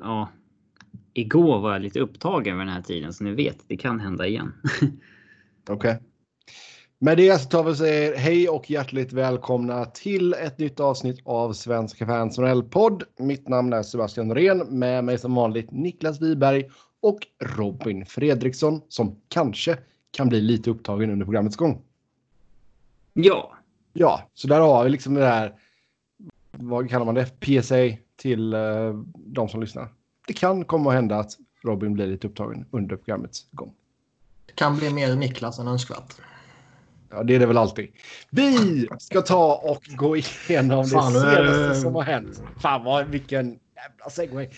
ja, igår var jag lite upptagen vid den här tiden så ni vet, det kan hända igen. Okej. Okay. Med det så tar vi och säger hej och hjärtligt välkomna till ett nytt avsnitt av Svenska fans podd. Mitt namn är Sebastian Norén med mig som vanligt Niklas Wiberg och Robin Fredriksson som kanske kan bli lite upptagen under programmets gång. Ja. Ja, så där har vi liksom det här. Vad kallar man det? PSA till uh, de som lyssnar. Det kan komma att hända att Robin blir lite upptagen under programmets gång. Det kan bli mer Niklas än önskvärt. Ja, det är det väl alltid. Vi ska ta och gå igenom Fan, det senaste äh... som har hänt. Fan vad, vilken jävla segway.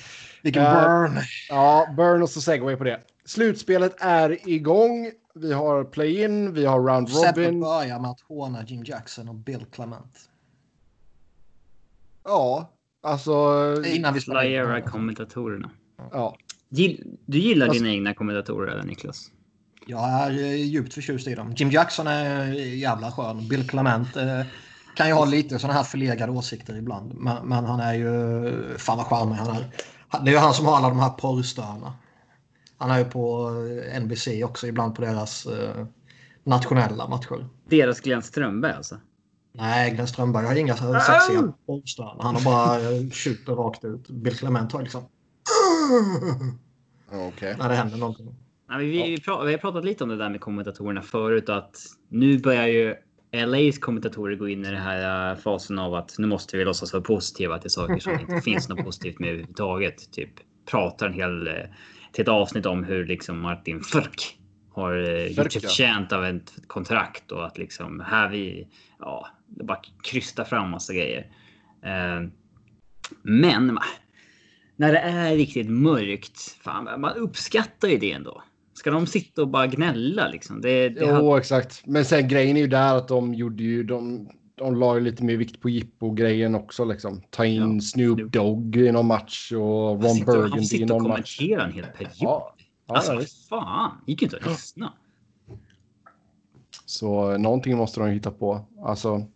Vilken uh, burn. Ja, burn och så segway på det. Slutspelet är igång. Vi har play-in, vi har round robin. Sättet börjar med att håna Jim Jackson och Bill Clement. Ja, alltså... Innan vi spelar kommentatorerna. Ja. Du gillar alltså, dina egna kommentatorer, eller Niklas? Jag är eh, djupt förtjust i dem. Jim Jackson är jävla skön. Bill Clement eh, kan ju ha lite sådana här förlegade åsikter ibland. Men, men, han är ju... Fan vad charmig han är. Det är ju han som har alla de här porrstörna. Han är ju på eh, NBC också ibland på deras eh, nationella matcher. Deras Glenn Strömberg alltså? Nej, Glenn Strömberg har inga sexiga porrstörna. Han har bara skjuter rakt ut. Bill Clement har liksom... Okay. När det händer någonting. Ja, vi, vi, vi, vi, har pratat lite om det där med kommentatorerna förut att nu börjar ju LAs kommentatorer gå in i den här äh, fasen av att nu måste vi låtsas vara positiva till saker som inte finns något positivt med överhuvudtaget. Typ pratar en hel äh, till ett avsnitt om hur liksom Martin Furk har äh, gjort sig förtjänt av ett kontrakt och att liksom här vi ja, bara krysta fram massa grejer. Men när det är riktigt mörkt, fan, man uppskattar ju det ändå. Ska de sitta och bara gnälla liksom? Det, det jo, har... exakt. Men sen grejen är ju där att de gjorde ju, de, de la ju lite mer vikt på jippo-grejen också liksom. Ta in ja, Snoop, Dogg i någon match och Ron Burgundy i någon match. Han kommenterar en hel period. Ja, ja, alltså ja, fan, gick inte att lyssna. Så någonting måste de hitta på. Alltså,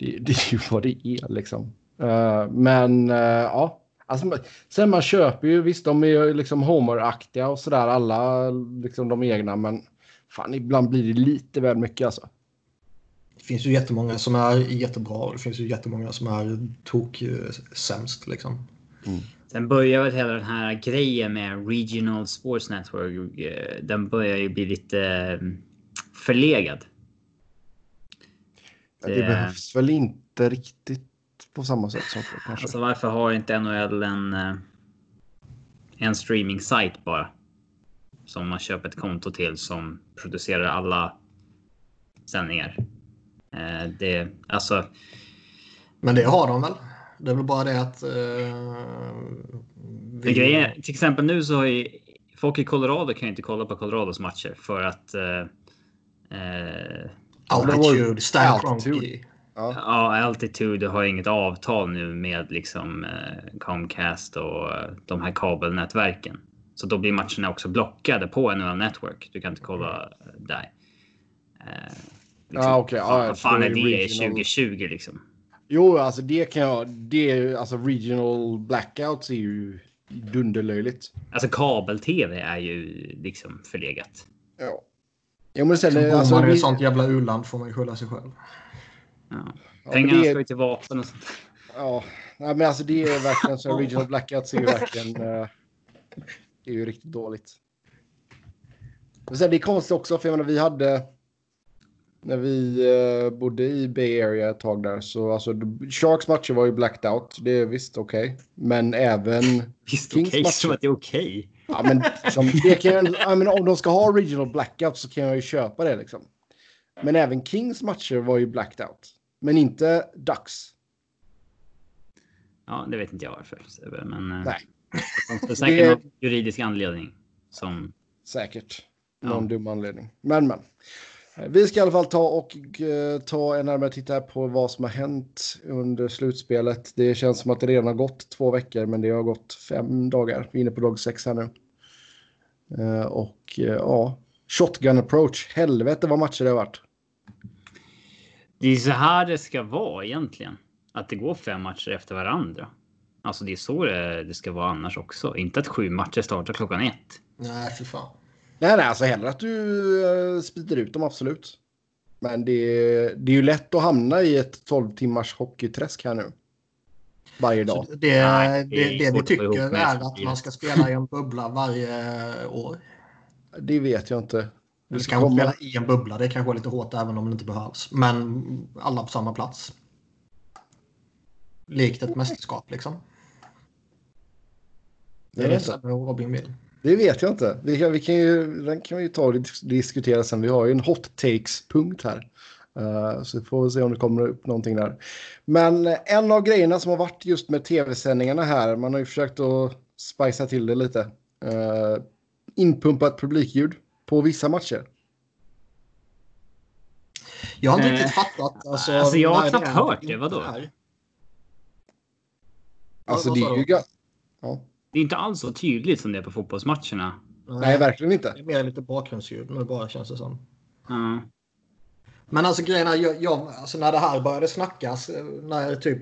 det, det är ju vad det är liksom. Uh, men uh, ja, Alltså, sen man köper ju, visst de är ju liksom Homer-aktiga och sådär alla liksom de egna men fan ibland blir det lite väl mycket alltså. Det finns ju jättemånga som är jättebra och det finns ju jättemånga som är tok sämst liksom. Mm. Sen börjar väl hela den här grejen med Regional Sports Network. Eh, den börjar ju bli lite mm, förlegad. Det, det behövs väl inte riktigt på samma sätt som förr kanske. Alltså varför har inte NHL en, eh, en streaming bara? Som man köper ett konto till som producerar alla sändningar. Eh, det, alltså. Men det har de väl? Det är väl bara det att. Uh, vi... grejen, till exempel nu så har ju folk i Colorado kan ju inte kolla på Colorados matcher för att. Uh, altitude, altitude. Ja. ja, Altitude har inget avtal nu med liksom eh, Comcast och eh, de här kabelnätverken. Så då blir matcherna också blockade på NHL Network. Du kan inte kolla eh, där. Eh, liksom, ah, okay. Vad ja, fan är det regional... 2020 liksom? Jo, alltså det kan jag. Det är alltså regional blackouts är ju dunderlöjligt. Alltså kabel-tv är ju liksom förlegat. Ja. Jo, men sen, alltså, man vi... sånt jävla u-land får man ju skylla sig själv. Ja. Pengarna ska ju till vapen och sånt. Ja, Nej, men alltså det är verkligen så. Regional Blackouts är ju verkligen. Uh, det är ju riktigt dåligt. Men sen, det är konstigt också, för jag menar, vi hade. När vi uh, bodde i Bay Area ett tag där så alltså Sharks matcher var ju blacked out. Det är visst okej, okay. men även. Visst okej, okay, som att det är okej. Okay. Ja, men, som, det kan jag, jag menar, om de ska ha regional blackout så kan jag ju köpa det liksom. Men även Kings matcher var ju blacked out men inte Ducks. Ja, det vet inte jag varför. Men eh, Nej. det är säkert det... någon juridisk anledning. Som... Säkert. Någon ja. dum anledning. Men, men. Vi ska i alla fall ta och uh, ta en närmare titt här på vad som har hänt under slutspelet. Det känns som att det redan har gått två veckor, men det har gått fem dagar. Vi är inne på dag sex här nu. Uh, och uh, ja, shotgun approach. Helvete vad matcher det har varit. Det är så här det ska vara egentligen. Att det går fem matcher efter varandra. Alltså det är så det, det ska vara annars också. Inte att sju matcher startar klockan ett. Nej, för fan. Nej, nej, alltså hellre att du uh, sprider ut dem, absolut. Men det, det är ju lätt att hamna i ett 12 timmars hockeyträsk här nu. Varje dag. Så det, Nej, det, det, det vi tycker är att man ska spela i en bubbla varje år. Det vet jag inte. Du ska komma... spela i en bubbla. Det kanske är lite hårt även om det inte behövs. Men alla på samma plats. Likt ett mästerskap liksom. Det är det som Robin vill. Det vet jag inte. Vi kan, vi kan ju, den kan vi ju ta och diskutera sen. Vi har ju en hot takes-punkt här. Uh, så vi får se om det kommer upp någonting där. Men en av grejerna som har varit just med tv-sändningarna här, man har ju försökt att spicea till det lite. Uh, inpumpat publikljud på vissa matcher. Jag har inte riktigt eh, fattat. Alltså, alltså jag har knappt hört det. Vadå? Alltså det är ju... Ja. Det är inte alls så tydligt som det är på fotbollsmatcherna. Nej, verkligen inte. Det är mer lite bakgrundsljud nu bara känns det som. Mm. Men alltså grejerna, jag, jag, alltså när det här började snackas, när typ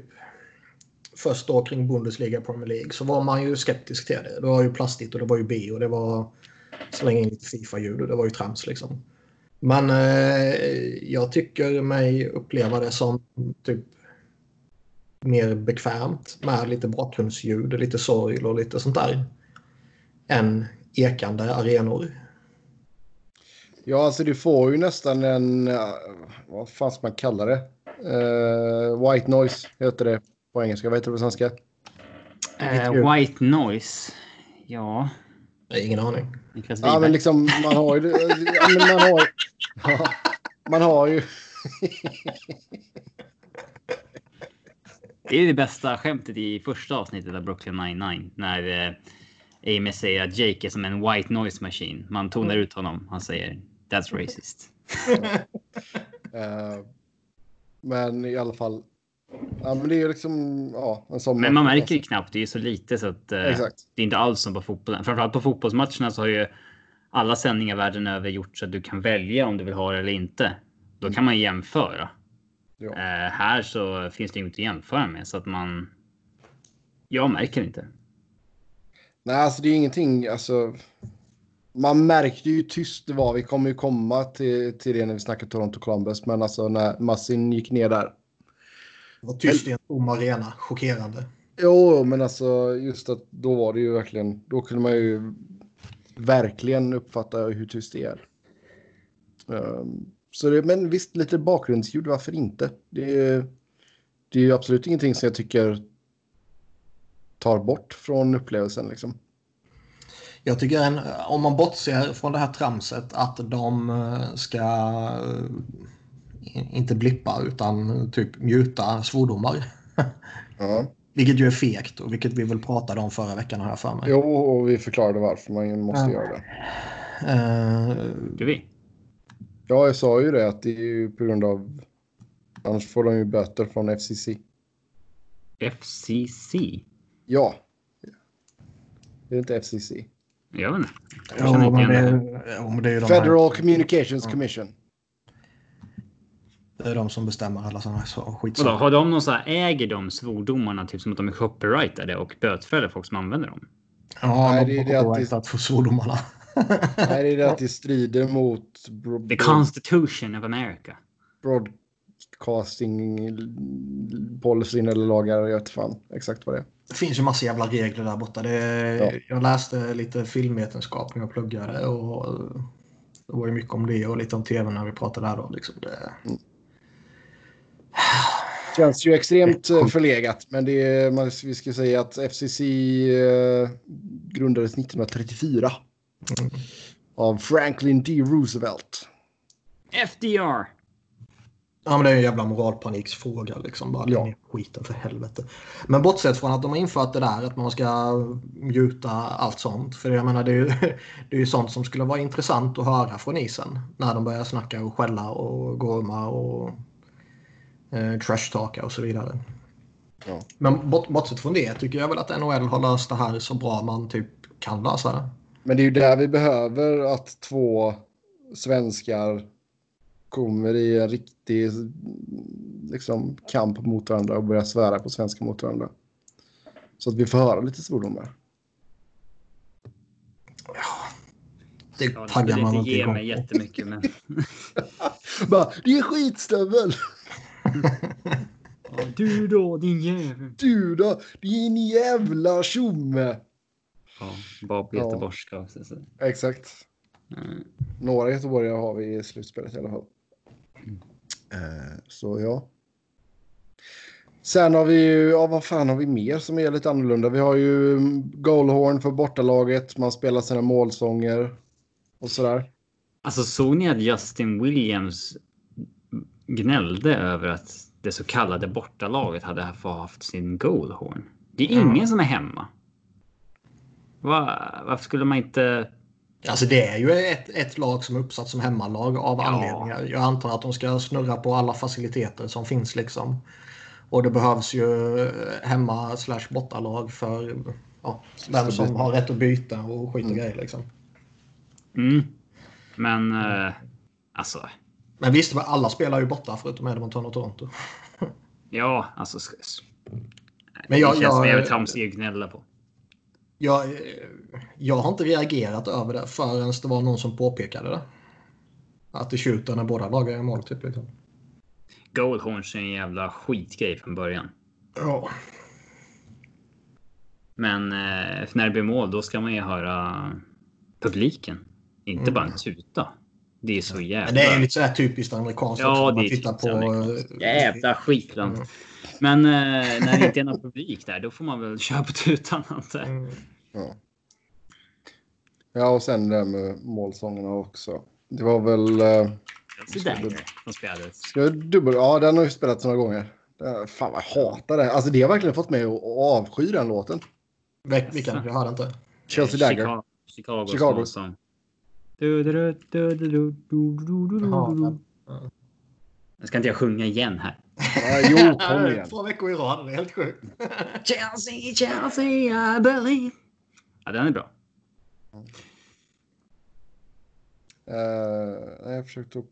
först då kring Bundesliga Premier League så var man ju skeptisk till det. Det var ju plastigt och det var ju B och det var slänga in lite Fifa-ljud och det var ju trams liksom. Men eh, jag tycker mig uppleva det som typ mer bekvämt med lite bakgrundsljud, lite sorg och lite sånt där. Än ekande arenor. Ja, alltså du får ju nästan en, vad fan ska man kalla det? Uh, white noise heter det på engelska. Vad heter det på svenska? Uh, white noise. Ja. Ingen aning. Ja, men liksom man har ju... ja, men man har, ja, man har ju... det är det bästa skämtet i första avsnittet av Brooklyn 99. När eh, Amy säger att Jake är som en white noise machine. Man tonar ut honom. Han säger That's racist. uh, men i alla fall. Ja, men det är liksom ja, en sån Men man märker ju knappt. Det är så lite så att uh, det är inte alls som på fotbollen. Framförallt på fotbollsmatcherna så har ju alla sändningar världen över gjort så att du kan välja om du vill ha det eller inte. Då kan man jämföra. Ja. Uh, här så finns det inget att jämföra med så att man. Jag märker inte. Nej, alltså det är ingenting. Alltså, man märkte ju tyst det var. Vi kommer ju komma till, till det när vi snackar Toronto Columbus. Men alltså när Massin gick ner där. Det var tyst i en tom arena. Chockerande. Jo, men alltså just att då var det ju verkligen. Då kunde man ju verkligen uppfatta hur tyst det är. Um, så det, men visst, lite bakgrundsljud, varför inte? Det, det är ju absolut ingenting som jag tycker tar bort från upplevelsen. Liksom. Jag tycker en, om man bortser från det här tramset att de eh, ska eh, inte blippa utan typ mjuta svordomar. Ja. Vilket ju är fegt och vilket vi väl pratade om förra veckan här för mig. Jo, och vi förklarade varför man måste ja. göra det. Uh, vi? Ja, jag sa ju det att det är ju på grund av... Annars får de ju böter från FCC. FCC? Ja. Det är inte FCC. Jag vet inte. Jag ja, men det, ja, men det är de Federal här. Communications ja. Commission. Det är de som bestämmer alla sådana här skit. Har de någon så här, äger de svordomarna typ som att de är copyrightade och bötfäller folk som använder dem? Ja, Nej, de det är det att, få svordomarna. Nej, det är det att det strider mot... The Constitution of America. Broadcasting policyn eller lagar, jag vet fan exakt vad det är. Det finns ju massa jävla regler där borta. Det, ja. Jag läste lite filmvetenskap när jag pluggade och det var ju mycket om det och lite om tv när vi pratade där då. Liksom det... Mm. Känns ju extremt förlegat, men det är, man, vi ska säga att FCC eh, grundades 1934 mm. Av Franklin D. Roosevelt. FDR. Ja, men det är en jävla moralpaniksfråga. Liksom. Bara ja. skiten för helvete. Men bortsett från att de har infört det där att man ska mjuta allt sånt. För jag menar, det är ju det är ju sånt som skulle vara intressant att höra från isen. När de börjar snacka och skälla och gorma och eh, trashtalka och så vidare. Ja. Men bort, bortsett från det tycker jag väl att NHL har löst det här så bra man typ kan lösa det. Men det är ju där vi behöver att två svenskar kommer i en riktig liksom, kamp mot varandra och börjar svära på svenska mot varandra. Så att vi får höra lite svordomar. Det Ja, det taggar skulle man inte igång mig på. jättemycket men Bara, det är skitstövel! Ja, du då din jävel. Du då, din jävla tjomme! Ja, bara på Ja. göteborgska. så. Exakt. Mm. Några göteborgare har vi i slutspelet i alla fall. Eh, så ja. Sen har vi ju, ja vad fan har vi mer som är lite annorlunda? Vi har ju mm, goalhorn för bortalaget, man spelar sina målsånger och sådär. Alltså såg ni att Justin Williams gnällde över att det så kallade bortalaget hade haft sin goalhorn? Det är ingen Mm. som är hemma. Va, varför skulle man inte? Alltså det är ju ett, ett lag som är uppsatt som hemmalag av Ja. anledningar. Jag antar att de ska snurra på alla faciliteter som finns liksom. Och det behövs ju hemma slash bortalag för ja, vem som har rätt att byta och skit och grejer liksom. Mm. Men eh, alltså, Men visst, alla spelar ju borta förutom Edmonton och Toronto. ja, alltså. Men jag- det känns som jag- jävligt tramsigt att gnälla på. Jag, eh, jag har inte reagerat över det förrän det var någon som påpekade det. Att det tjuter när båda lagen gör mål. Typ, liksom. Goalhorns är en jävla skitgrej från början. ja. Men eh, när det blir mål, då ska man ju höra publiken. Inte Mm. bara en tuta. Det är så jävla... Men det är ju lite så här typiskt amerikanskt Ja, också. det man är tittar på... eh, Jävla skitland. Mm. Men när det inte är någon publik där, då får man väl köra på tutan. Mm. Ja. ja, och sen det där med målsångerna också. Det var väl... Chelsea Dagger jag dubbel... Ja, den har ju spelats några gånger. Fan vad jag hatar det. Alltså det har verkligen fått mig att avsky den låten. Vilken? Jag hörde inte. Chelsea Dagger. Chicago. Chicagos Chicago. målsång. Nu ska inte jag sjunga igen här. Ja, jo, kom igen. Två veckor i rad. Det är helt sjukt. Chelsea, Chelsea, I believe. Ja, den är bra. Eh, jag försökte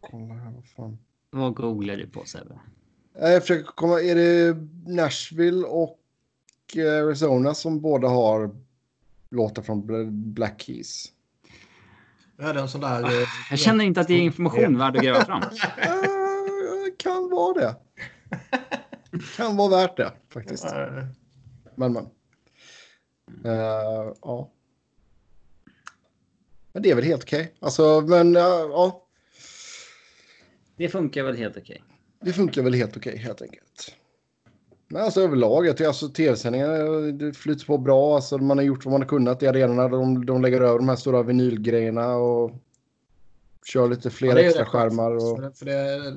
kolla här. Vad fan. Vad googlar du på Sebbe? Eh, Jag försöker komma... Är det Nashville och Arizona som båda har låtar från Bla- Black Keys? Det är en sån där... eh, Jag känner inte att det är information värd att gräva fram. Kan vara det. Kan vara värt det faktiskt. Men men. Eh, ja. Men det är väl helt okej. Alltså, men eh, ja. Det funkar väl helt okej. Det funkar väl helt okej helt enkelt. Men alltså överlag, jag tycker alltså tv-sändningarna det flyter på bra. Alltså man har gjort vad man har kunnat i arenorna. De, de lägger över de här stora vinylgrejerna och kör lite fler Ja, extra skärmar. Och... För det, för det,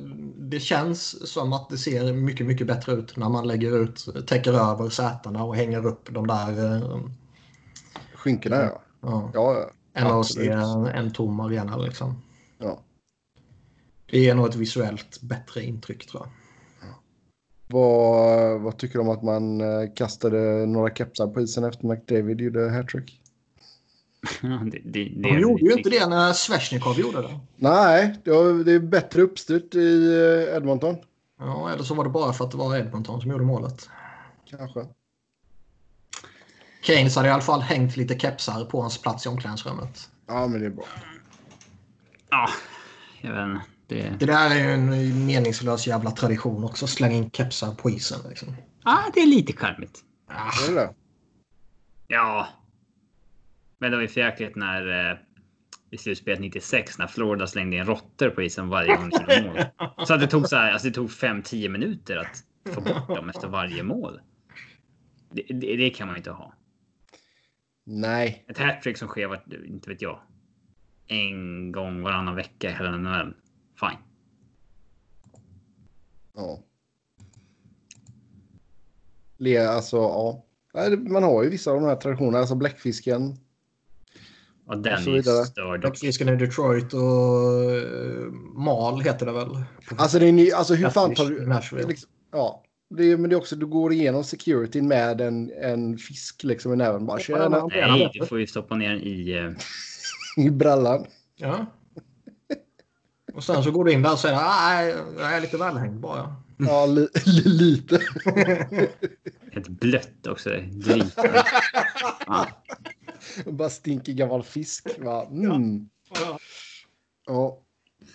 det känns som att det ser mycket, mycket bättre ut när man lägger ut, täcker över sätena och hänger upp de där. eh, Skinkorna ja. Ja, Ja, än att se en, en tom arena liksom. ja. Det ger nog ett visuellt bättre intryck tror jag. Vad, vad tycker du om att man eh, kastade några kepsar på isen efter McDavid gjorde hattrick? Ja, det, det, det De gjorde ju inte det när Svesjnikov gjorde det. Nej, det, var, det är bättre uppstyrt i eh, Edmonton. Ja, eller så var det bara för att det var Edmonton som gjorde målet. Kanske. Keynes hade i alla fall hängt lite kepsar på hans plats i omklädningsrummet. Ja, men det är bra. Ja, jag vet inte. Det... Det där är ju en meningslös jävla tradition också. Slänga in kepsar på isen. Liksom. Ah, det är lite charmigt. Ah, Är det? Ja. Men det var ju för jäkligt när eh, i slutspelet 96 när Florida slängde in råttor på isen varje gång de gjorde mål. Så att det tog så här, alltså det tog 5-10 minuter att få bort dem efter varje mål. Det, det, det kan man ju inte ha. Nej. Ett hattrick som sker, vart, inte vet jag, en gång varannan vecka i hela NHL. Fine. Ja. Le, alltså, ja. Man har ju vissa av de här traditionerna. Alltså bläckfisken. Och den Och så är störd också. Fisken i Detroit och uh, Mal heter det väl? Alltså, det är ny, alltså hur fan tar du... Nashville. Liksom, ja. Det är, men det är också, du går igenom security med en, en fisk liksom i näven. Bara tjena. Nej, du får ju stoppa ner den i... eh, I brallan. Ja. Och sen så går du in där och säger nej, jag är lite välhängd bara. Ja, li, li, lite. Helt blött också. Drita. Ja. Bara stinker gammal fisk. Va? Mm. Ja. Ja.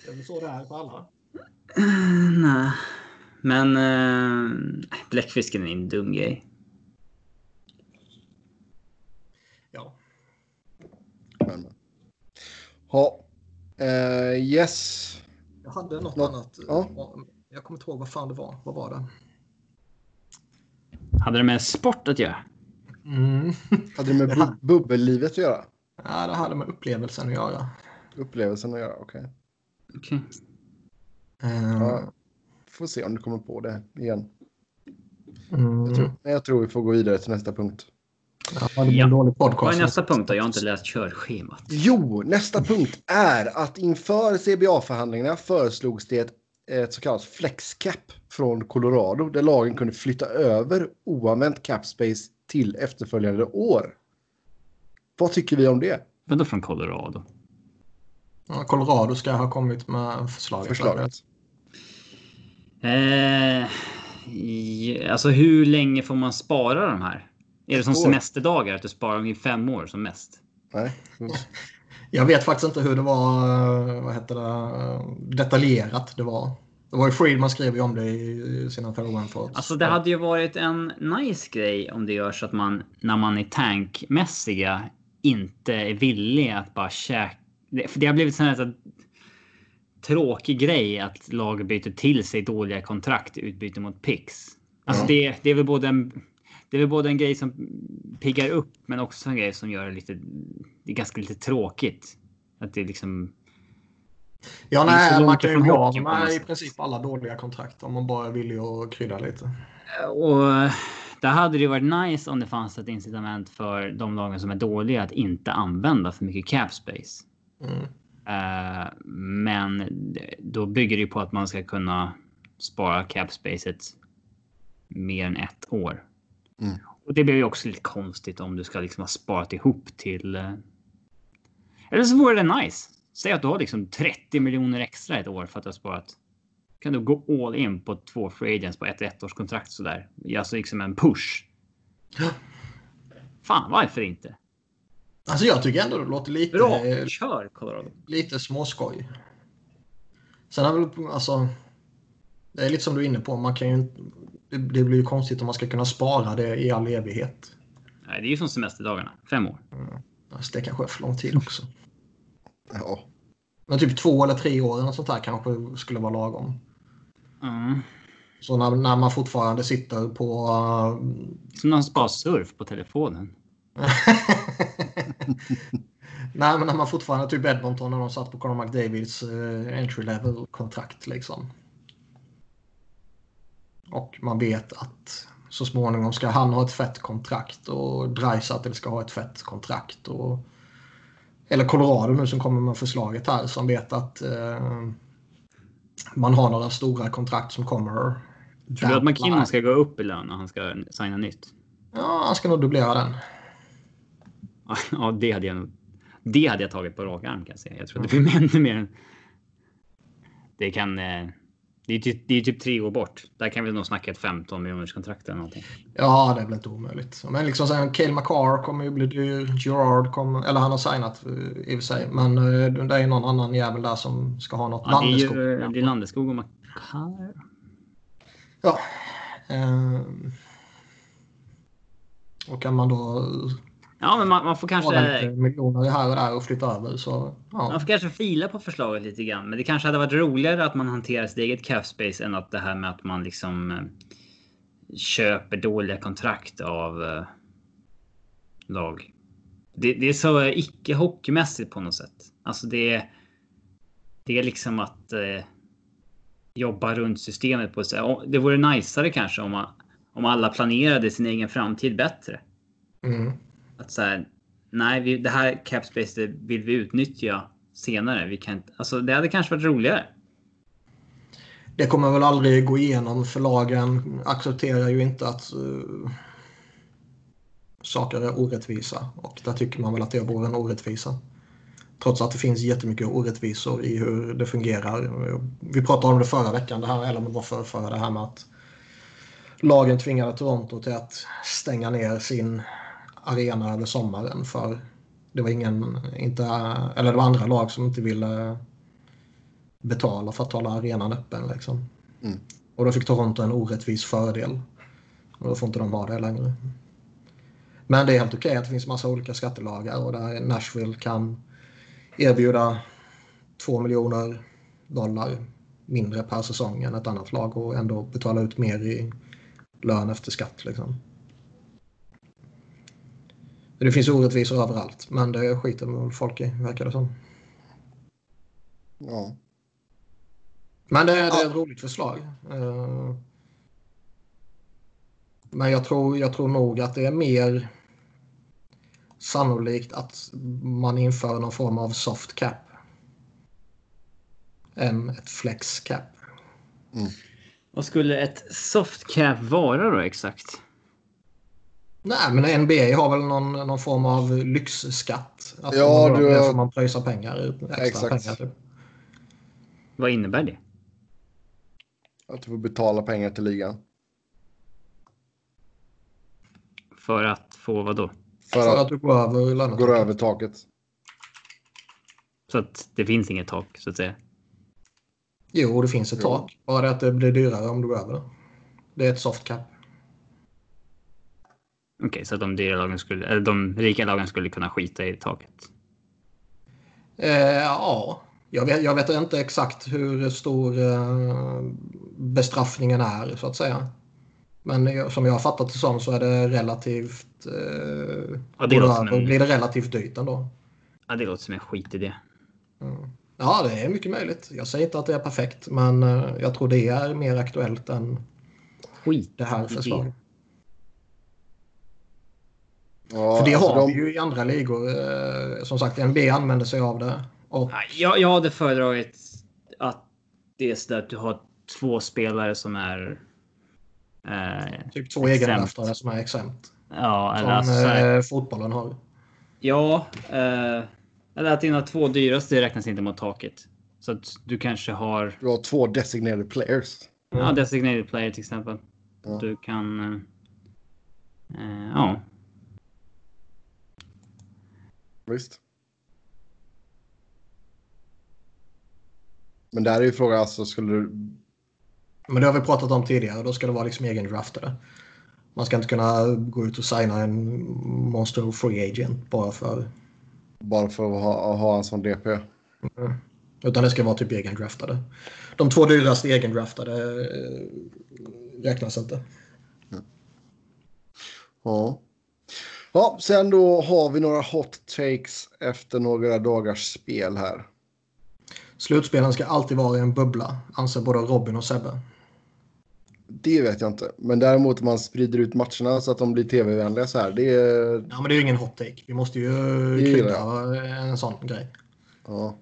Det är väl så det är för alla. Nej. Men äh, bläckfisken är en dum grej. Ja. Men, men. Ja. Eh, yes. Jag hade något Nå- annat. ja. Jag kommer inte ihåg vad fan det var. Vad var det? Hade det med sport att göra? Mm. Hade det med bu bubbellivet att göra? Ja, det hade med upplevelsen att göra. Upplevelsen att göra? Okej. Okej. Eh, Ja. Får se om du kommer på det igen. mm. Jag tror, jag tror vi får gå vidare till nästa punkt. Ja, Ja. en dålig Vad är nästa punkt då? Jag har inte läst körschemat. Jo, nästa punkt är att inför CBA-förhandlingarna föreslogs det ett, ett så kallat flexcap från Colorado där lagen kunde flytta över oanvänt cap space till efterföljande år. Vad tycker vi om det Vadå från Colorado? Ja, Colorado ska ha kommit med förslaget. förslaget? Eh, i- alltså hur länge får man spara de här? Är det som semesterdagar? Att du sparar dem i fem år som mest? Nej. Jag vet faktiskt inte hur det var eh, vad heter det, eh, detaljerat det var. Det var ju Friedman skrev ju om det i sina Fairway Alltså det hade ju varit en nice grej om det görs att man när man är tankmässiga inte är villig att bara käka. Det- För det har blivit sån här tråkig grej att lag byter till sig dåliga kontrakt i utbyte mot picks. Alltså Ja. det, det är väl både en det är väl både en grej som piggar upp men också en grej som gör det lite. Det är ganska lite tråkigt. Att det är liksom. Ja, det är så nej, man kan ju på något med i princip alla dåliga kontrakt om man bara är villig att krydda lite. Och där hade det ju varit nice om det fanns ett incitament för de lagen som är dåliga att inte använda för mycket cap space. Mm. Eh, men då bygger det ju på att man ska kunna spara cap spacet mer än ett år. Mm. Och det blir ju också lite konstigt om du ska liksom ha sparat ihop till. eh, Eller så vore det nice. Säg att du har liksom 30 miljoner extra ett år för att du har sparat. Kan du gå all in på två free agents på ett ettårskontrakt sådär. Alltså liksom en push. Fan, varför inte? Alltså jag tycker ändå det låter lite, Bra, kör Colorado. lite småskoj. Sen är väl alltså. Det är lite som du är inne på. Man kan ju inte, det, blir ju konstigt om man ska kunna spara det i all evighet. Nej, det är ju som semesterdagarna. Fem år. Alltså det kanske är för lång tid också. Ja. Men typ två eller tre år eller något sånt här kanske skulle vara lagom. Mm. Så när, när man fortfarande sitter på... Som någon bara surf på telefonen. Nej, men när man fortfarande typ Edmonton när de satt på Conor McDavids eh, entry level kontrakt liksom. Och man vet att så småningom ska han ha ett fett kontrakt och Dreisaitl ska ha ett fett kontrakt. Och, eller Colorado nu som kommer med förslaget här som vet att eh, man har några stora kontrakt som kommer. Tror du att McKinnon ska gå upp i lön när han ska signa nytt? Ja, han ska nog dubblera den. Ja, det hade jag nog. Det hade jag tagit på rak arm kan jag säga. Jag tror att det blir ännu mer. Det kan. eh, Det är, typ, det är typ tre år bort. Där kan vi nog snacka ett 15 miljoners kontrakt eller någonting. Ja, det väl inte omöjligt. Men liksom sen Cale McCarr kommer ju bli dyr. Gerard kommer, eller han har signat eh, i och för sig. Men eh, det är någon annan jävel där som ska ha något Ja, det är ju det är Landeskog och Makar. Ja. Ehm. och kan man då Ja, men man, man får ha lite kanske. miljoner här och där och flytta över så ja. Man får kanske fila på förslaget lite grann. Men det kanske hade varit roligare att man hanterar sitt eget cap space än att det här med att man liksom eh, köper dåliga kontrakt av eh, lag. Det, det är så icke hockeymässigt på något sätt. Alltså det. Det är liksom att eh, jobba runt systemet på sätt. Det vore najsare kanske om, man, om alla planerade sin egen framtid bättre. Mm. Att så här, nej, vi, det här capspace vill vi utnyttja senare. Vi kan inte, alltså det hade kanske varit roligare. Det kommer väl aldrig gå igenom för lagen accepterar ju inte att uh, saker är orättvisa. Och där tycker man väl att det vore en orättvisa. Trots att det finns jättemycket orättvisor i hur det fungerar. Vi pratade om det förra veckan, det här, eller om det var förra, förra, det här med att lagen tvingade Toronto till att stänga ner sin arena över sommaren för det var ingen, inte, eller det var andra lag som inte ville betala för att hålla arenan öppen. Liksom. Mm. Och då fick Toronto en orättvis fördel. Och då får inte de ha det längre. Men det är helt okej okay att det finns massa olika skattelagar och där Nashville kan erbjuda 2 miljoner dollar mindre per säsong än ett annat lag och ändå betala ut mer i lön efter skatt. Liksom. Det finns orättvisor överallt, men det skiter väl folk i, verkar det som. Ja. Men det, det är ett roligt förslag. Eh, men jag tror, jag tror nog att det är mer sannolikt att man inför någon form av soft cap än ett flex cap. Mm. Vad skulle ett soft cap vara då exakt? Nej, men NBA har väl någon, någon form av lyxskatt. Att ja, man, du... får man pröjsa pengar. Extra Exakt. pengar. Typ. Vad innebär det? Att du får betala pengar till ligan. För att få vad då? För, För att, att, du går över Går över taket. Så att det finns inget tak så att säga? Jo, det finns ett jo. tak. Bara det att det blir dyrare om du går över det. Det är ett soft cap. Okej, okay, så de, dyra lagen skulle, eller de rika lagen skulle kunna skita i taket? Eh, ja, jag vet, jag vet inte exakt hur stor eh, bestraffningen är så att säga. Men som jag har fattat det som så är det relativt... Eh, ja, det låter en... blir det relativt dyrt ändå. Ja, det låter som en skitidé. Mm. Ja, det är mycket möjligt. Jag säger inte att det är perfekt, men eh, jag tror det är mer aktuellt än Skit det här förslaget. Ja, För det alltså har de... vi ju i andra ligor. Eh, som sagt, NBA använder sig av det. Och... Jag, jag hade föredragit att det är så att du har två spelare som är... Eh, typ två egendraftare som är exempt. Ja, eller som alltså, eh, fotbollen har. Ja, eh, eller att dina två dyraste räknas inte mot taket. Så att du kanske har... Du har två designated players. Ja, designated player till exempel. Ja. Du kan... Eh, ja. Visst. Men där är ju frågan alltså, skulle du... Men det har vi pratat om tidigare. Då ska det vara liksom egen draftare. Man ska inte kunna gå ut och signa en monster free agent bara för... Bara för att ha, ha en sån DP? Mm. Utan det ska vara typ egen draftade. De två dyraste egen draftade eh, räknas inte. Mm. Ja. Ja, sen då har vi några hot takes efter några dagars spel här. Slutspelen ska alltid vara i en bubbla, anser både Robin och Sebbe. Det vet jag inte. Men däremot man sprider ut matcherna så att de blir tv-vänliga så här. Det är... Ja, men det är ju ingen hot take. Vi måste ju krydda en sån grej. Ja.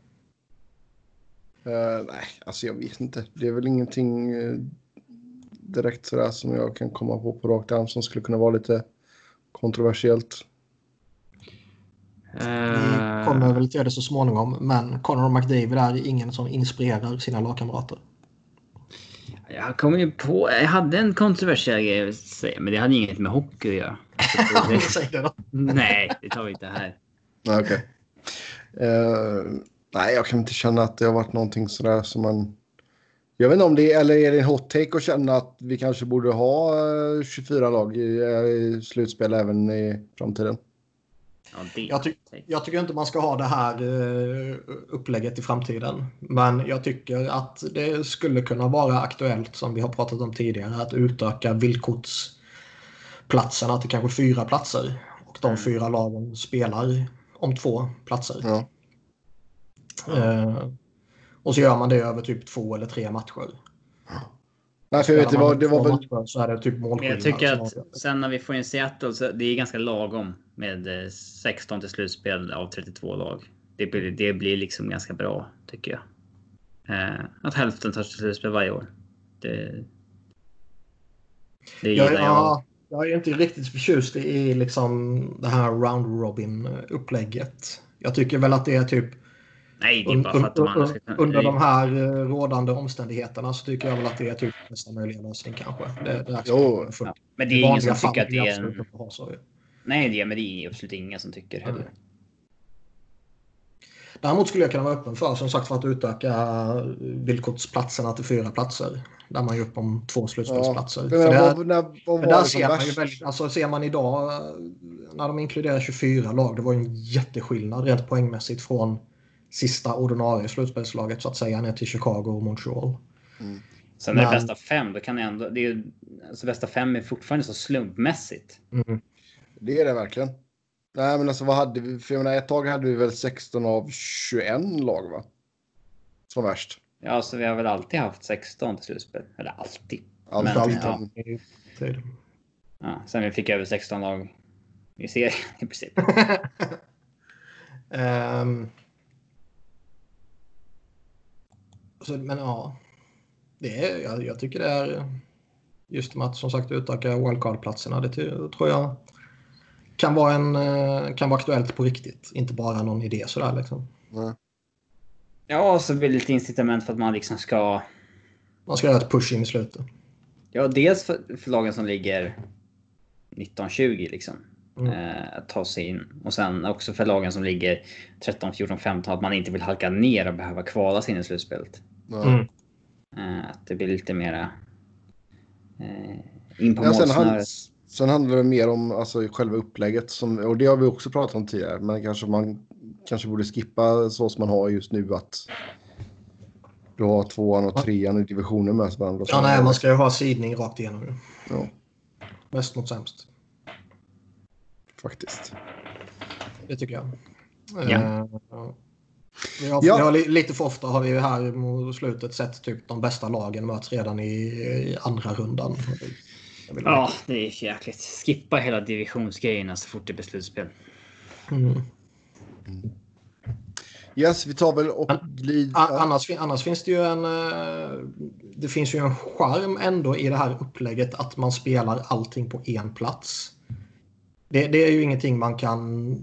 Uh, nej, alltså jag vet inte. Det är väl ingenting uh, direkt sådär som jag kan komma på på rakt arm som skulle kunna vara lite kontroversiellt. Vi kommer väl till det så småningom, men Conor McDavid är ingen som inspirerar sina lagkamrater. Jag kom ju på, jag hade en kontroversiell grej att säga, men det hade inget med hockey att göra. Det. Nej, det tar vi inte här. Okej. Okay. Uh, eh, nej, jag kan inte känna att det har varit någonting sådär som man... Jag vet inte om det är, eller är det en hot take att känna att vi kanske borde ha 24 eh, lag i, eh, i slutspel även i framtiden? Ja, jag, ty jag, tycker inte man ska ha det här uh, upplägget i framtiden. Men jag tycker att det skulle kunna vara aktuellt, som vi har pratat om tidigare, att utöka villkortsplatserna till kanske fyra platser. Och de mm. fyra lagen spelar om två platser. Ja. Uh, och så gör man det över typ två eller tre matcher. Nej, för jag vet, det var, det var väl... Matcher, så är det typ Jag tycker att sen när vi får in Seattle så det är ganska lagom med 16 eh, till slutspel av 32 lag. Det blir, det blir liksom ganska bra tycker jag. Eh, att hälften tar slutspel varje år. Det, det gillar jag. Ja, jag är inte riktigt förtjust i liksom det här round robin upplägget. Jag tycker väl att det är typ Nej, det är bara för att de andra ska kunna... Under de här eh, rådande omständigheterna så tycker jag väl att det är typ nästa möjliga lösning kanske. Det, det jo, ja. Men det är ingen som tycker att det är en... Nej, det, men det är absolut ingen som tycker heller. Däremot skulle jag kunna vara öppen för som sagt för att utöka villkorsplatserna till fyra platser. Där man gör upp om två slutspelsplatser. Ja, för där, när, ser man ju väldigt, alltså ser man idag när de inkluderar 24 lag. Det var ju en jätteskillnad rent poängmässigt från sista ordinarie slutspelslaget så att säga ner till Chicago och Montreal. Mm. Sen är det bästa fem, då kan det ändå... Det är, alltså bästa fem är fortfarande så slumpmässigt. Mm. Det är det verkligen. Nej, men alltså vad hade vi? För jag menar, ett tag hade vi väl 16 av 21 lag, va? Som värst. Ja, så vi har väl alltid haft 16 till slutspel. Eller alltid. Alltid. alltid. Ja. ja. sen vi fick över 16 lag i serien i princip. um, så, men ja, det är, jag, jag tycker det är just med att som sagt utöka wildcard-platserna. Det tror jag kan vara, en, eh, kan vara aktuellt på riktigt. Inte bara någon idé sådär liksom. Mm. Ja, så blir det lite incitament för att man liksom ska... Man ska göra ett push in i slutet. Ja, dels för, för lagen som ligger 19-20 liksom. Mm. Eh, ta sig in. Och sen också för lagen som ligger 13, 14, 15 att man inte vill halka ner och behöva kvala sig in i slutspelet. Mm. Eh, att det blir lite mera eh, in på ja, målsnöret. Sen handlar det mer om alltså, själva upplägget. Som, och det har vi också pratat om tidigare. Men kanske man kanske borde skippa så som man har just nu. Att du har tvåan och trean i divisionen med varandra. Ja, nej, man ska ju ha sidning rakt igenom. Ja. Bäst mot sämst. Faktiskt. Det tycker jag. Ja. Uh, vi har, ja. vi har, lite för ofta har vi här mot slutet sett typ de bästa lagen möts redan i, i andra rundan. Ja, det är jäkligt. Skippa hela divisionsgrejerna så fort det blir slutspel. Mm. Yes, vi tar väl och glider. Annars, annars finns det ju en... Eh, det finns ju en charm ändå i det här upplägget att man spelar allting på en plats. Det, det är ju ingenting man kan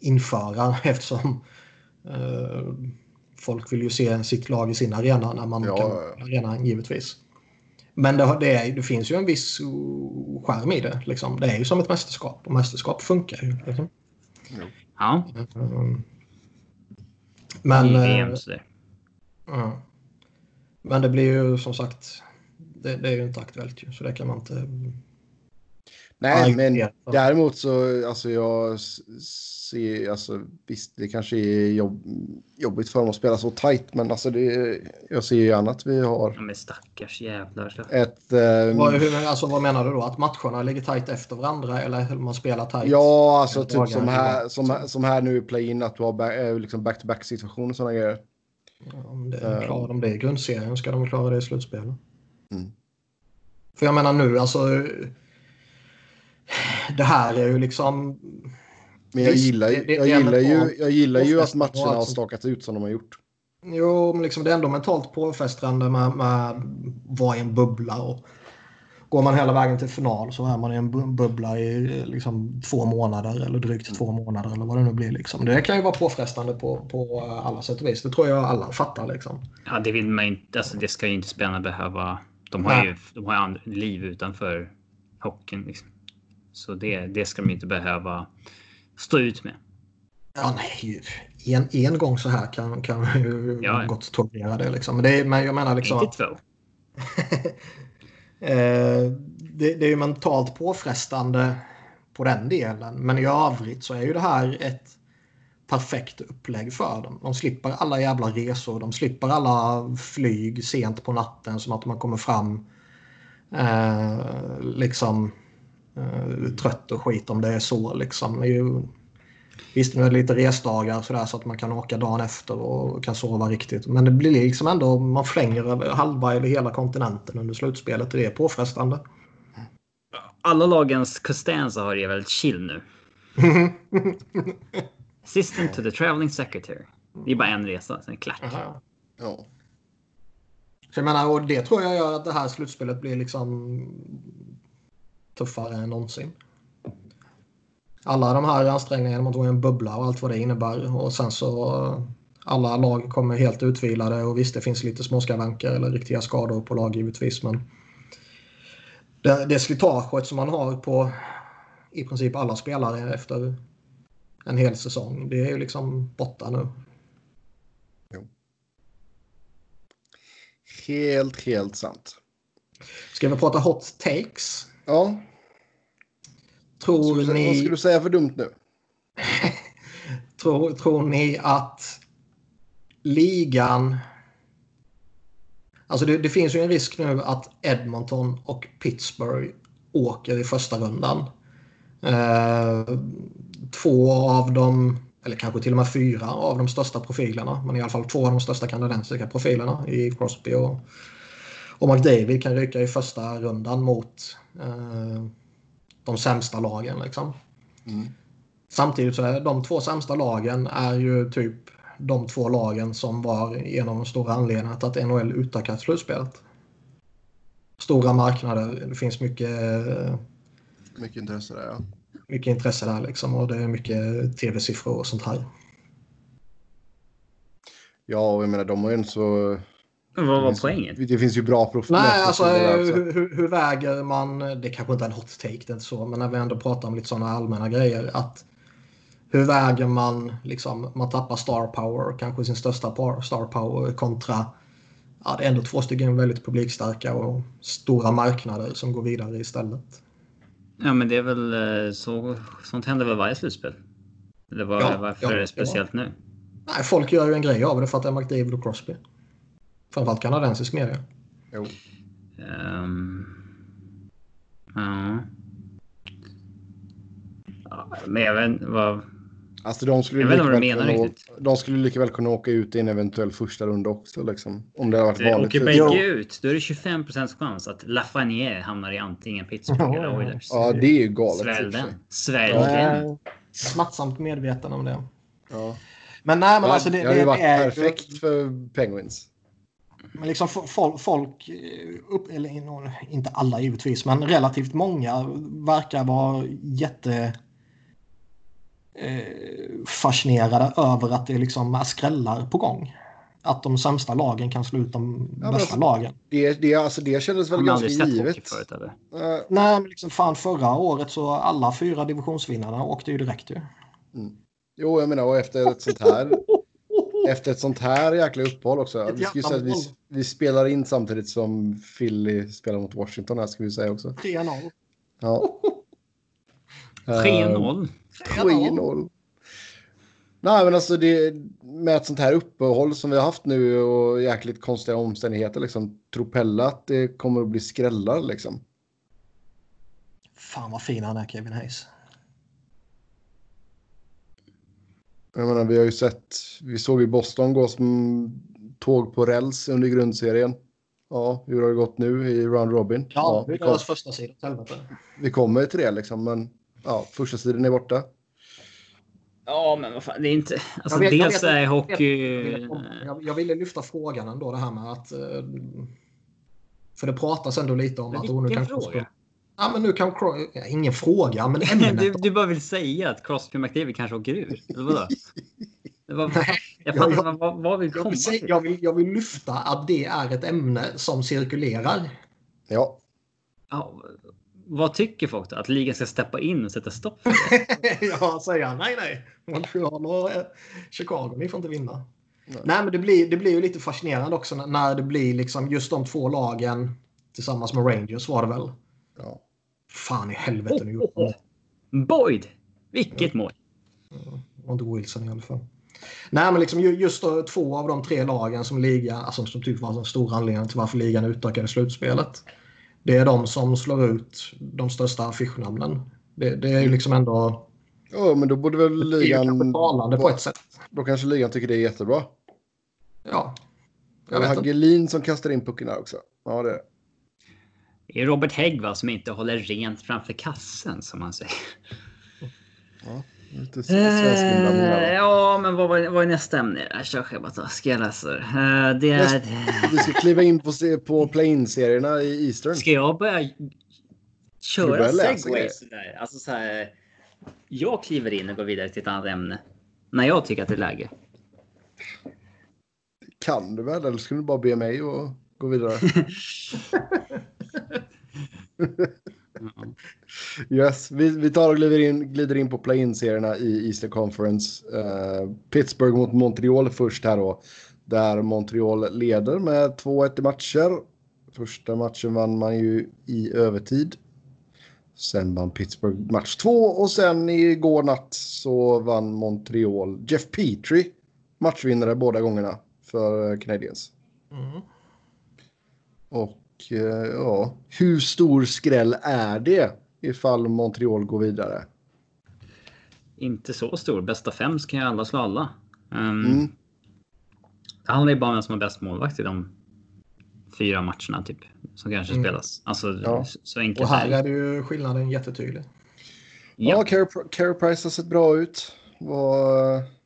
införa eftersom uh, folk vill ju se sitt lag i sin arena när man ja, kan arenan givetvis. Men det, det, är, det, finns ju en viss skärm i det. Liksom. Det är ju som ett mästerskap och mästerskap funkar ju. Liksom. Ja. Mm. Men, VM, äh, men det blir ju som sagt, det, det, är ju inte aktuellt ju, så det kan man inte Nej, men däremot så alltså jag ser, alltså visst det kanske är jobb, jobbigt för dem att spela så tajt, men alltså det, jag ser ju gärna att vi har. Ja, men stackars jävlar. Ett, um, vad, hur, alltså, vad menar du då? Att matcherna ligger tajt efter varandra eller man spelar tajt? Ja, alltså typ som här, som, som här nu i play-in att du har back, eh, liksom back-to-back situationer och sådana grejer. Ja, om det, uh, klarar de det i grundserien ska de klara det i slutspelet. Mm. För jag menar nu, alltså det här är ju liksom... Men jag gillar, det, det, jag gillar ju, jag gillar ju att matcherna har stakat ut som de har gjort. Jo, men liksom det är ändå mentalt påfrestande med, att vara i en bubbla. Och går man hela vägen till final så är man i en bubbla i liksom två månader eller drygt två månader eller vad det nu blir. Liksom. Det kan ju vara påfrestande på, på alla sätt och vis. Det tror jag alla fattar. Liksom. Ja, det vill man inte. Alltså, det ska ju inte spelarna behöva. De har Nej. ju de har liv utanför hockeyn. Liksom. Så det, det ska de inte behöva stå ut med. Ja, nej. En, en gång så här kan, kan man ju ja, gott tolerera det. Liksom. Men, det, men jag menar liksom... Inte två. eh, det, det är ju mentalt påfrestande på den delen. Men i övrigt så är ju det här ett perfekt upplägg för dem. De slipper alla jävla resor. De slipper alla flyg sent på natten som att man kommer fram eh, liksom trött och skit om det är så. Liksom. Det är ju, visst, nu är det lite resdagar så, där, så att man kan åka dagen efter och kan sova riktigt. Men det blir liksom ändå, man flänger över halva eller hela kontinenten under slutspelet och det är påfrestande. Alla lagens Costanza har det väldigt chill nu. Assistant to the traveling secretary. Det är bara en resa, sen klart. Ja. Så jag menar, och det tror jag gör att det här slutspelet blir liksom tuffare än någonsin. alla de här ansträngningarna mot en bubbla och allt vad det innebär. Och sen så alla lag kommer helt utvilade och visst det finns lite småskavanker eller riktiga skador på lag givetvis men det, det slitaget som man har på i princip alla spelare efter en hel säsong det är ju liksom borta nu. Jo. Helt, helt sant. Ska vi prata hot takes? Ja. Tror ni... vad ska du säga för dumt nu? tror, tror ni att ligan... Alltså det, det, finns ju en risk nu att Edmonton och Pittsburgh åker i första rundan. Eh, två av dem, eller kanske till och med fyra av de största profilerna, men i alla fall två av de största kanadensiska profilerna i Crosby och, och McDavid kan rycka i första rundan mot eh, de sämsta lagen. Liksom. Mm. Samtidigt så är de två sämsta lagen är ju typ de två lagen som var en av de stora anledningarna till att NHL utökat slutspelet. Stora marknader, det finns mycket... Mycket intresse där ja. Mycket intresse där liksom och det är mycket tv-siffror och sånt här. Ja, och jag menar de har ju inte så... Vad var poängen? Det finns ju bra profiler. Nej, alltså hur, hur, hur, väger man... Det kanske inte är en hot take, det är inte så. Men när vi ändå pratar om lite sådana allmänna grejer. Att hur väger man, liksom, man tappar star power, kanske sin största star power kontra ja, det är ändå två stycken väldigt publikstarka och stora marknader som går vidare istället. Ja, men det är väl eh, så. Sånt händer väl varje slutspel? Eller var, ja, varför ja, är det speciellt ja. nu? Nej, folk gör ju en grej av det för att det är McDavid och Crosby. Framförallt kanadensisk media. Jo. Um, ja. Men jag vet vad Alltså de skulle, lika väl kunna, de skulle lika väl kunna åka ut i en eventuell första runda också. Liksom, om det hade varit vanligt. Åker bägge ut, då är det 25% chans att Lafreniere hamnar i antingen Pittsburgh eller Oilers. Ja, det är ju galet. Svälj den. Svälj den. Smärtsamt medveten om det. Ja. Men nej, men alltså det, det, det, det varit är perfekt för Penguins. Men liksom folk, folk upp, eller inte alla givetvis, men relativt många verkar vara jätte eh, fascinerade över att det liksom är skrällar på gång. Att de sämsta lagen kan slå ut de ja, bästa alltså, lagen. Det, det, alltså, det kändes väl ganska givet. Förut, eller? Uh, Nej, men liksom fan förra året så alla fyra divisionsvinnarna åkte ju direkt ju. Mm. Jo, jag menar och efter ett sånt här efter ett sånt här jäkla uppehåll också. Vi, ska säga att vi, vi, spelar in samtidigt som Philly spelar mot Washington här ska vi säga också. 3-0. Ja. 3-0. 3-0. Nej, men alltså det, med ett sånt här uppehåll som vi har haft nu och jäkligt konstiga omständigheter liksom. Tror Pelle att det kommer att bli skrällar liksom? Fan vad fin han är Kevin Hayes. Jag menar, vi har ju sett, vi såg ju Boston gå som tåg på räls under grundserien. Ja, hur har det gått nu i Round Robin? Ja, ja det är deras första sida. Vi kommer till det liksom, men ja, första sidan är borta. Ja, men vad fan, det är inte... Alltså, vet, dels vet, är hockey... Jag, jag, ville lyfta frågan ändå, det här med att... Eh, för det pratas ändå lite om men att... Vilken oh, fråga? Ja, men nu kan ja, Ingen fråga, men ämnet. du, du bara vill säga att Crosby McDavid kanske åker ur? Eller vadå? Det var, Nej, jag fattar jag, vad, vad vill komma jag vill, jag, vill, jag vill lyfta att det är ett ämne som cirkulerar. Ja. ja vad tycker folk då? Att ligan ska steppa in och sätta stopp för det? ja, säger han. Nej, nej. Montreal och Chicago, ni får inte vinna. Nej, nej men det blir, det blir ju lite fascinerande också när det blir liksom just de två lagen tillsammans med Rangers var det väl? Ja. Fan i helvete nu. Oh, oh. Boyd! Vilket mål! Ja, inte Wilson i alla fall. Nej, men liksom just då, två av de tre lagen som liga, alltså som typ var en stor anledning till varför ligan utökade slutspelet. Det är de som slår ut de största affischnamnen. Det, det är ju liksom ändå... Ja, men då borde väl ligan... Det på ett sätt. Då kanske ligan tycker det är jättebra. Ja. Jag vet Hagelin som kastar in pucken här också. Ja, det är det. Är Robert Hägg va, som inte håller rent framför kassen som man säger. Ja, lite eh, Ja, men vad var, vad är nästa ämne? Jag kör schemat Ska jag läsa eh, det? Är... Vi ska kliva in på, på play-in-serierna i Eastern. Ska jag börja köra segways? Alltså så här, Jag kliver in och går vidare till ett annat ämne. När jag tycker att det är läge. Kan du väl? Eller skulle du bara be mig att gå vidare? yes, vi, vi tar och glider in, glider in på play-in-serierna i Eastern Conference. Uh, Pittsburgh mot Montreal först här då. Där Montreal leder med 2-1 i matcher. Första matchen vann man ju i övertid. Sen vann Pittsburgh match två och sen igår natt så vann Montreal. Jeff Petrie matchvinnare båda gångerna för Canadiens. Mm. Och eh, ja, hur stor skräll är det ifall Montreal går vidare? Inte så stor. Bästa fem ska ju alla slå alla. Um, mm. Det handlar ju bara om vem som har bäst målvakt i de fyra matcherna typ. Som kanske mm. spelas. Alltså ja. så enkelt. Och här är det ju skillnaden jättetydlig. Ja, ja Carey Price har sett bra ut. Och...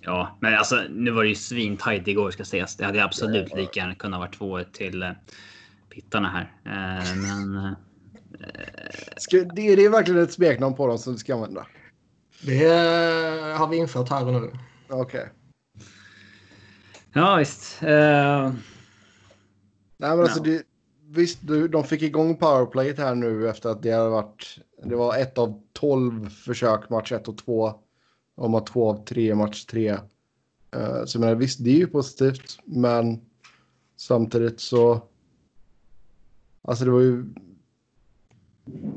Ja, men alltså nu var det ju svintajt igår ska sägas. Det hade absolut ja. lika gärna kunnat vara 2 till uh, pittarna här. Uh, men... Uh, ska, det, det är verkligen ett smeknamn på dem som du ska använda. Det har vi infört här och nu. Okej. Okay. Ja, visst. Uh... Nej, men alltså det, visst, de fick igång powerplayet här nu efter att det hade varit. Det var ett av tolv försök match ett och två. Om att två av tre match tre. Uh, så jag menar, visst, det är ju positivt, men samtidigt så. Alltså det var ju.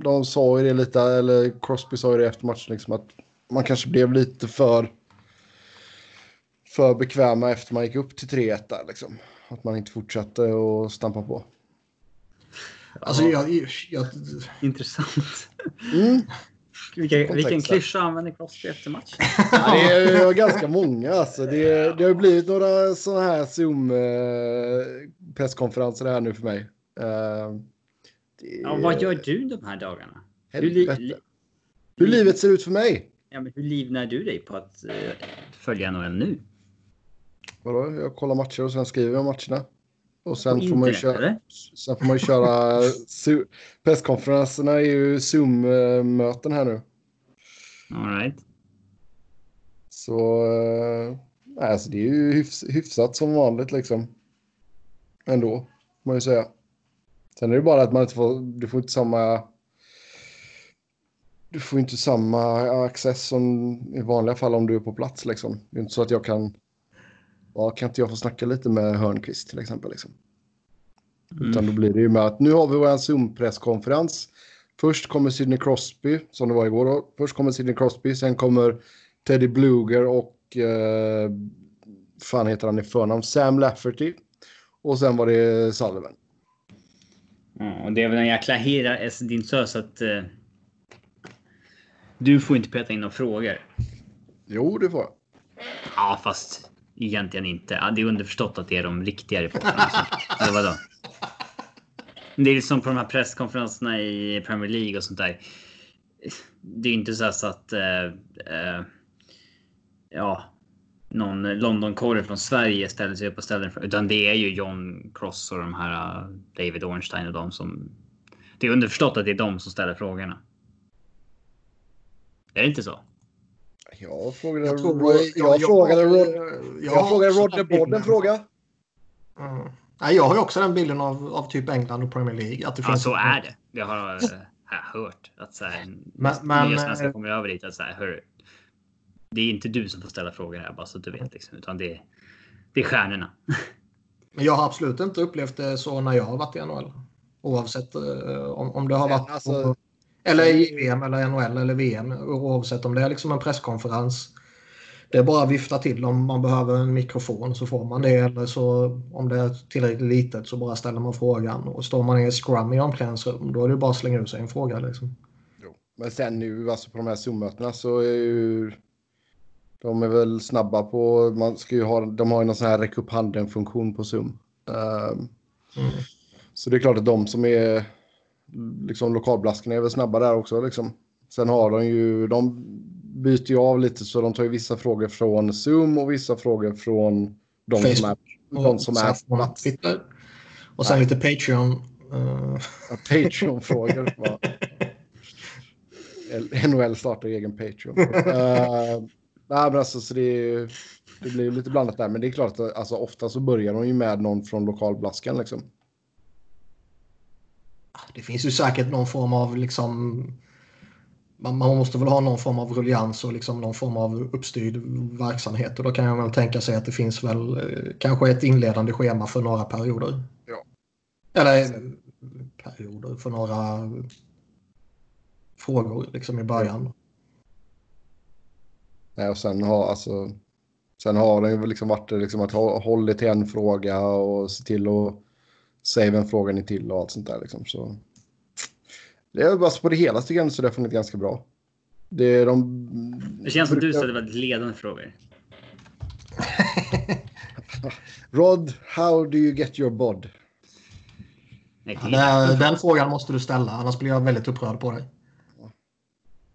De sa ju det lite, eller Crosby sa ju det efter matchen liksom att man kanske blev lite för för bekväma efter man gick upp till 3-1 där liksom. Att man inte fortsatte att stampa på. Alltså jag... jag... Intressant. Mm. Vilka, vilken klyscha använder Crosby efter matchen? Ja, det är ganska många. Alltså. Det, det har blivit några sådana här Zoom-presskonferenser här nu för mig. Det... ja, vad gör du de här dagarna? Hur, li... hur livet ser ut för mig? Ja, men hur livnär du dig på att uh, följa NHL nu? Vadå? Jag kollar matcher och sen skriver jag matcherna. Och sen får, man ju köra, sen får man ju köra... presskonferenserna är ju Zoom-möten här nu. All right. Så... Eh, alltså det är ju hyfs, hyfsat som vanligt liksom. Ändå, får man ju säga. Sen är det bara att man inte får... Du får inte samma... Du får inte samma access som i vanliga fall om du är på plats liksom. Det är inte så att jag kan ja, kan inte jag få snacka lite med Hörnqvist till exempel? Liksom? Mm. Utan då blir det ju med att nu har vi vår Zoom-presskonferens. Först kommer Sidney Crosby, som det var igår då. Först kommer Sidney Crosby, sen kommer Teddy Bluger och eh, fan heter han i förnamn? Sam Lafferty. Och sen var det Sullivan. Ja, och det är väl en jäkla hera din sös att eh, du får inte peta in några frågor. Jo, det får jag. Ja, fast egentligen inte. Det är underförstått att det är de riktiga reportrarna. Eller vadå? Det är som på de här presskonferenserna i Premier League och sånt där. Det är inte så, att eh, eh, ja, någon Londonkorre från Sverige ställer sig upp och ställer utan det är ju John Cross och de här uh, David Ornstein och de som. Det är underförstått att det är de som ställer frågorna. Är det inte så? Jag frågade, jag, tror, jag, jag, frågade, Rod, jag, jag frågade Rodney Bodd en fråga. Mm. Nej, jag har ju också den bilden av, av typ England och Premier League. Att det ja, finns så är det. Det har jag hört. Att så här, men, men, nya svenskar kommer över dit. Att så här, hör, det är inte du som får ställa frågor här, bara så att du vet. Liksom, utan det, det är stjärnorna. Men jag har absolut inte upplevt det så när jag har varit i NHL. Oavsett uh, om, om det har varit... Alltså, eller i VM eller NHL eller VM oavsett om det är liksom en presskonferens. Det är bara att vifta till om man behöver en mikrofon så får man det. Eller så om det är tillräckligt litet så bara ställer man frågan. Och står man i en scrum i omklädningsrum då är det bara att slänga ut sig en fråga. Liksom. Jo. Men sen nu alltså på de här Zoom-mötena så är ju de är väl snabba på, man ska ju ha, de har ju någon sån här räck upp handen-funktion på Zoom. Um, mm. Så det är klart att de som är liksom lokalblaskorna är väl snabba där också liksom. Sen har de ju, de byter ju av lite så de tar ju vissa frågor från Zoom och vissa frågor från de Facebook. som är, de som är på plats. Twitter. Och sen Nej. lite Patreon. Uh... Ja, Patreon-frågor. NHL startar egen Patreon. uh, nej, men alltså, så det, det blir lite blandat där. Men det är klart att alltså, ofta så börjar de ju med någon från lokalblaskan liksom. Det finns ju säkert någon form av liksom man, man måste väl ha någon form av ruljans och liksom någon form av uppstyrd verksamhet. Och då kan jag väl tänka sig att det finns väl eh, kanske ett inledande schema för några perioder. Ja. Eller eh, perioder för några frågor liksom i början. Nej, och sen har alltså. Sen har det ju liksom varit liksom att hålla till en fråga och se till att save en fråga ni till och allt sånt där liksom. Så det är bara på det hela tycker så det har fungerat ganska bra. Det, är de... det känns som du ställer väldigt ledande frågor. Rod, how do you get your bod? Nej, den, den frågan måste du ställa, annars blir jag väldigt upprörd på dig.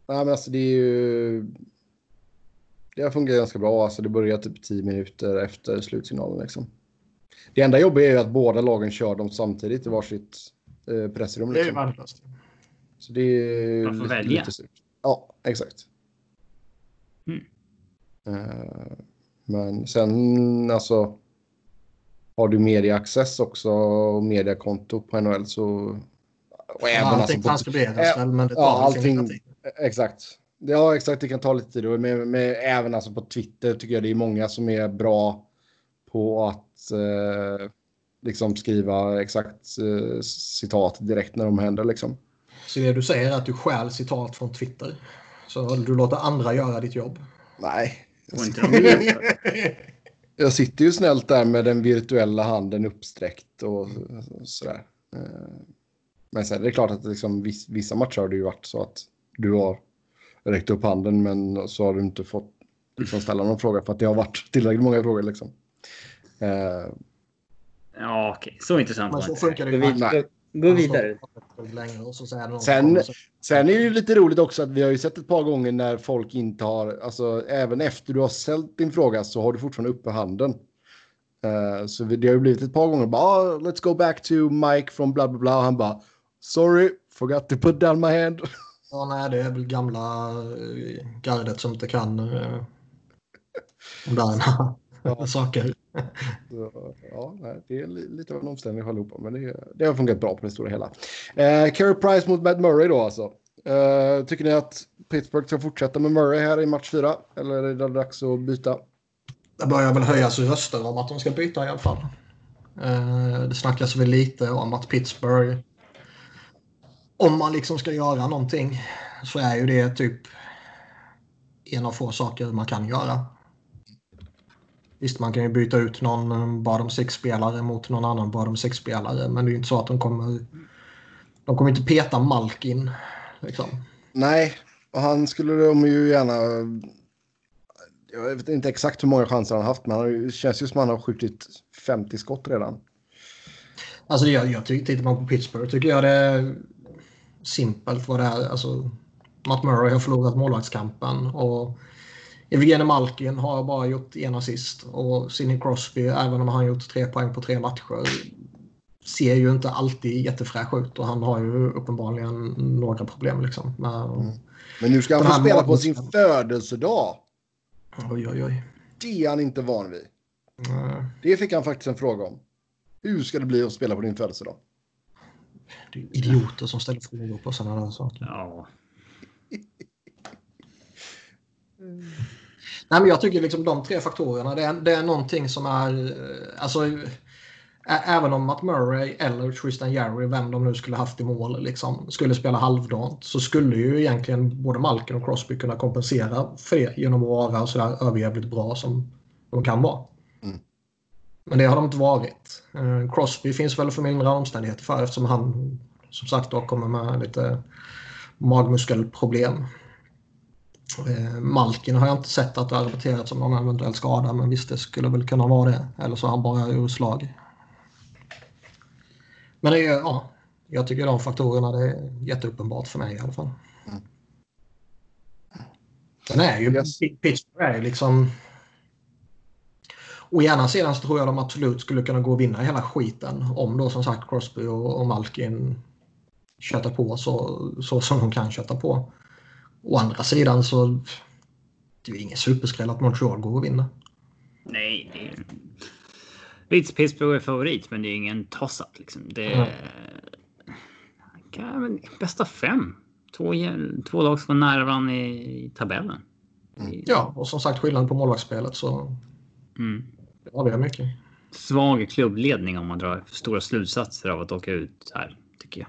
Nej, men alltså det är ju... Det har fungerat ganska bra. Alltså det börjar typ 10 minuter efter slutsignalen. Liksom. Det enda jobbiga är ju att båda lagen kör dem samtidigt i varsitt eh, pressrum. Liksom. Det är ju liksom. värdelöst. Så det är Man får lite, välja. Lite ja, exakt. Mm. Uh, men sen alltså. Har du medieaccess också och mediekonto på NHL så. Och även, ja, allting alltså, transkriberas väl men det tar ja, allting, tid. Exakt. Ja exakt det kan ta lite tid. Men, men även alltså på Twitter tycker jag det är många som är bra på att eh, liksom skriva exakt eh, citat direkt när de händer liksom. Så det du säger är att du stjäl citat från Twitter. Så du låter andra göra ditt jobb. Nej. Jag sitter, ju snällt där med den virtuella handen uppsträckt och sådär. Eh, men sen är det klart att liksom, vissa matcher har det ju varit så att du har räckt upp handen men så har du inte fått liksom, ställa någon fråga för att det har varit tillräckligt många frågor. Liksom. Uh, ja, okej. Okay. Så intressant Men så funkar det ju. Gå vidare. Sen, sen är det ju lite roligt också att vi har ju sett ett par gånger när folk inte har, alltså även efter du har ställt din fråga så har du fortfarande uppe handen. Uh, så det har ju blivit ett par gånger bara, oh, let's go back to Mike från bla bla bla. Han bara, sorry, forgot to put down my hand. Ja, nej, det är väl gamla eh, gardet som inte kan uh, moderna ja. saker. Så, ja, det är lite av en omställning allihopa, men det, det har fungerat bra på det stora hela. Eh, Carey Price mot Matt Murray då alltså. Eh, tycker ni att Pittsburgh ska fortsätta med Murray här i match 4? Eller är det dags att byta? Det börjar väl höjas röster om att de ska byta i alla fall. Eh, det snackas väl lite om att Pittsburgh, om man liksom ska göra någonting, så är ju det typ en av få saker man kan göra. Visst, man kan ju byta ut någon bottom six-spelare mot någon annan bottom six-spelare. Men det är ju inte så att de kommer... De kommer inte peta Malkin. Liksom. Nej, och han skulle de ju gärna... Jag vet inte exakt hur många chanser han haft, men det känns ju som att han har skjutit 50 skott redan. Alltså jag, jag tycker, tittar man på Pittsburgh tycker jag det simpelt vad det är. Alltså, Matt Murray har förlorat målvaktskampen och Evgeny Malkin har bara gjort en assist och Sidney Crosby, även om han gjort tre poäng på tre matcher, ser ju inte alltid jättefräsch ut och han har ju uppenbarligen några problem. Liksom, mm. Men nu ska han få spela på sin födelsedag. Oj, oj, oj. Det är han inte van vid. Mm. Det fick han faktiskt en fråga om. Hur ska det bli att spela på din födelsedag? Det är idioter som ställer frågor på sådana där saker. Ja. Nej, men jag tycker liksom de tre faktorerna, det är, det är någonting som är... Eh, alltså, även om Matt Murray eller Tristan Jarry, vem de nu skulle haft i mål, liksom, skulle spela halvdant så skulle ju egentligen både Malkin och Crosby kunna kompensera för det genom att vara sådär överjävligt bra som de kan vara. Men det har de inte varit. Eh, Crosby finns väl för mindre omständigheter för eftersom han som sagt då kommer med lite magmuskelproblem. Eh, Malkin har jag inte sett att det har rapporterats om någon eventuell skada men visst det skulle väl kunna vara det. Eller så har han bara ur slag. Men det är, ja, jag tycker de faktorerna det är jätteuppenbart för mig i alla fall. Mm. Sen är ju. Pittsburgh är liksom... Å ena sidan så tror jag de absolut skulle kunna gå och vinna hela skiten om då som sagt Crosby och, och Malkin köttar på så, så som de kan kötta på. Å andra sidan så det är ju ingen superskräll att Montreal går och vinner. Nej, det är... Leeds Pittsburgh är favorit, men det är ingen toss-up. Liksom. Det är... Mm. bästa fem. Två, två lag som var nära varandra i, i tabellen. Mm. Ja, och som sagt skillnad på målvaktsspelet så mm. Det avgör mycket. Svag klubbledning om man drar stora slutsatser av att åka ut här, tycker jag.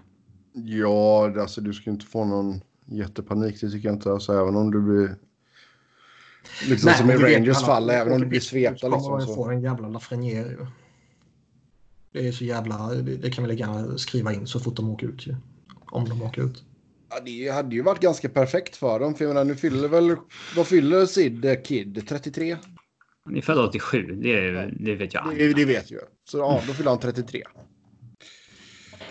Ja, alltså du ska inte få någon jättepanik, det tycker jag inte. Alltså, även om du blir... Liksom Nej, som i Rangers fall, även om du blir svepta. Liksom, kommer så. få en jävla Lafreniere ju. Det är så jävla... Det, det kan vi lika skriva in så fort de åker ut ju. Om de åker ut. Ja, det hade ju varit ganska perfekt för dem. För jag menar, nu fyller väl... Vad fyller Sid eh, Kid? 33? Han är född 87. Det, det vet jag. Det, det vet jag. Så ja, då fyller han 33.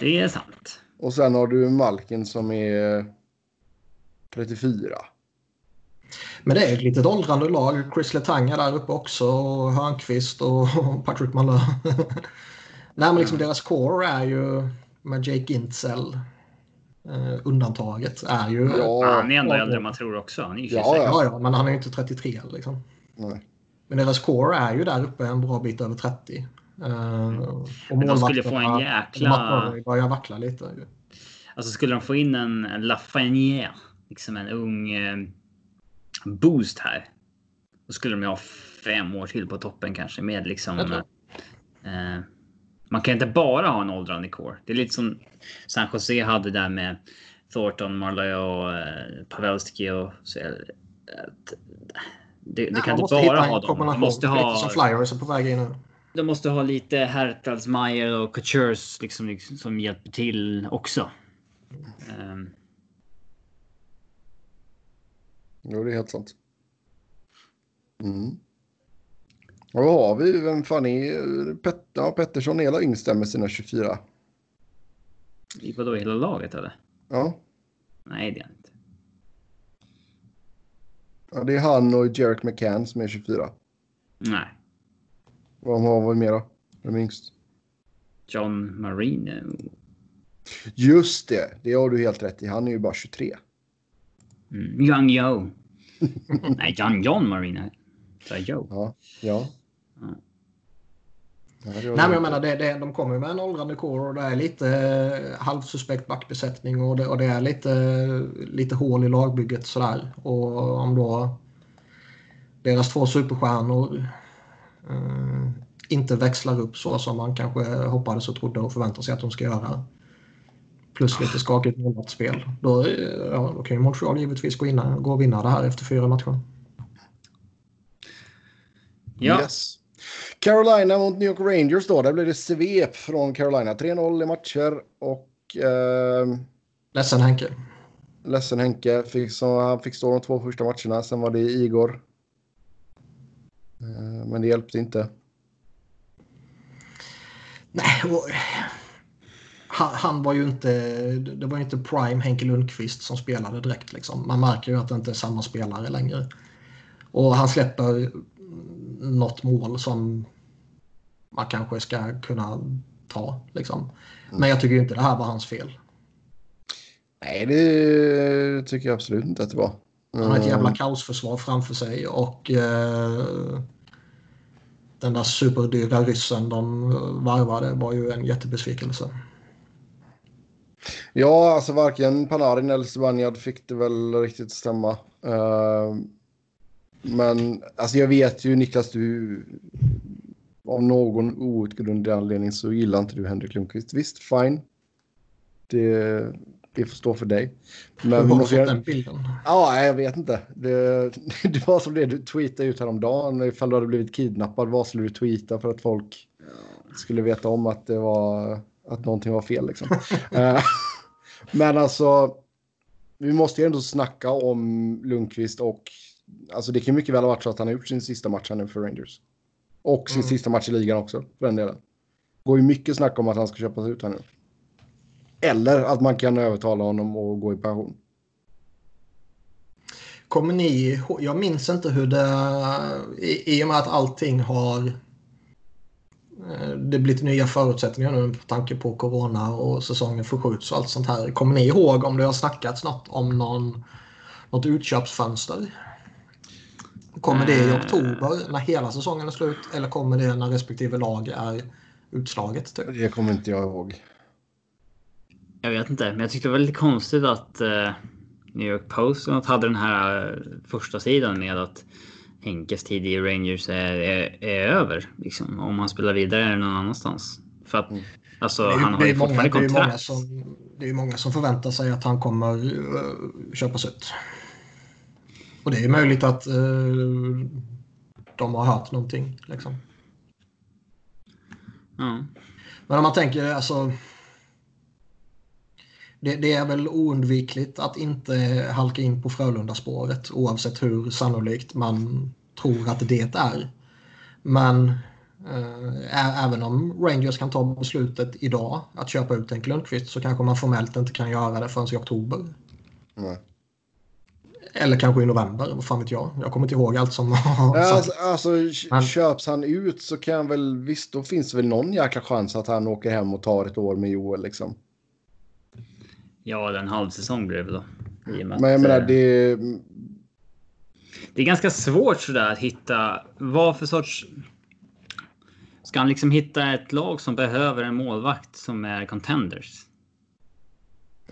Det är sant. Och sen har du Malkin som är 34. Men det är ett litet åldrande lag. Chris Letanga där uppe också. Och Hörnqvist och Patrick Malö. Nej, men liksom deras core är ju med Jake Gintzel. Uh, undantaget är ju... Ja, han är ändå äldre än man tror också. Han är 26. Ja, ja. ja, men han är ju inte 33 liksom. Nej. Men deras core är ju där uppe en bra bit över 30. Uh, och men de skulle få en jäkla... börjar vackla lite. Alltså skulle de få in en, en Lafreniere, liksom en ung eh, boost här. Då skulle de ju ha fem år till på toppen kanske med liksom. Eh, man kan inte bara ha en åldrande core. Det är lite som San Jose hade där med Thornton, Marlowe och eh, Pavelski och så. Eh, det, det kan inte bara ha dem. Man måste ha... Som flyers är på väg in nu. De måste ha lite Hertalsmeyer och Coutures liksom, liksom, som hjälper till också. Um. Jo, det är helt sant. Mm. Och vad har vi? Vem fan är Pet ja, Pettersson? Är hela yngsta med sina 24? I vadå, hela laget eller? Ja. Nej, det är han inte. Ja, det är han och Jarek McCann som är 24. Nej. Vad har vi mer då? Vem är yngst? John Marino. Just det, det har du helt rätt i. Han är ju bara 23. Mm. Young Joe. Nej, John John Marino. Så Joe. Ja, ja. Nej, men jag menar, det, det, de kommer med en åldrande kår och det är lite eh, halvsuspekt backbesättning och det, och det är lite, lite hål i lagbygget sådär. Och om då deras två superstjärnor eh, inte växlar upp så som man kanske hoppades och trodde och förväntade sig att de ska göra. Plus lite skakigt målvaktsspel. Då, eh, ja, då kan ju Montreal givetvis gå, in, gå och vinna det här efter fyra matcher. Ja. Yes. Carolina mot New York Rangers då. Där blev det svep från Carolina. 3-0 i matcher och... Eh, ledsen Henke. Ledsen Henke. Fick, så, han fick stå de två första matcherna. Sen var det Igor. Eh, men det hjälpte inte. Nej, och, han, han, var ju inte... Det var ju inte prime Henke Lundqvist som spelade direkt. Liksom. Man märker ju att det inte är samma spelare längre. Och han släpper något mål som man kanske ska kunna ta. Liksom. Men jag tycker inte det här var hans fel. Nej, det tycker jag absolut inte att det var. Han har ett jävla mm. kaosförsvar framför sig och eh, den där superdyra ryssen de varvade var ju en jättebesvikelse. Ja, alltså varken Panarin eller Zibanejad fick det väl riktigt stämma. Uh, men alltså jag vet ju Niklas, du av någon outgrundlig anledning så gillar inte du Henrik Lundqvist. Visst, fine. Det, det får stå för dig. Men Hur har du fått den bilden? Ja, jag vet inte. Det, det var som det du tweetade ut häromdagen. Ifall du hade blivit kidnappad, vad skulle du tweeta för att folk skulle veta om att det var att någonting var fel liksom. Eh, men alltså, vi måste ju ändå snacka om Lundqvist och alltså det kan mycket väl ha varit så att han har gjort sin sista match här nu för Rangers. Och sin mm. sista match i ligan också, för den delen. Går ju mycket snack om att han ska köpas ut här nu. Eller att man kan övertala honom att gå i pension. Kommer ni Jag minns inte hur det... I, I och med att allting har... Eh, det blivit nya förutsättningar nu på tanke på corona och säsongen förskjuts och allt sånt här. Kommer ni ihåg om det har snackats något om någon något utköpsfönster? Kommer det i oktober när hela säsongen är slut eller kommer det när respektive lag är utslaget? Typ? Det kommer inte jag ihåg. Jag vet inte, men jag tyckte det var lite konstigt att uh, New York Post hade den här uh, första sidan med att Henkes tid i Rangers är, är, är över. Liksom, om han spelar vidare någon annanstans. För att mm. alltså, det är, han har ju fortfarande kontrakt. Det är, många som, det är många som förväntar sig att han kommer uh, köpas ut. Och det är möjligt att uh, de har hört någonting. Liksom. Mm. Men om man tänker alltså. Det, det, är väl oundvikligt att inte halka in på Frölunda-spåret oavsett hur sannolikt man tror att det är. Men äh, även om Rangers kan ta beslutet idag att köpa ut en Lundqvist så kanske man formellt inte kan göra det förrän i oktober. Mm. Eller kanske i november, vad fan vet jag. Jag kommer inte ihåg allt som har ja, alltså, alltså, Men... Köps han ut så kan väl, visst då finns det väl någon jäkla chans att han åker hem och tar ett år med Joel liksom. Ja, en halv säsong blir det väl då. Men jag menar eh, det... Det är ganska svårt sådär att hitta vad för sorts... Ska han liksom hitta ett lag som behöver en målvakt som är contenders?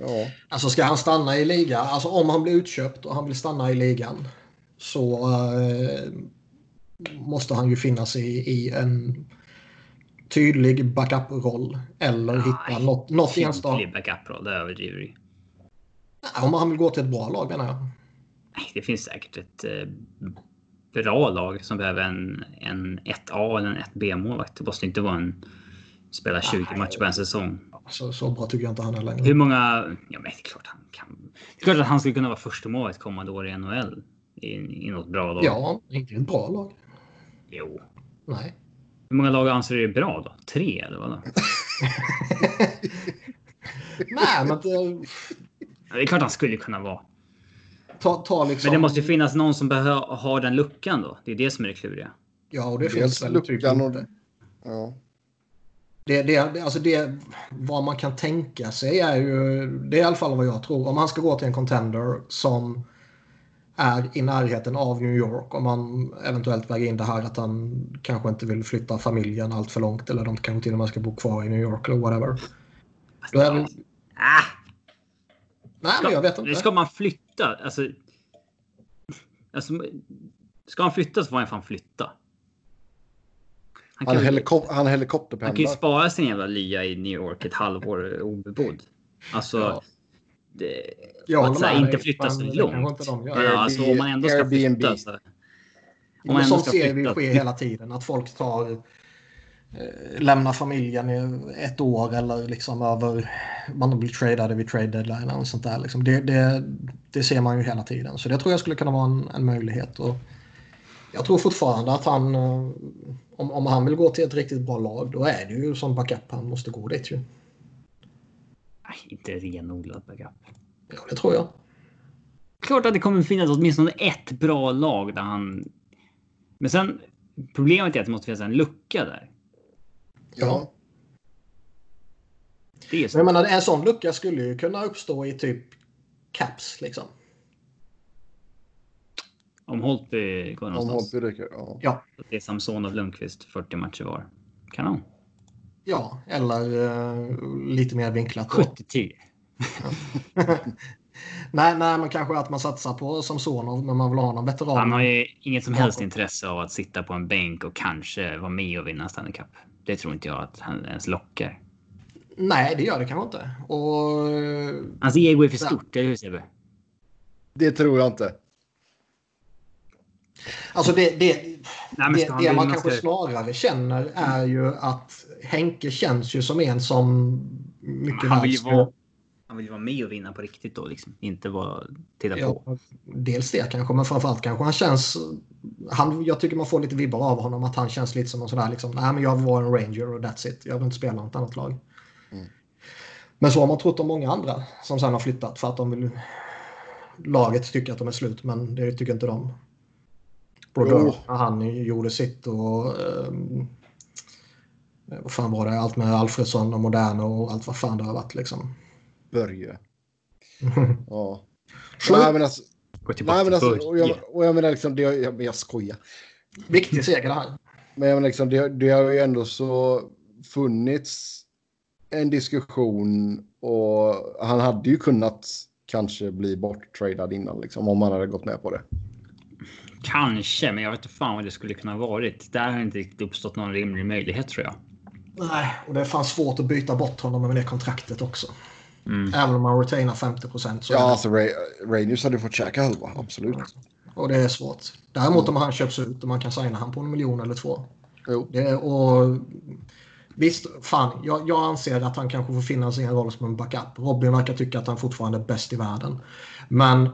Ja. Alltså ska han stanna i ligan, alltså om han blir utköpt och han vill stanna i ligan så eh, måste han ju finnas i, i en tydlig backup-roll eller Nej, hitta något, något enstaka. Tydlig backup-roll, det överdriver du Om han vill gå till ett bra lag menar jag. Nej, det finns säkert ett eh, bra lag som behöver en, en 1A eller en 1B-målvakt. Det måste inte vara en spela 20 Nej, matcher på en säsong. Så, så bra tycker jag inte han är längre. Hur många? Ja, men det är klart han kan. Det är klart att han skulle kunna vara första målet kommande år i NHL. I, I något bra lag. Ja, inte ett bra lag. Jo. Nej. Hur många lag anser du är bra då? Tre eller vad? Nej, men... Det... Ja, det är klart han skulle kunna vara. Ta, ta liksom... Men det måste ju finnas någon som behöver ha den luckan då. Det är det som är det kluriga. Ja, och det Dels finns väl typ inte. Ja. Det, det, alltså det, vad man kan tänka sig är ju, det är i alla fall vad jag tror, om man ska gå till en contender som är i närheten av New York, om man eventuellt väger in det här att han kanske inte vill flytta familjen allt för långt eller de kanske till och med ska bo kvar i New York eller whatever. Då är väl... Ah. Nej, ska, men jag vet inte. Ska man flytta? Alltså, alltså, ska han flytta så får han fan flytta. Han, han, helikop han helikopterpendlar. Han kan ju spara sin jävla lya i New York ett halvår obebodd. Alltså. Ja. Det, att så här, inte flytta så långt. Ja, alltså, om man ändå ska Airbnb. flytta. Så, om man sånt ser vi ske hela tiden. Att folk tar eh, lämnar familjen i ett år eller liksom över man blir tradade vid trade deadline eller sånt där. Liksom. Det, det, det, ser man ju hela tiden. Så det tror jag skulle kunna vara en, en möjlighet. Och jag tror fortfarande att han, eh, om, om han vill gå till ett riktigt bra lag, då är det ju som backup han måste gå dit ju. Nej, inte renodlad backup. Ja, det tror jag. Klart att det kommer finnas åtminstone ett bra lag där han... Men sen, problemet är att det måste finnas en lucka där. Ja. Det är så. Men jag menar, en sån lucka skulle ju kunna uppstå i typ Caps liksom. Om Holtby går någonstans. Om Holtby ryker, ja. ja. Det är Samson och Lundqvist 40 matcher var. Kanon. Ja, eller uh, lite mer vinklat. 70-10. nej, nej, men kanske att man satsar på Samsonov, men man vill ha någon veteran. Han har ju inget som helst intresse av att sitta på en bänk och kanske vara med och vinna Stanley Cup. Det tror inte jag att han ens lockar. Nej, det gör det kanske inte. Och... Hans ego är för stort, eller hur Sebbe? Det tror jag inte. Alltså det, det, Nej, det, det man kanske ska... snarare känner är ju att Henke känns ju som en som mycket han vill, vara, han vill ju vara med och vinna på riktigt då, liksom. inte bara titta ja, på. Dels det kanske, men framförallt kanske han känns... Han, jag tycker man får lite vibbar av honom att han känns lite som en sådär liksom, nej men jag vill vara en ranger och that's it. Jag vill inte spela något annat lag. Mm. Men så har man trott om många andra som sen har flyttat för att de vill... Laget tycker att de är slut, men det tycker inte de. Brodeur, han gjorde sitt och um, vad fan var det? Allt med Alfredsson och Moderna och allt vad fan det har varit liksom. Börje. ja. Alltså... Nej, men alltså, och, jag, början. och jag menar liksom, det, jag, jag skojar. Viktig seger det här. Men jag menar liksom, det, det har ju ändå så funnits en diskussion och han hade ju kunnat kanske bli borttradad innan liksom om han hade gått med på det. Kanske, men jag vet inte fan vad det skulle kunna varit. Där har inte riktigt uppstått någon rimlig möjlighet tror jag. Nej, och det är fan svårt att byta bort honom med det kontraktet också. Mm. Även om man retainar 50 procent. Ja, det- alltså Ra- Rangers hade fått käka halva, absolut. Och det är svårt. Däremot om han köps ut och man kan signa han på en miljon eller två. Jo. Det och, visst, fan, jag, jag anser att han kanske får finna sin roll som en backup. Robin verkar tycka att han fortfarande är bäst i världen. Men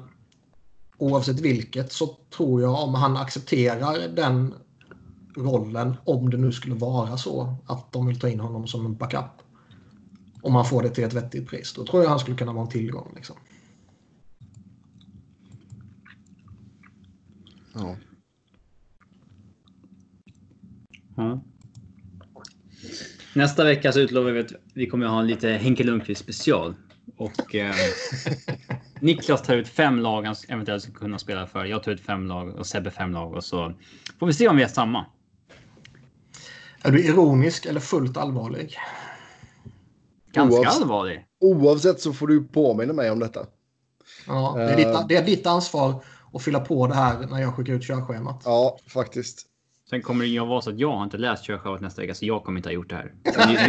oavsett vilket så tror jag om han accepterar den rollen, om det nu skulle vara så att de vill ta in honom som en backup. Om han får det till ett vettigt pris, då tror jag han skulle kunna vara en tillgång. Liksom. Ja. Ja. Nästa vecka så utlovar vi att vi kommer att ha en lite Henke Lundqvist special. Och eh, Niklas tar ut fem lag han eventuellt ska kunna spela för. Jag tar ut fem lag och Sebbe fem lag och så får vi se om vi är samma. Är du ironisk eller fullt allvarlig? Ganska Oavsett- allvarlig. Oavsett så får du påminna mig om detta. Ja, det, är Eh. ditt, det är ditt ansvar att fylla på det här när jag skickar ut körschemat. Ja, faktiskt. Sen kommer det ju att vara så att jag har inte läst körschemat nästa vecka så jag kommer inte ha gjort det här.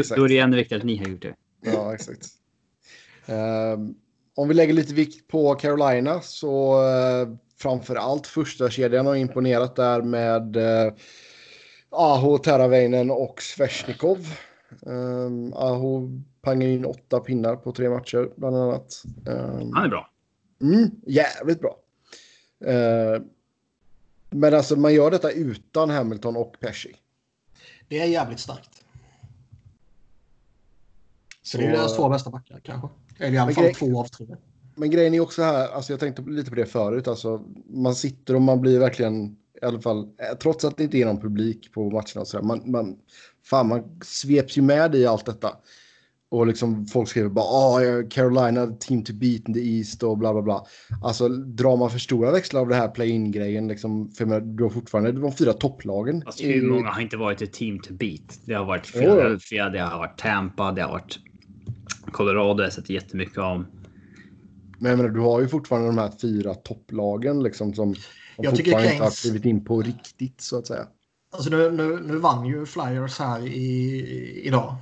Då är det ännu viktigare att ni har gjort det. Ja, exakt. Ehm, om vi lägger lite vikt på Carolina så uh, framför allt första kedjan har imponerat där med uh, Aho, Teravainen och Sveshnikov. Um, Aho pangade in åtta pinnar på tre matcher bland annat. Ehm, Han är bra. Mm, jävligt bra. Eh, men alltså man gör detta utan Hamilton och Pesci. Det är jävligt starkt. Så det är deras två bästa backar kanske. Eller i alla Men fall två av tre. Men grejen är också här, alltså jag tänkte lite på det förut, alltså man sitter och man blir verkligen, i alla fall, eh, trots att det inte är någon publik på matcherna och sådär, man, man, fan man sveps ju med i allt detta. Och liksom folk skriver bara ah, Carolina team to beat in the East och bla bla bla. Alltså drar man för stora växlar av det här play-in-grejen liksom, för menar, du har fortfarande de fyra topplagen. Fast hur många har inte varit ett team to beat? Det har varit. Philadelphia, det har varit Tampa, det har varit Colorado. Jag har sett jättemycket om. Men jag menar, du har ju fortfarande de här fyra topplagen liksom som, Jag tycker fortfarande inte har klivit in på riktigt så att säga. Alltså nu, nu, nu vann ju Flyers här i, idag.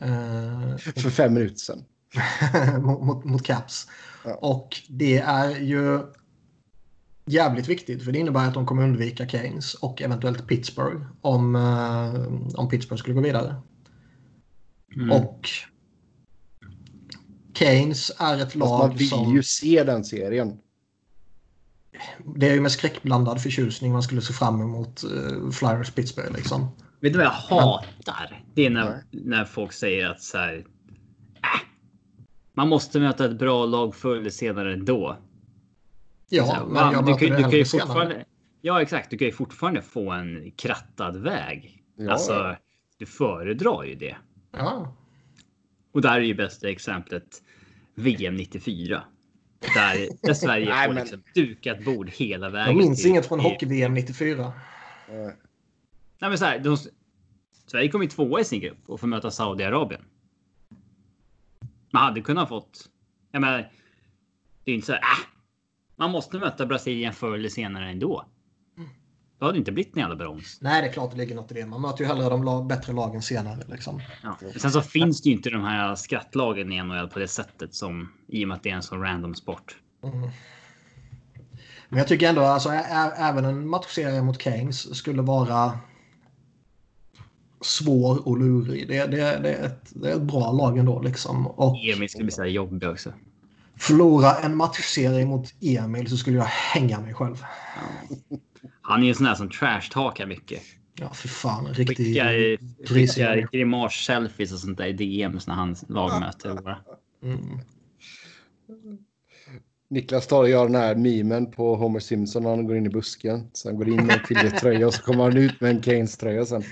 Eh, För fem minuter sedan. mot, mot, mot Caps. Ja. Och det är ju jävligt viktigt för det innebär att de kommer undvika Keynes och eventuellt Pittsburgh om, eh, om Pittsburgh skulle gå vidare. Mm. Och Keynes är ett lag man vill som... ju se den serien. Det är ju med skräckblandad förtjusning man skulle se fram emot uh, Flyers Pittsburgh liksom. Vet du vad jag hatar? Det är när, när folk säger att så här. Äh, man måste möta ett bra lag förr eller senare ändå. Så Ja, här, men jag du, möter det du kan ju fortfarande. Ja, exakt. Du kan ju fortfarande få en krattad väg. Ja, alltså, ja. du föredrar ju det. Ja. Och där är ju bästa exemplet VM 94. Där, där Sverige Nej, får men- liksom dukat bord hela vägen. Jag minns till- inget från hockey-VM 94. Eh, Nej, men så här, de, Sverige kom ju tvåa i sin grupp och får möta Saudiarabien. Man hade kunnat fått. Jag menar, det är inte så här. Äh, man måste möta Brasilien förr eller senare ändå. Då hade det inte blivit en jävla brons. Nej, det är klart det ligger något i det. Man möter ju hellre de bättre lagen senare. Liksom. Ja. Sen så finns det ju inte de här skrattlagen i NHL på det sättet som i och med att det är en så random sport. Mm. Men jag tycker ändå alltså även en matchserie mot Keynes skulle vara svår och lurig. Det, det, det, är, ett, det är ett bra lag ändå liksom. Och Emil skulle bli så här jobbig också. förlora en matchserie mot Emil så skulle jag hänga mig själv. Han är ju en sån här som trashtalkar mycket. Ja, för fan. Riktig Skickar, grimas-selfies och sånt där i DMs när han lag möter våra. Mm. Niklas tar och gör den här memen på Homer Simpson när han går in i busken. Sen går in med en Tillit-tröja och så kommer han ut med en Keynes-tröja sen.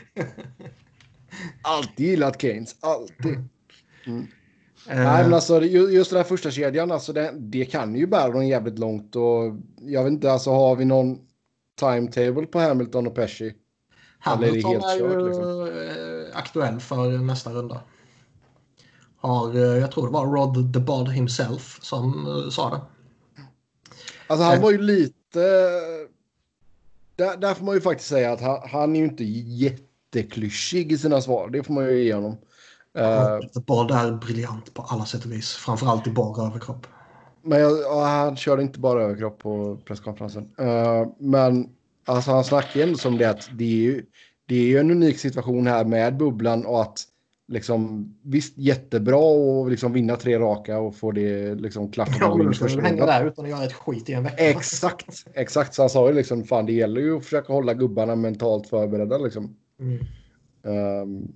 Alltid gillat Keynes, alltid. Nej, men alltså just den här första kedjan, alltså det, det kan ju bära dem jävligt långt och jag vet inte, alltså har vi någon timetable på Hamilton och Pesci? Hamilton är, är, ju kört, liksom? aktuell för nästa runda. Har, jag tror det var Rod the Bod himself som sa det. Alltså han var ju lite... Där, där får man ju faktiskt säga att han, han är ju inte jätteklyschig i sina svar. Det får man ju ge honom. Uh, Bard är briljant på alla sätt och vis. Framförallt i bara överkropp. Men jag, ja, han körde inte bara överkropp på presskonferensen. Uh, men alltså, han snackar ju ändå som det att det är ju det är en unik situation här med bubblan och att liksom visst jättebra att liksom vinna tre raka och få det liksom klart. Ja, men du hänga där utan att göra ett skit i en vecka. Exakt, exakt. Så han sa ju liksom fan det gäller ju att försöka hålla gubbarna mentalt förberedda liksom. Mm. Um,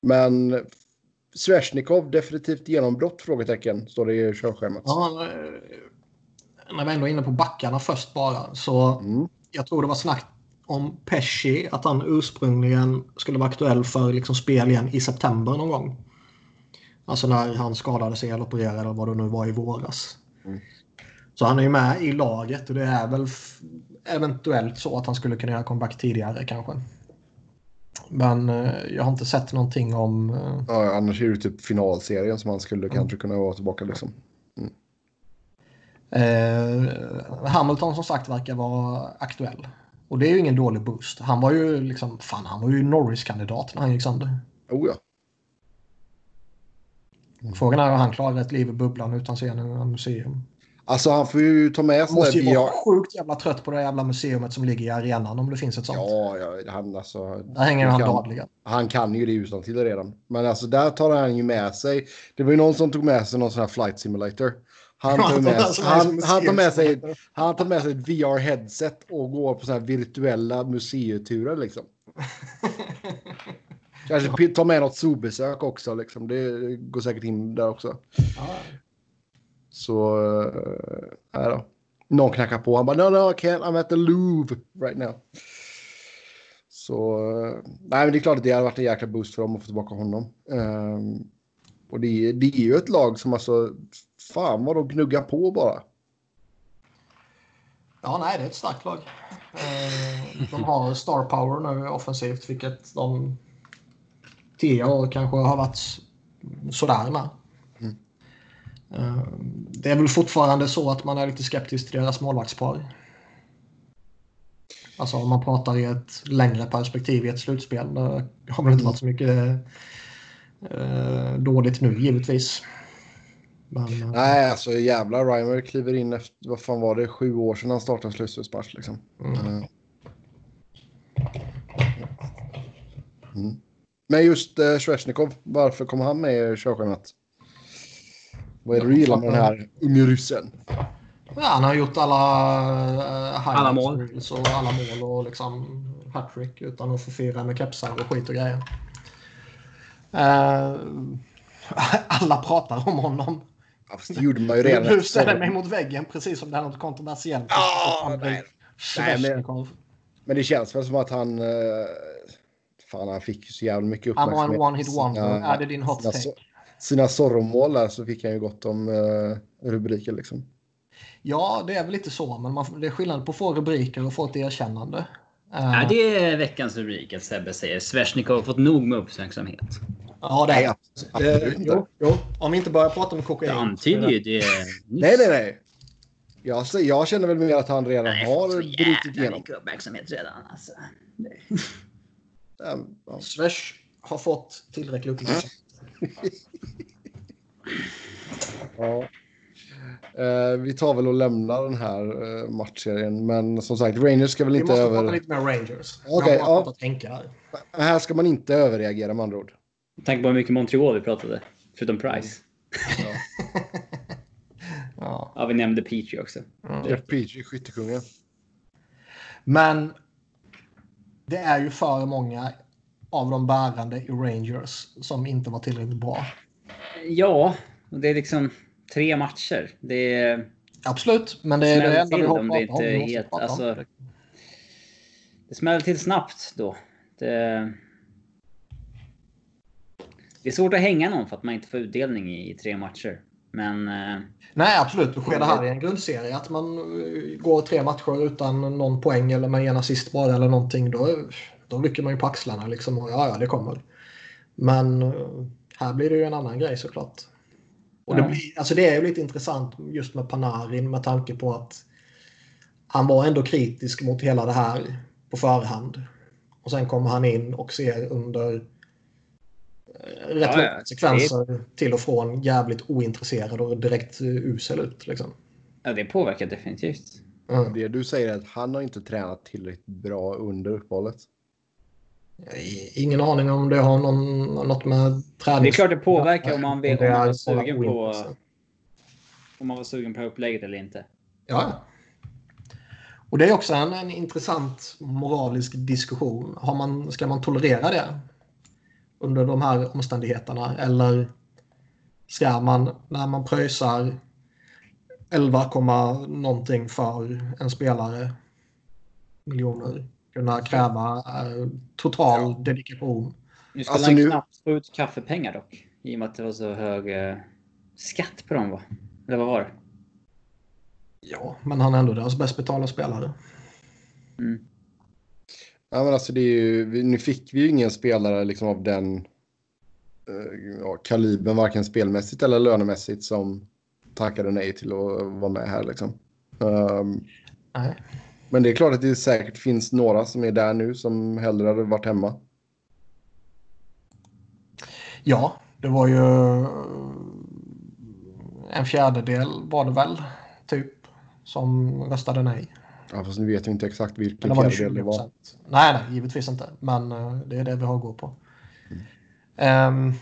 men Sveshnikov definitivt genombrott? Frågetecken står det i körschemat. Ja, när vi ändå är inne på backarna först bara så mm. jag tror det var snack om Pesci att han ursprungligen skulle vara aktuell för liksom spel igen i september någon gång. Alltså när han skadade sig eller opererade eller vad det nu var i våras. Mm. Så han är ju med i laget och det är väl eventuellt så att han skulle kunna göra comeback tidigare kanske. Men eh, jag har inte sett någonting om... Eh... Ja, annars är det typ finalserien som han skulle mm. kanske kunna vara tillbaka liksom. Mm. Eh, Hamilton som sagt verkar vara aktuell. Och det är ju ingen dålig boost. Han var ju liksom, fan han var ju Norris-kandidat när han gick sönder. Oh ja. Mm. Frågan är hur han klarar ett liv i bubblan utan scenen och museum. Alltså han får ju ta med sig... Han måste ju vara sjukt jävla trött på det jävla museet som ligger i arenan om det finns ett sånt. Ja, ja han alltså... Där hänger han dagligen. Han kan ju det utan till redan. Men alltså där tar han ju med sig... Det var ju någon som tog med sig någon sån här flight simulator. Han tar med, han, han, tar med sig, han tar med sig ett VR-headset och går på så här virtuella museiturer liksom. Kanske ta med något zoobesök också liksom. Det går säkert in där också. Så, eh, nej då. Någon knackar på. Han bara no, no, I can't. I'm at the Louvre right now. Så, eh, nej men det är klart att det hade varit en jäkla boost för dem att få tillbaka honom. Um, och det, det är ju ett lag som alltså, fan vad de gnuggar på bara. Ja, nej, det är ett starkt lag. Ehm, de har star power nu offensivt, vilket de tidigare år kanske har varit sådär med. Eh, det är väl fortfarande så att man är lite skeptisk till deras målvaktspar. Alltså om man pratar i ett längre perspektiv i ett slutspel. Det har väl inte varit så mycket eh, dåligt nu givetvis. Men, eh, Nej, alltså jävla Reimer kliver in efter, vad fan var det, sju år sedan han startade slutspelsmatch liksom. Mm. Mm. Men just uh, Svesjnikov, varför kommer han med i körschemat? Vad är det du gillar med den här unge ryssen? Ja, han har gjort alla, uh, alla mål. Och alla mål och liksom hattrick utan att få fira med kepsar och skit och grejer. Uh, alla pratar om honom. Ja, det gjorde man ju redan. Du ställer mig mot väggen precis som det är något kontroversiellt. Ja, nej. nej men, men, det känns väl som att han... Uh, fan, han fick så jävla mycket uppmärksamhet. Han var en one-hit wonder. Är det din hot take? Sina, Zorro-mål där så fick han ju gott om uh, rubriker liksom. Ja, det är väl lite så. Men man, det är skillnad på att få rubriker och få ett erkännande. Uh, ja, det är veckans rubrik att Sebbe säger. Svesjnikov har fått nog med uppmärksamhet. Ja, det är absolut eh, jo, jo. Om vi inte börjar prata om kokain. Det antyder ju det. Nej, nej, nej. Jag, jag känner väl mer att han redan nej, har brutit igenom. mycket uppmärksamhet redan. Alltså. um, ja. Svesh har fått tillräcklig uppmärksamhet. Ja. Uh, vi tar väl och lämnar den här uh, matchserien. Men som sagt, Rangers ska väl inte över... Vi måste prata lite mer Rangers. Okej, okay, ja. Här. här ska man inte överreagera med andra ord. Tänk på hur mycket Montreal vi pratade. Förutom Price. Ja. ja. ja. vi nämnde Peachy också. Ja. Jeff Peachy, skyttekungen. Men det är ju för många av de bärande i Rangers som inte var tillräckligt bra. Ja, och det är liksom tre matcher. Det är... Absolut, men det är det enda vi har pratat om. Det, helt, alltså, det smäller till snabbt då. Det... Det är svårt att hänga någon för att man inte får utdelning i, tre matcher. Men... Eh, Nej, absolut. Sker det här i en grundserie att man eh, går tre matcher utan någon poäng eller med en assist bara eller någonting. Då, då rycker man ju på axlarna liksom. Och, ja, ja, det kommer. Men eh, här blir det ju en annan grej såklart. Och det, blir, alltså det är ju lite intressant just med Panarin med tanke på att han var ändå kritisk mot hela det här på förhand. Och sen kommer han in och ser under eh, rätt ja, ja. sekvenser till och från jävligt ointresserad och direkt usel ut. Liksom. Ja, det påverkar definitivt. Mm. Det du säger är att han har inte tränat tillräckligt bra under uppehållet. Ingen aning om det har någon, något med träning Det är klart det påverkar om man, vet, om man var sugen på om man var sugen på upplägget eller inte. Ja. Och det är också en, en intressant moralisk diskussion. Har man, ska man tolerera det under de här omständigheterna? Eller ska man, när man pröjsar 11, någonting för en spelare, miljoner, kunna kräva eh, total ja. dedikation. Nu skulle alltså, han nu... knappt få ut kaffepengar dock. I och med att det var så hög eh, skatt på dem va? Eller vad var det? Ja, men han är ändå deras bäst betalda spelare. Mm. Ja, men alltså det är ju, nu fick vi ju ingen spelare liksom av den uh, ja, kalibern, varken spelmässigt eller lönemässigt, som tackade nej till att vara med här. Liksom. Um, nej. Men det är klart att det säkert finns några som är där nu som hellre hade varit hemma. Ja, det var ju en fjärdedel var det väl, typ, som röstade nej. Ja, fast nu vet vi inte exakt vilken fjärdedel det var. Nej, nej, givetvis inte. Men uh, det är det vi har att gå på. Mm. Um,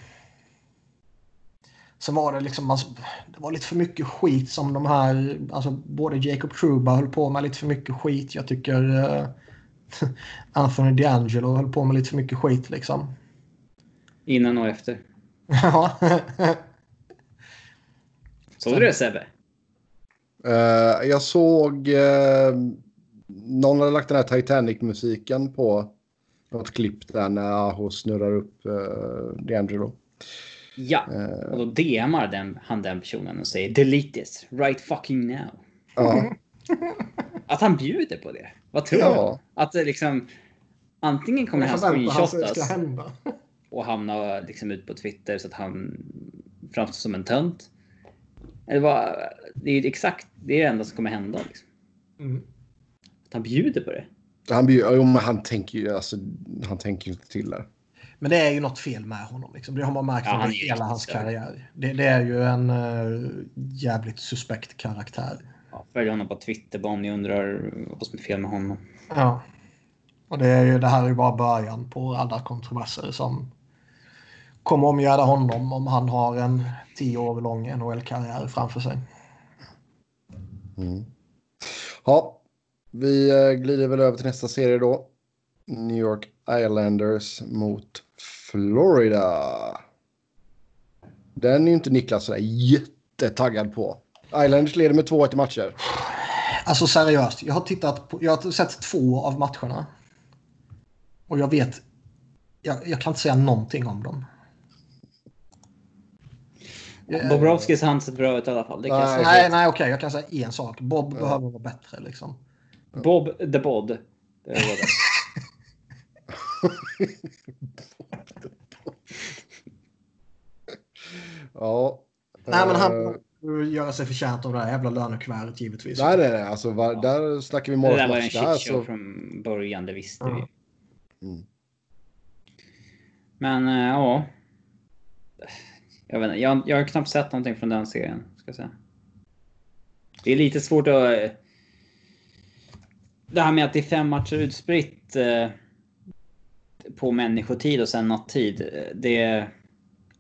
Sen var det liksom, alltså, det var lite för mycket skit som de här, alltså både Jacob Truba höll på med lite för mycket skit. Jag tycker uh, Anthony D'Angelo höll på med lite för mycket skit liksom. Innan och efter. Ja. såg du det Sebbe? Uh, jag såg uh, någon hade lagt den här Titanic-musiken på något klipp där när Aho snurrar upp uh, D'Angelo. Ja, uh, och då DMar den, han den personen och säger delete this right fucking now. Uh. Att han bjuder på det. Vad tror ja. du? Att det liksom antingen kommer han screenshotas och hamna liksom ut på Twitter så att han framstår som en tönt. Eller vad, det är ju exakt det, är det enda som kommer hända. Liksom. Mm. Att han bjuder på det. Han, bjuder, jo, men han tänker ju alltså, han tänker inte till där. Men det är ju något fel med honom. Liksom. Det har man märkt ja, under hela hans karriär. Det, det, är ju en uh, jävligt suspekt karaktär. Ja, följ honom på Twitter bara om ni undrar vad som är fel med honom. Ja. Och det, är ju, det här är ju bara början på alla kontroverser som kommer omgärda honom om han har en tio år lång NHL-karriär framför sig. Mm. Ja, vi eh, glider väl över till nästa serie då. New York Islanders mot Florida. Den är ju inte Niklas sådär jättetaggad på. Islanders leder med 2-1 i matcher. Alltså seriöst, jag har tittat på, jag har sett två av matcherna. Och jag vet, jag, jag kan inte säga någonting om dem. Bobrovskis hand ser bra ut i alla fall. Det nej, nej, nej, okej. Jag kan säga en sak. Bob ja. behöver vara bättre liksom. Bob the Bod. Det var det. Ja. Nej, men han uh, göra sig förtjänt av det här jävla lönekuvertet givetvis. Nej, nej, nej. Alltså, var, ja. Där snackar vi målmatch. Det där var en shitshow så... från början, det visste ja. vi. Mm. Men uh, ja. Jag, vet inte, jag, jag har knappt sett någonting från den serien. Ska jag säga. Det är lite svårt att... Det här med att det är fem matcher utspritt. Uh, på människotid och sen nattid. Det,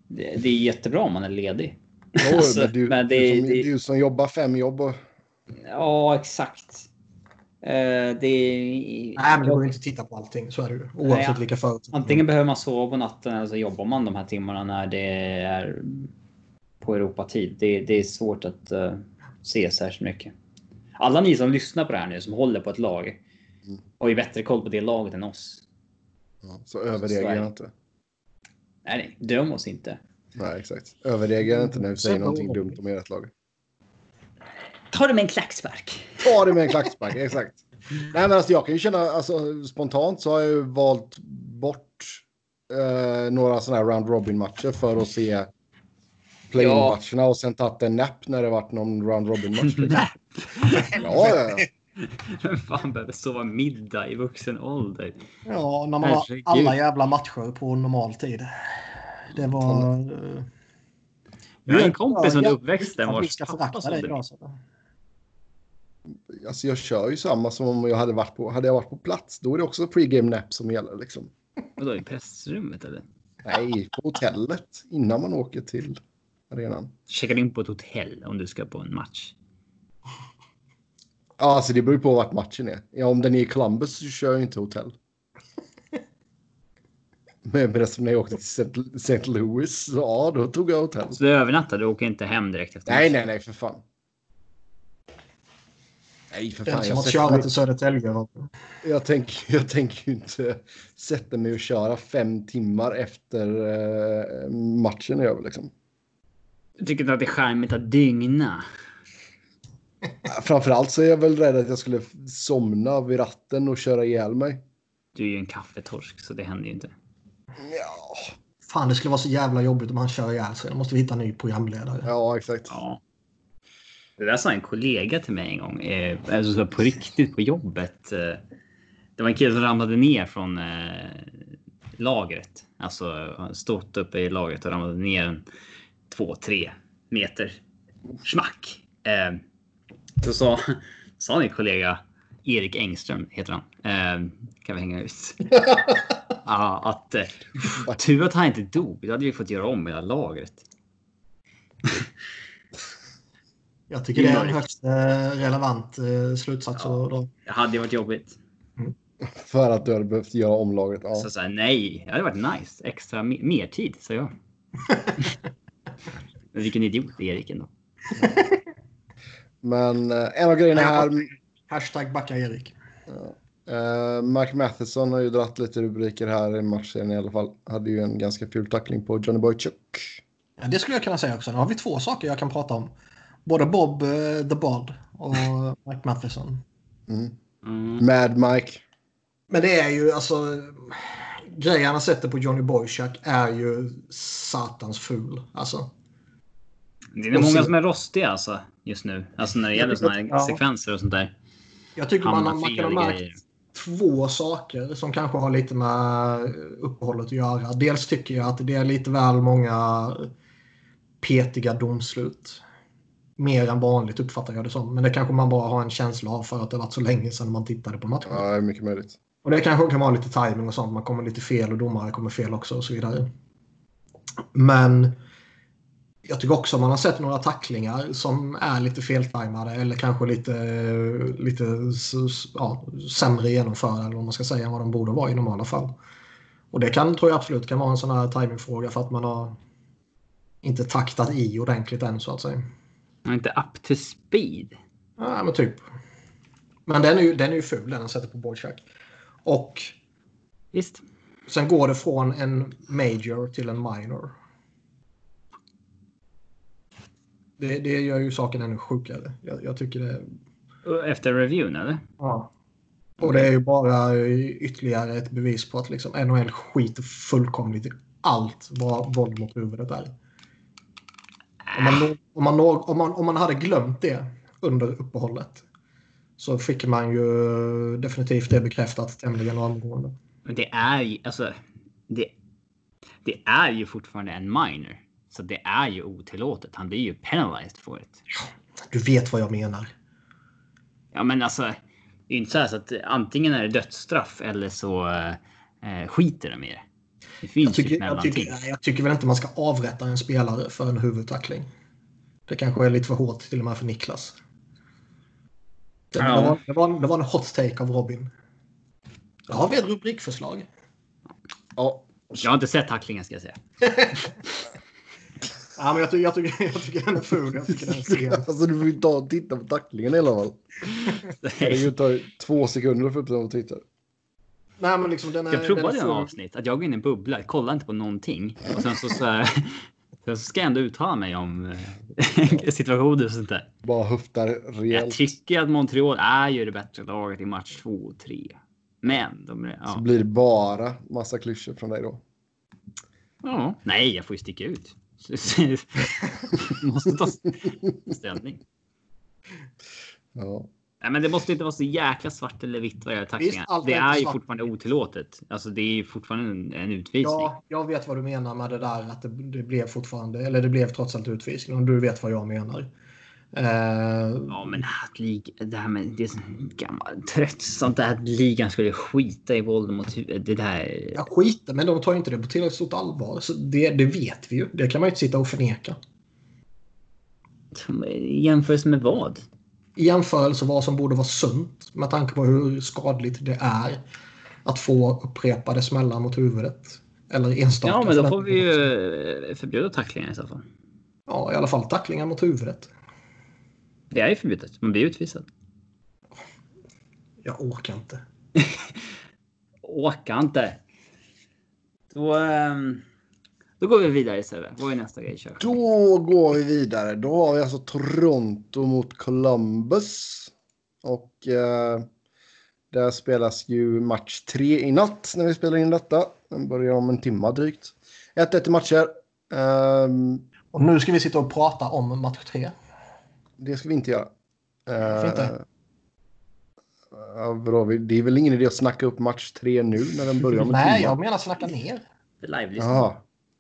det, det är jättebra om man är ledig. Jo, alltså, men du, men det, du, som, det, du som jobbar fem jobb och... Ja, exakt. Uh, det Nej, men det går inte att titta på allting. Så är det ju. Oavsett Nej, vilka förutsättningar. Antingen behöver man sova på natten eller så jobbar man de här timmarna när det är på Europatid. Det, det är svårt att uh, se särskilt mycket. Alla ni som lyssnar på det här nu som håller på ett lag mm. har ju bättre koll på det laget än oss. Ja, så överreagerar inte. Nej, nej, döm oss inte. Nej, exakt. Överreagera inte när du säger någonting dumt om ert lag. Ta det med en klackspark. Ta det med en klackspark, exakt. Nej, men alltså, jag kan ju känna, alltså, spontant så har jag ju valt bort eh, några sådana här round robin matcher för att se play-in-matcherna och sen tagit en nap när det varit någon round robin-match. Nap? ja, ja, ja. Vem fan behöver sova middag i vuxen ålder? Ja, när man har Herregud. alla jävla matcher på normal tid. Det var... eh, Jag har en kompis under Ja, uppväxten vars ska pappa idag. Alltså, jag kör ju samma som om jag hade varit på, hade jag varit på plats. Då är det också pre-game nap som gäller liksom. Vadå, i pressrummet eller? Nej, på hotellet innan man åker till arenan. Checkar in på ett hotell om du ska på en match. Ja, alltså det beror ju på vart matchen är. Ja, om den är i Columbus så kör jag inte hotell. Men resten när jag åkte till St. Louis, så ja, då tog jag hotell. Så du övernattade, du åker inte hem direkt efter Nej, nej, nej, för fan. Nej, för fan. som Jag, att sätter köra till Södertälje. jag, tänker, jag tänker ju inte sätta mig och köra fem timmar efter eh, matchen är över liksom. Jag tycker inte att det är charmigt att dygna. Framförallt så är jag väl rädd att jag skulle somna vid ratten och köra ihjäl mig. Du är ju en kaffetorsk så det händer ju inte. Ja, Fan, det skulle vara så jävla jobbigt om han kör ihjäl sig. Då måste vi hitta en ny programledare. ja exakt. Ja. Det där sa en kollega till mig en gång. Eh, alltså så på riktigt på jobbet. Eh, det var en kille som ramlade ner från eh, lagret. Alltså stått uppe i lagret och ramlade ner en två, tre meter. Smack! Eh, så sa, sa min kollega Erik Engström heter han. Eh, kan vi hänga ut. ja, att eh, tur att han inte dog. Då hade vi fått göra om hela lagret. Jag tycker det är en högst eh, relevant eh, slutsats. Ja. Då. Det hade varit jobbigt. För att du hade behövt göra omlaget. Ja. Så, så här, nej, det hade varit nice. Extra me- mer tid, sa jag. Vilken idiot Erik ändå. Men eh, en av grejerna här. Hashtag backa Erik. Uh, Mark Matheson har ju dratt lite rubriker här i matchen i alla fall. Hade ju en ganska ful tackling på Johnny Boychuk. Ja, det skulle jag kunna säga också. Nu har vi två saker jag kan prata om. Både Bob eh, the Bod och Mike Matheson. Mm. Mm. Mad Mike. Men det är ju alltså... Grejen han sätter på Johnny Boychuk är ju satans ful. Alltså. Det är många som är rostiga alltså, just nu. Alltså när det gäller såna här Ja. sekvenser och sånt där. Jag tycker man, man kan ha märkt två saker som kanske har lite med uppehållet att göra. Dels tycker jag att det är lite väl många petiga domslut. Mer än vanligt uppfattar jag det som. Men det kanske man bara har en känsla av för att det har varit så länge sedan man tittade på matchen. Ja, det är mycket möjligt. Och det kanske kan vara lite timing och sånt. Man kommer lite fel och domare kommer fel också och så vidare. Men jag tycker också man har sett några tacklingar som är lite feltajmade eller kanske lite, lite ja, sämre genomförda eller vad man ska säga än vad de borde vara i normala fall. Och det kan, tror jag absolut kan vara en sån här timingfråga för att man har inte taktat i ordentligt än så att säga. Han är inte up to speed. Ja, men typ. Men den är ju, den är ju ful den han sätter på Boychuk. Och Visst. Sen går det från en major till en minor. Det, det gör ju saken ännu sjukare. Jag, jag tycker det... Efter reviewn eller? Ja. Och det är ju bara ytterligare ett bevis på att liksom NHL skiter fullkomligt i allt vad våld mot huvudet är. Om man, om, man, om, man, om man hade glömt det under uppehållet så fick man ju definitivt det bekräftat tämligen omgående. Men det är ju alltså. Det, det är ju fortfarande en minor. Så det är ju otillåtet. Han blir ju penalized for it. Du vet vad jag menar. Ja, men alltså. Det är ju inte så, här så att antingen är det dödsstraff eller så eh, skiter de i det. Det finns Jag tycker, ett jag, tycker, jag tycker väl inte man ska avrätta en spelare för en huvudtackling. Det kanske är lite för hårt till och med för Niklas. Det, Ja. det, var, det, var, det var en hot take av Robin. Då har vi ett rubrikförslag. Ja, Jag har inte sett tacklingen ska jag säga. Ja, men jag, tycker, jag, tycker, jag tycker den är ful. Jag tycker den är sen. alltså du får ju ta och titta på tacklingen i alla fall. Det är ju tar två sekunder att den på Twitter. Nej, men liksom den är, jag provade den en avsnitt att jag går in i en bubbla, kollar inte på någonting och sen så, så, här, sen så ska jag ändå uttala mig om eh, situationer och sånt där. Bara höftar Jag rejält. tycker att Montreal är ju det bättre laget i match 2 och 3. Men de är, Så ja. blir det bara massa klyschor från dig då. ja. Nej, jag får ju sticka ut. måste ta ställning. Ja. Nej, men det måste inte vara så jäkla svart eller vitt vad gäller tacklingar. Det är ju svart. fortfarande otillåtet. Alltså, det är ju fortfarande en, en utvisning. Ja, jag vet vad du menar med det där att det, det blev fortfarande, eller det blev trots allt utvisning. Och du vet vad jag menar. Eh, Ja, men att lig, det här med det är så gammalt tröttsamt det här att ligan skulle skita i våld mot. Det där. jag skiter, men de tar ju inte det på tillräckligt stort allvar. Så det, det vet vi ju. Det kan man ju inte sitta och förneka. I jämförelse med vad? I jämförelse vad som borde vara sunt med tanke på hur skadligt det är att få upprepade smällar mot huvudet. Eller enstaka. Ja, men då får vi ju förbjuda tacklingar i så fall. Ja, i alla fall tacklingar mot huvudet. Det är ju förbjudet. Man blir utvisad. Jag orkar inte. Åka inte. Då, ehm, då går vi vidare istället. Vad är nästa grej? Kör. Då går vi vidare. Då har vi alltså Toronto mot Columbus. Och eh, där spelas ju match tre i natt när vi spelar in detta. Den börjar om en timma drygt. 1-1 i matcher. Ehm, Och nu ska vi sitta och prata om match tre. Det ska vi inte göra. Varför inte? Eh, ja, det är väl ingen idé att snacka upp match tre nu när den börjar om Nej, jag menar snacka ner. Jaha.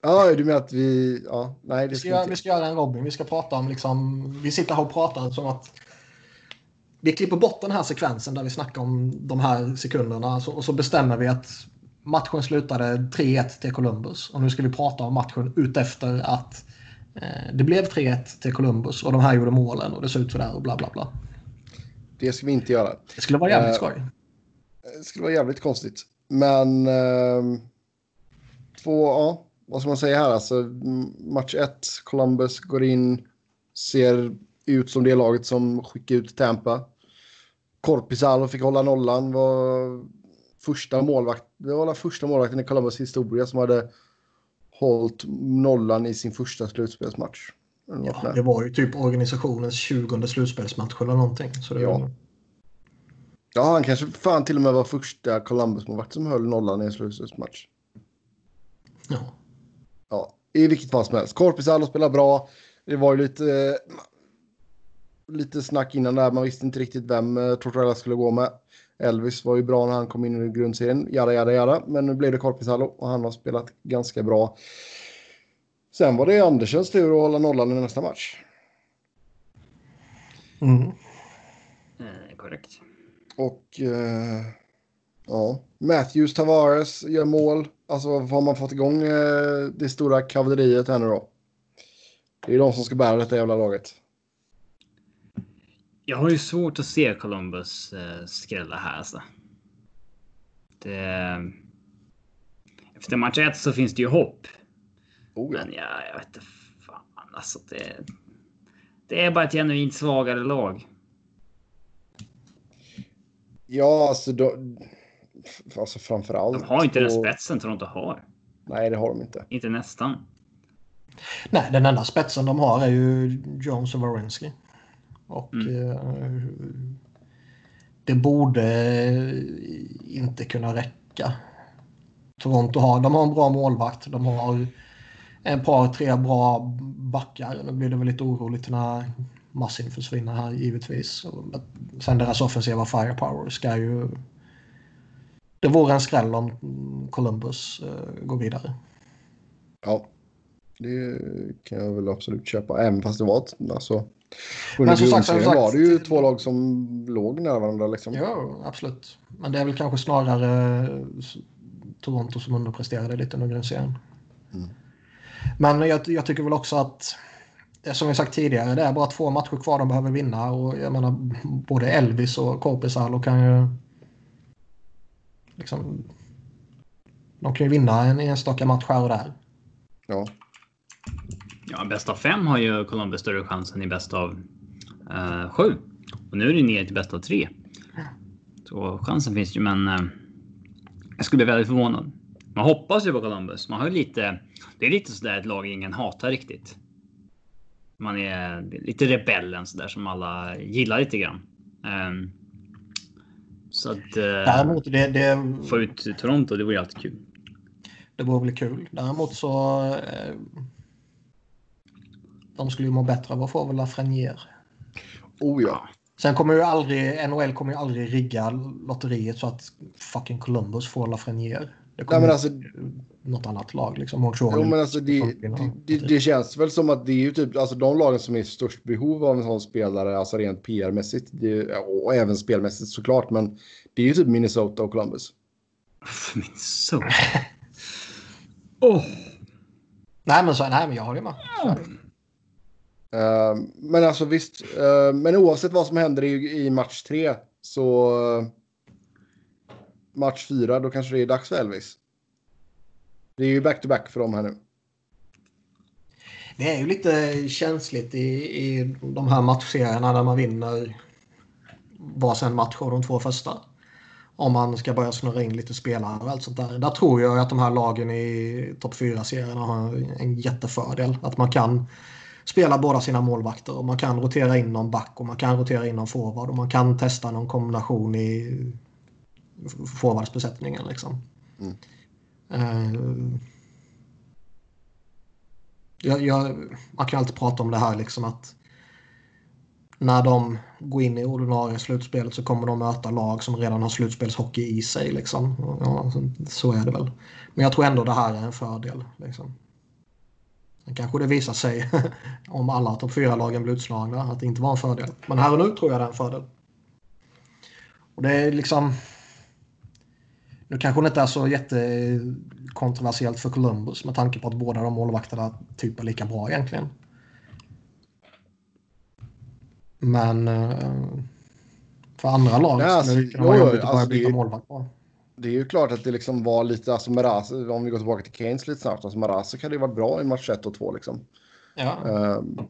Ja, du menar att vi... Ja, nej, det Vi ska, göra, vi ska göra en Robin. Vi ska prata om liksom... Vi sitter här och pratar som att... Vi klipper bort den här sekvensen där vi snackar om de här sekunderna så, och så bestämmer vi att matchen slutade 3-1 till Columbus. Och nu ska vi prata om matchen utefter att eh, det blev 3-1 till Columbus och de här gjorde målen och det såg ut sådär och bla bla bla. Det ska vi inte göra. Det skulle vara jävligt Eh, skoj. Det skulle vara jävligt konstigt. Men... ehm, två, ja. Vad ska man säga här? Alltså, match ett, Columbus går in, ser ut som det laget som skickade ut Tampa. Korpisalo fick hålla nollan. Var första målvakt, det var den första målvakten i Columbus historia som hade hållit nollan i sin första slutspelsmatch. Ja, det var ju typ organisationens 20 slutspelsmatch eller någonting. Så det Ja. var... Ja, han kanske fan till och med var första Columbus-målvakt som höll nollan i en slutspelsmatch. Ja. Ja, i vilket fall som helst. Korpisalo spelar bra. Det var ju lite, eh, lite snack innan där. Man visste inte riktigt vem eh, Tortorella skulle gå med. Elvis var ju bra när han kom in i grundserien. Jada, jada, jada. Men nu blev det Korpisalo och han har spelat ganska bra. Sen var det Andersens tur att hålla nollan i nästa match. Mm. Eh, korrekt. Och eh, ja, Matthews Tavares gör mål. Alltså har man fått igång eh, det stora kavalleriet här nu då? Det är de som ska bära detta jävla laget. Jag har ju svårt att se Columbus eh, skrälla här alltså. Det, efter match ett så finns det ju hopp. Oh, ja. Men jag, jag vet inte fan alltså. Det, det är bara ett genuint svagare lag. Ja, alltså, då, alltså framför allt. De har inte den spetsen Toronto har. Nej, det har de inte. Inte nästan. Nej, den enda spetsen de har är ju Jones och Wawrinski. Och Mm. eh, det borde inte kunna räcka. Toronto har, de har en bra målvakt. De har ett par, tre bra backar. Nu blir det väl lite oroligt när Massin försvinner här givetvis. Sen deras offensiva firepower ska ju... Det vore en skräll om Columbus eh, går vidare. Ja, det kan jag väl absolut köpa. Även fast det var ett, alltså. Men Under som sagt, som sagt- var det ju två lag som låg nära varandra liksom. Ja, absolut. Men det är väl kanske snarare eh, Toronto som underpresterade lite under grundserien. Mm. Men jag, jag tycker väl också att, det som vi sagt tidigare, det är bara två matcher kvar de behöver vinna. Och jag menar, både Elvis och Korpisalo kan ju... Liksom, de kan ju vinna en enstaka match här och där. Ja, Ja, bäst av fem har ju Columbus större chans än i bäst av eh, sju. Och nu är det ner till bäst av tre. Så chansen finns ju, men. Eh, Jag skulle bli väldigt förvånad. Man hoppas ju på Columbus. Man har ju lite. Det är lite sådär ett lag ingen hatar riktigt. Man är lite rebellen så där som alla gillar lite grann. Um, så att. Uh, Däremot det, det. Få ut Toronto, det vore ju alltid kul. Det vore väl kul. Däremot så. Eh, de skulle ju må bättre av att få väl Lafreniere. Oh ja. Sen kommer ju aldrig, NHL kommer ju aldrig rigga lotteriet så att fucking Columbus får Lafreniere. Det kommer Nej, men alltså, något annat lag liksom. Jo, men alltså det, det, det, känns väl som att det är ju typ alltså de lagen som är i störst behov av en sån spelare, alltså rent PR-mässigt och även spelmässigt såklart. Men det är ju typ Minnesota och Columbus. Minnesota? oh. Nej, men så, nej, men jag har det med. Uh, Eh, men alltså visst, uh, men oavsett vad som händer i, i match tre så uh, match fyra, då kanske det är dags för Elvis. Det är ju back-to-back -back för dem här nu. Det är ju lite känsligt i, i de här matchserierna där man vinner varsin match av de två första. Om man ska börja snurra in lite spelare och allt sånt där. Där tror jag att de här lagen i topp 4-serierna har en jättefördel. Att man kan spela båda sina målvakter och man kan rotera in någon back och man kan rotera in någon forward och man kan testa någon kombination i forwardsbesättningen. Liksom. Mm. Uh, jag, jag, man kan alltid prata om det här liksom att när de går in i ordinarie slutspelet så kommer de möta lag som redan har slutspelshockey i sig. Liksom. Ja, så är det väl. Men jag tror ändå det här är en fördel. Liksom. Sen kanske det visar sig om alla topp 4-lagen blir utslagna att det inte var en fördel. Men här och nu tror jag det är en fördel. Och det är liksom... Nu kanske det inte är så jättekontroversiellt för Columbus med tanke på att båda de målvakterna typ är lika bra egentligen. Men eh, för andra lag ja, skulle det kunna vara jobbigt att börja byta målvakt på. Det är ju klart att det liksom var lite, alltså Maraz, om vi går tillbaka till Keynes lite snabbt, alltså Marazek hade ju varit bra i match 1 och 2 liksom. Ja. Um,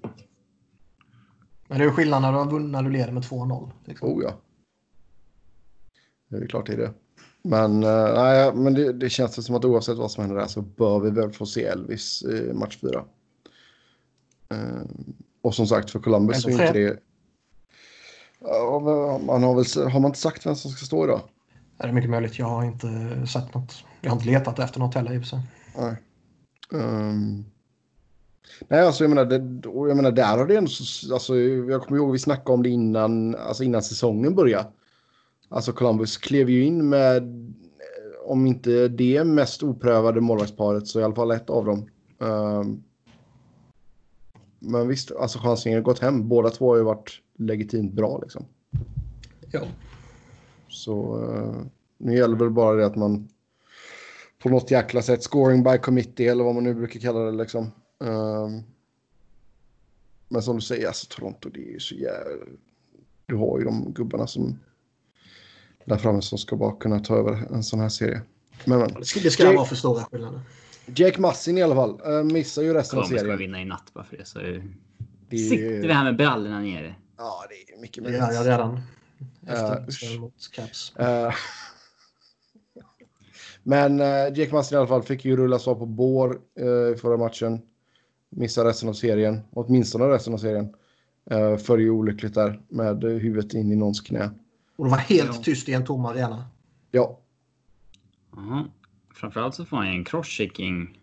men det är skillnad när du, när du leder med 2-0. Liksom. Oh ja. Det är klart det är det. Men, uh, nej, men det, det känns som att oavsett vad som händer där så bör vi väl få se Elvis i match 4. Uh, ehm, och som sagt för Columbus så är inte det... Uh, man har, väl, har man inte sagt vem som ska stå idag? Det är mycket möjligt. Jag har inte sett något. Jag har inte letat efter något heller i och för sig. Nej. Um... Nej, alltså jag menar, det, jag menar där har det ändå, alltså jag kommer ihåg vi snackade om det innan, alltså innan säsongen började. Alltså Columbus klev ju in med, om inte det mest oprövade målvaktsparet så i alla fall ett av dem. Um, men visst, alltså chansningen har gått hem. Båda två har ju varit legitimt bra liksom. Ja. Så uh, nu gäller väl bara det att man på något jäkla sätt scoring by committee eller vad man nu brukar kalla det liksom. Um, men som du säger, alltså Toronto, det är ju så jävla... Du har ju de gubbarna som där framme som ska bara kunna ta över en sån här serie. Men, men. Det ska, det ska Jake, vara för stora skillnader. Jake Massin i alla fall uh, missar ju resten av serien. Kommer vinna i natt bara för det. Så det är... Sitter vi här med brallorna nere. Ja, det är mycket möjligt. Det gör jag redan. Efter uh, mot Caps. Uh, men uh, Jake Mastin i alla fall fick ju rullas av på bår uh, i förra matchen. Missar resten av serien, åtminstone resten av serien. Uh, för ju olyckligt där med huvudet in i någons knä. Och det var helt ja. tyst i en tom arena. Ja. Uh Framförallt så får han en crosschecking.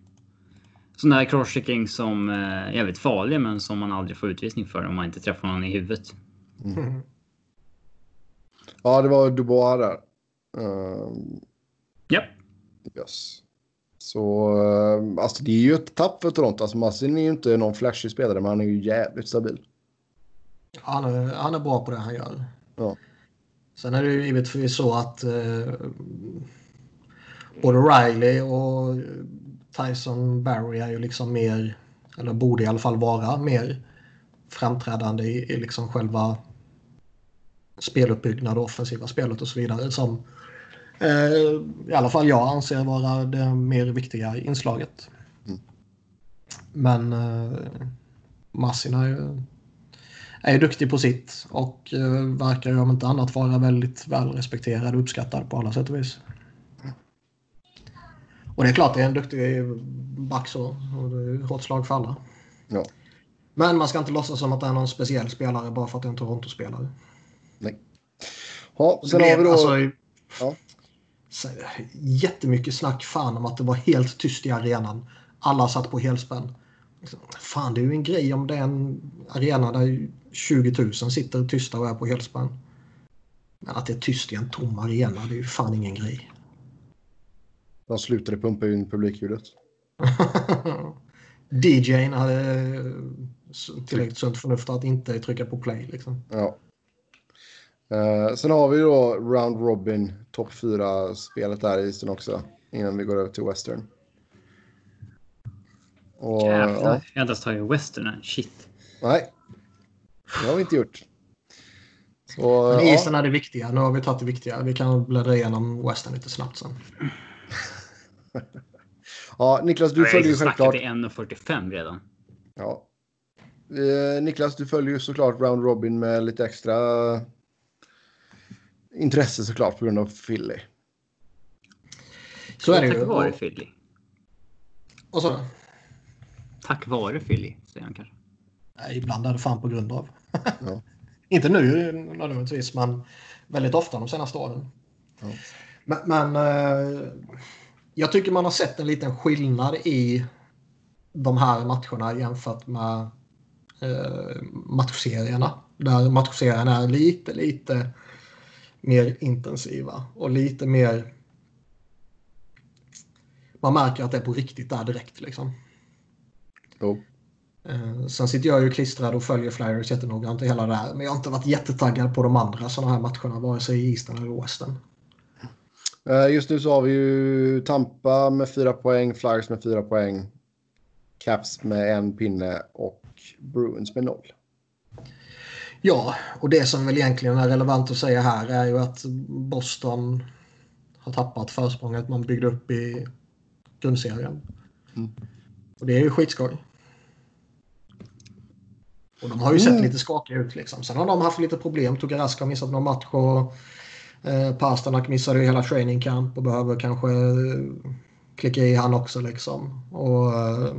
Sån där crosschecking som är jävligt farlig men som man aldrig får utvisning för om man inte träffar någon i huvudet. Mm. Ja, det var Dubois där. Uh, ja. Yes. Så uh, alltså det är ju ett tapp för Toronto. Alltså Massin är ju inte någon flashig spelare, men han är ju jävligt stabil. Han är, han är bra på det han gör. Ja. Sen är det ju givetvis så att uh, både Riley och Tyson Barry är ju liksom mer, eller borde i alla fall vara mer framträdande i, i liksom själva speluppbyggnad och offensiva spelet och så vidare som eh, i alla fall jag anser vara det mer viktiga inslaget. Mm. Men eh, Massin är ju, är ju duktig på sitt och eh, verkar ju om inte annat vara väldigt välrespekterad och uppskattad på alla sätt och vis. Och det är klart det är en duktig back så. Och det är hårt slag för alla. Ja. Men man ska inte låtsas som att det är någon speciell spelare bara för att det är en Toronto-spelare. Ja, sen har vi då... Alltså, Ja. så- jättemycket snack fan om att det var helt tyst i arenan. Alla satt på helspänn. Liksom, Fan, det är ju en grej om det är en arena där 20 000 sitter tysta och är på helspänn. Men att det är tyst i en tom arena, det är ju fan ingen grej. De slutade pumpa in publikljudet. DJn hade eh, tillräckligt sunt förnuft att inte trycka på play. Liksom. Ja. Eh, sen har vi då Round Robin, topp 4-spelet där i isen också. Innan vi går över till Western. Och, Jävlar. ja, Jag har inte ens tagit western än. Shit. nej, det har vi inte gjort. Så, Men ja, isen är det viktiga. Nu har vi tagit det viktiga. Vi kan bläddra igenom Western lite snabbt sen. ja, Niklas, du följer ju snackat självklart... i 1.45 redan. Ja. Eh, Niklas, du följer ju såklart Round Robin med lite extra intresse såklart på grund av Philly. Så är det Tack ju. vare Och, Philly. och så, Tack vare Philly, säger han kanske. nej, ibland är det fan på grund av. Ja. Inte nu nödvändigtvis, men väldigt ofta de senaste åren. Ja. Men, men eh, jag tycker man har sett en liten skillnad i de här matcherna jämfört med eh, matchserierna. Där matchserierna är lite, lite mer intensiva och lite mer... Man märker att det är på riktigt där direkt liksom. Jo. Eh, Sen sitter jag ju klistrad och följer Flyers jättenoggrant och hela det här. Men jag har inte varit jättetaggad på de andra sådana här matcherna, vare sig i Eastern eller Western. Eh, Just nu så har vi ju Tampa med fyra poäng, Flyers med fyra poäng, Caps med en pinne och Bruins med noll. Ja, och det som väl egentligen är relevant att säga här är ju att Boston har tappat försprånget man byggde upp i grundserien. Mm. Och det är ju skitskoj. Och de har ju sett Mm. lite skakiga ut liksom. Sen har de haft lite problem. Tugarask har missat någon match och eh, Pasternak missade ju hela training camp och behöver kanske eh, klicka i han också liksom. Och eh,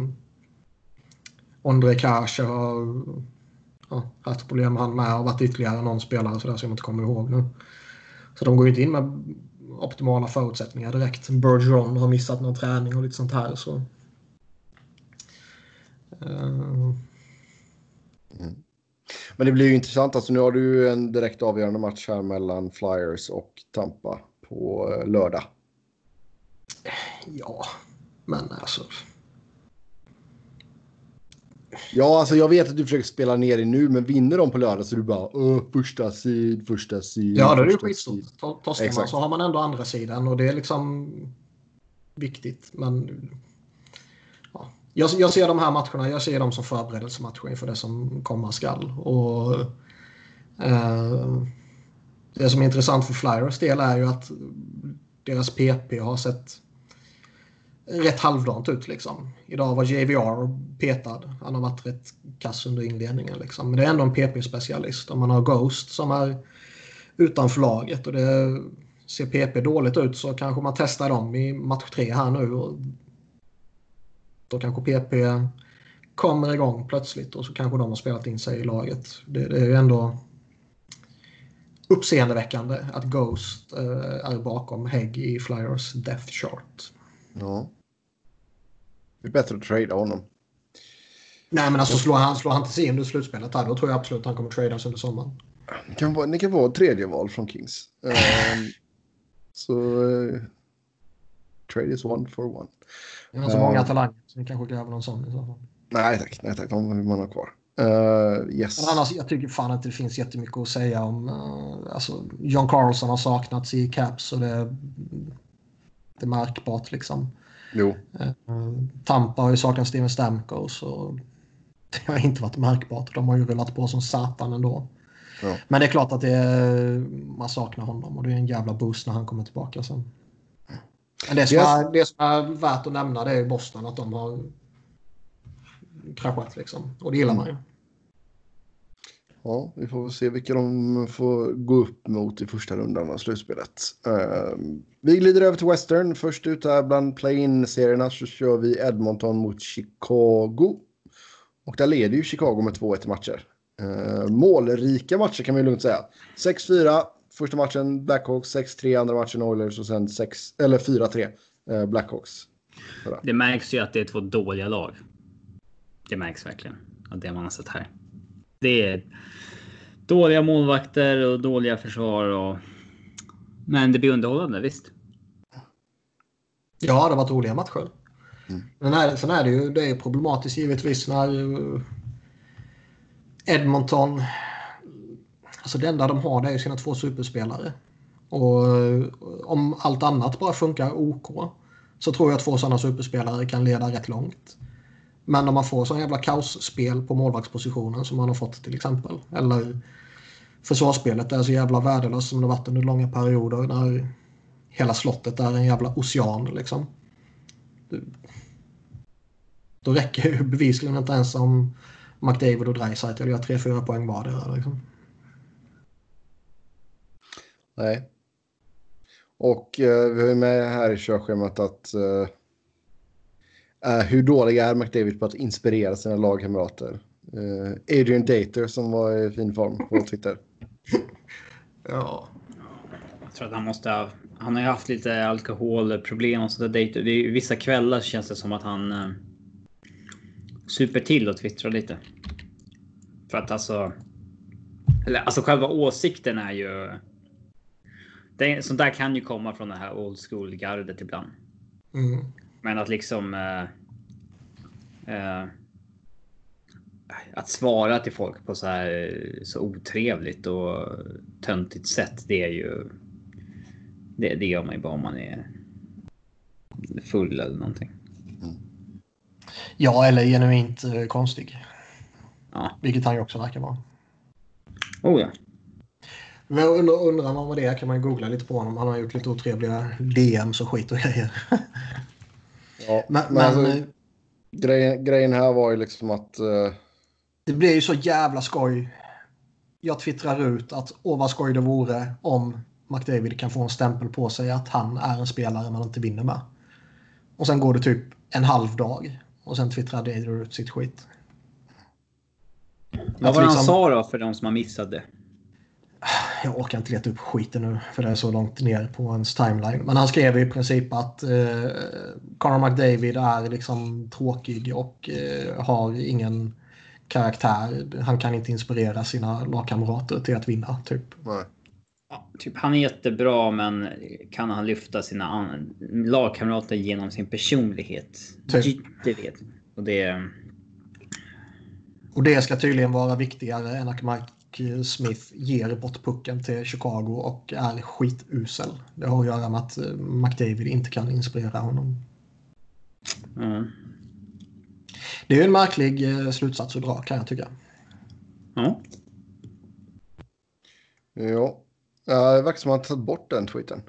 Ondrej Kase har ja, haft problem med han med och varit ytterligare någon spelare så där som jag inte kommer ihåg nu. Så de går ju inte in med optimala förutsättningar direkt. Bergeron har missat någon träning och lite sånt här. Så. Eh, Men det blir ju intressant. Alltså nu har du en direkt avgörande match här mellan Flyers och Tampa på eh, lördag. ja, men alltså. Ja, alltså jag vet att du försöker spela ner det nu, men vinner de på lördag så är du bara första sid, första sid. Ja, det är första skitstort. sid." To- Torskar man så har man ändå andra sidan och det är liksom viktigt. Men ja. jag, jag ser de här matcherna, jag ser dem som förberedelsematcher inför det som komma skall. Och, eh, det som är intressant för Flyers del är ju att deras PP har sett rätt halvdant ut liksom. Idag var JVR petad. Han har varit rätt kass under inledningen liksom. Men det är ändå en PP-specialist. Om man har Ghost som är utanför laget och det ser PP dåligt ut så kanske man testar dem i match tre här nu. Och då kanske PP kommer igång plötsligt och så kanske de har spelat in sig i laget. Det, det är ju ändå uppseendeväckande att Ghost eh, är bakom Hägg i Flyers Death Chart. Ja. Det är bättre att trada honom. Nej men alltså slår han, slår han inte sig in under slutspelet här då tror jag absolut att han kommer tradas under sommaren. Ni kan vara, ni kan vara tredje val från Kings. Ehm, så uh, trade is one for one. Det är så Ja. många talanger så ni kanske gräver någon sån i så fall. Nej tack, nej tack, de vill man ha kvar. Uh, yes. Men annars, jag tycker fan att det finns jättemycket att säga om. Uh, alltså, John Carlson har saknats i Caps och det, det är märkbart liksom. Jo, Uh, Tampa har ju saknat Steven Stamkos och det har inte varit märkbart. De har ju rullat på som satan ändå. Ja. Men det är klart att det är, man saknar honom och det är en jävla boost när han kommer tillbaka sen. Men det som, Yes. är, det som är värt att nämna det är ju Boston att de har kraschat liksom. Och det gillar man ju. Ja, vi får se vilka de får gå upp mot i första rundan av slutspelet. Uh, vi glider över till Western. Först ut här bland play-in-serierna så kör vi Edmonton mot Chicago. Och där leder ju Chicago med 2-1 i matcher. Uh, målrika matcher kan man ju lugnt säga. 6-4 första matchen Blackhawks, 6-3 andra matchen Oilers och sen 6, eller 4-3 uh, eh, Blackhawks. Sådär. Det märks ju att det är två dåliga lag. Det märks verkligen av det man har sett här. Det är dåliga målvakter och dåliga försvar. Och... Men det blir underhållande, visst. Ja, det har varit roliga matcher. Mm. Men här, sen är det ju det är problematiskt givetvis när Edmonton... Alltså det enda de har det är sina två superspelare. Och om allt annat bara funkar OK så tror jag att två sådana superspelare kan leda rätt långt. Men om man får sån jävla kaosspel på målvaktspositionen som man har fått till exempel. Eller försvarsspelet är så jävla värdelöst som det varit under långa perioder när hela slottet är en jävla ocean liksom. Då räcker ju bevisligen inte ens om McDavid och Dreisaitl gör 3-4 poäng vardera. Liksom. Nej. Och eh, vi har ju med här i körschemat att eh, Uh, hur dålig är McDavid på att inspirera sina lagkamrater? Uh, Adrian Dater som var i fin form på Twitter. ja. Jag tror att han måste ha... Han har ju haft lite alkoholproblem och sådär. Dater. Det är, vissa kvällar känns det som att han uh, super till och twittrar lite. För att alltså... Eller alltså själva åsikten är ju... Det, sånt där kan ju komma från det här old school gardet ibland. Mm. Men att liksom... Eh, eh, att svara till folk på så här så otrevligt och töntigt sätt. Det är ju. Det, det gör man ju bara om man är full eller någonting. Ja, eller genuint eh, konstig. Ja. Vilket han ju också verkar vara. Oh ja. Men undrar, undrar man vad det är kan man googla lite på honom. Han har gjort lite otrevliga DMs och skit och grejer. Ja, men, men alltså, grejen, grejen, här var ju liksom att... Uh... Det blir ju så jävla skoj. Jag twittrar ut att åh vad skoj det vore om McDavid kan få en stämpel på sig att han är en spelare man inte vinner med. Och sen går det typ en halv dag och sen twittrar David ut sitt skit. Vad var det liksom... han sa då för de som har missat det? jag orkar inte leta upp skiten nu för det är så långt ner på hans timeline. Men han skrev i princip att eh, Conor McDavid är liksom tråkig och eh, har ingen karaktär. Han kan inte inspirera sina lagkamrater till att vinna. Typ. Nej. Ja, typ han är jättebra men kan han lyfta sina lagkamrater genom sin personlighet? Typ. Det vet och det... Och det ska tydligen vara viktigare än att Smith ger bort pucken till Chicago och är skitusel. Det har att göra med att eh, McDavid inte kan inspirera honom. Mm. Det är en märklig eh, slutsats att dra kan jag tycka. Ja. Ja, det verkar som att han tagit bort den tweeten.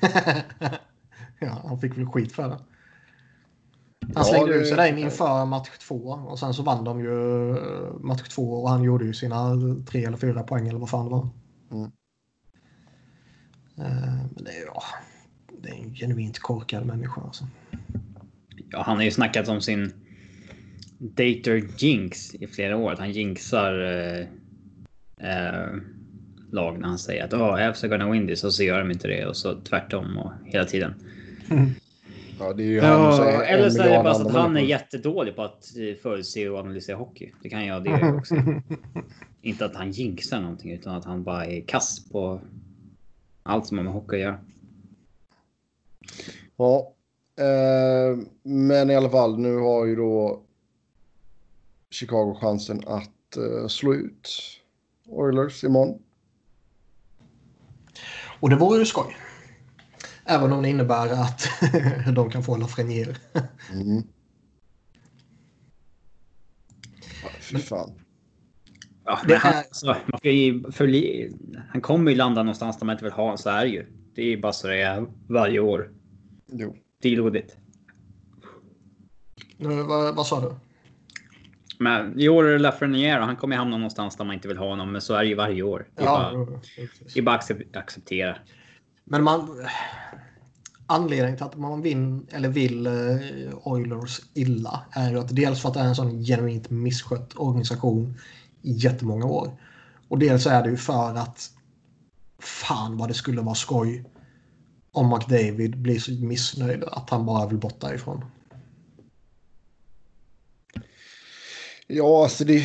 ja, han fick väl skit för det. Han slängde ut sig den inför match två och sen så vann de ju eh, match två och han gjorde ju sina tre eller fyra poäng eller vad fan det var. Mm. Eh, men det är, ja, det är en genuint korkad människa alltså. Ja, han har ju snackat om sin Dater Jinx i flera år. Att han jinxar eh, eh, lag när han säger att oh, Avs are gonna win this och så gör de inte det och så tvärtom och hela tiden. Ja, det är ju han ja, eller så är det bara så att han är jättedålig på att eh, förutse och analysera hockey. Det kan jag det också. Inte att han jinxar någonting utan att han bara är kass på allt som har med hockey att göra. Ja, eh, men i alla fall nu har ju då Chicago chansen att eh, slå ut Oilers imorgon. Och det vore ju skoj. Även om det innebär att de kan få Lafreniere. mm. fy fan. Ja, det han, alltså, man ska ju följa, han kommer ju landa någonstans där man inte vill ha honom. Så är det ju. Det är bara så det är varje år. Jo. Det är blodigt. vad, vad sa du? Men i år är det Lafreniere och han kommer hamna någonstans där man inte vill ha honom. Men så är det ju varje år. Det är Ja, bara, det är bara att accep- acceptera. Men man... Anledningen till att man vin, eller vill eh, Oilers illa är ju att dels för att det är en sån genuint misskött organisation i jättemånga år. Och dels är det ju för att fan vad det skulle vara skoj om McDavid blir så missnöjd att han bara vill bort därifrån. Ja, alltså det,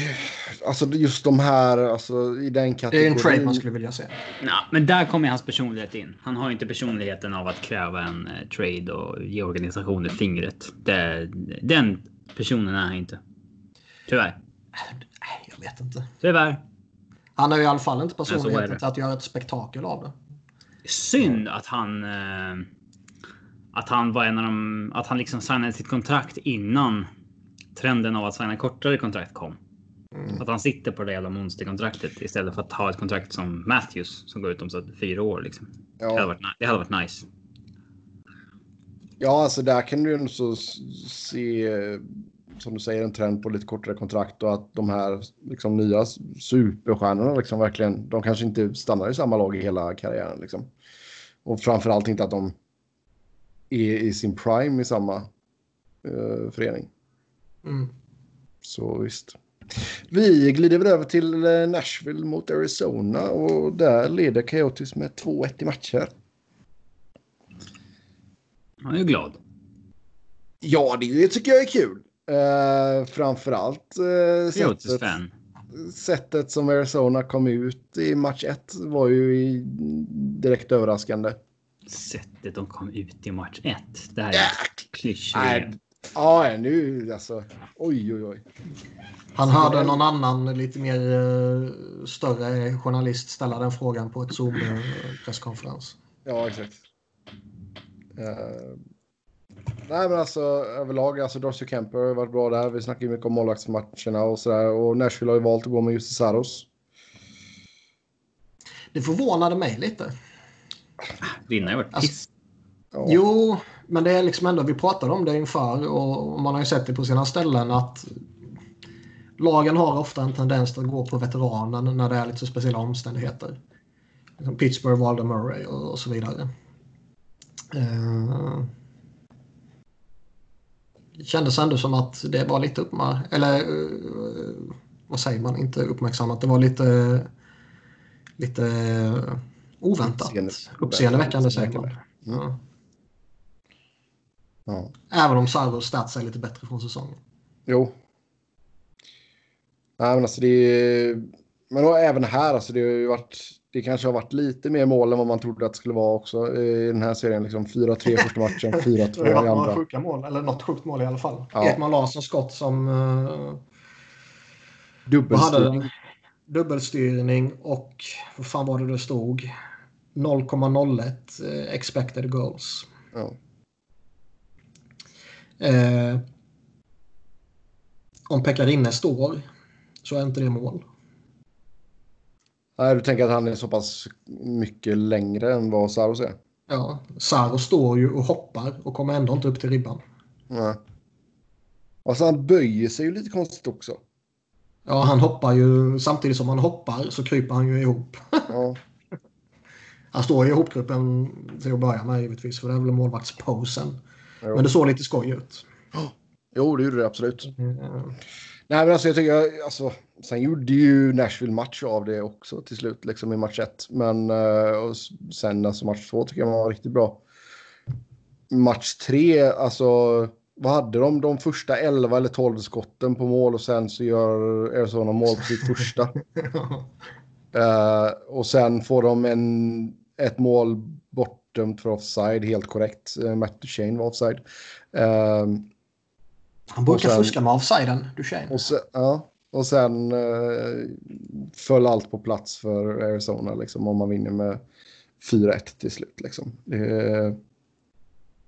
alltså just de här, alltså i den Det är kategorin. en trade man skulle vilja se. Nå, men där kommer hans personlighet in. Han har inte personligheten av att kräva en eh, trade och ge organisationen fingret. Det, den personen är han inte. Tyvärr. Nej, jag vet inte. Tyvärr. Han har ju i alla fall inte personligheten till att göra ett spektakel av det. Synd att han... Eh, att han var en av de... Att han liksom signade sitt kontrakt innan trenden av att signa kortare kontrakt kom. Att han sitter på det jävla monsterkontraktet istället för att ha ett kontrakt som Matthews som går ut om så fyra år. Liksom. Det, hade Ja, varit, det hade varit nice. ja, alltså där kan du ju också s- se, som du säger, en trend på lite kortare kontrakt och att de här liksom, nya superstjärnorna liksom verkligen, de kanske inte stannar i samma lag i hela karriären. Liksom. Och framförallt inte att de är i sin prime i samma eh, förening. Mm. Så visst. Vi glider väl över till eh, Nashville mot Arizona och där leder Coyotes med 2-1 i matcher. Han är ju glad. Ja, det tycker jag är kul. Uh, framförallt uh, sättet, fan. sättet som Arizona kom ut i match 1 var ju i, direkt överraskande. Sättet de kom ut i match 1. Det här är Ja. Ja, nu alltså. Oj, oj, oj. Han hörde någon annan lite mer eh, större journalist ställa den frågan på ett Zoom-presskonferens. Ja, exakt. Eh, nej, men alltså överlag, alltså Darcy Kemper har varit bra där. Vi snackar ju mycket om målvaktsmatcherna och sådär. Och Nashville har ju valt att gå med Jussi Saros. Det förvånade mig lite. Vinna har varit Alltså- piss. Ja. Jo, men det är liksom ändå, vi pratade om det inför och man har ju sett det på sina ställen att lagen har ofta en tendens att gå på veteranen när det är lite speciella omständigheter. Liksom Pittsburgh valde Murray och, så vidare. Eh, det kändes ändå som att det var lite uppmärksammat, eller eh, vad säger man, inte uppmärksammat, det var lite lite oväntat. Uppseende- Uppseendeväckande säger man. Uppseendeväckande. Ja. Ja. Även om Saros stats är lite bättre från säsongen. Jo. Nej, men alltså det är... Men då, även här, alltså det har varit... Det kanske har varit lite mer mål än vad man trodde att det skulle vara också i den här serien. Liksom 4-3 första matchen, 4-2 i några andra. sjuka mål, eller något sjukt mål i alla fall. Ja. Ekman Larsson skott som uh, Dubbelstyrning. Dubbelstyrning och vad fan var det det stod? 0,01 eh, expected goals. Ja. Eh, om Pekarinne står så är inte det mål. Nej, du tänker att han är så pass mycket längre än vad Saros är? Ja, Saro står ju och hoppar och kommer ändå inte upp till ribban. Nej. Alltså han böjer sig ju lite konstigt också. Ja, han hoppar ju samtidigt som han hoppar så kryper han ju ihop. Ja. Han står i ihopgruppen till att börja med givetvis för det är väl målvaktsposen. Jo. Men det såg lite skoj ut. jo, det gjorde det absolut. Mm. Nej, men alltså jag tycker, alltså, sen gjorde ju Nashville match av det också till slut, liksom i match ett. Men eh, och sen alltså match två tycker jag var riktigt bra. Match tre, alltså vad hade de? De första 11 eller 12 skotten på mål och sen så gör Arizona mål på sitt första. Eh, och sen får de en, ett mål bortdömt för offside, helt korrekt. Uh, Matt Duchene var offside. Eh, Han brukar sen- fuska med offsiden, Duchene. och sen, ja, och sen eh, föll allt på plats för Arizona liksom, om man vinner med 4-1 till slut. Liksom. Det,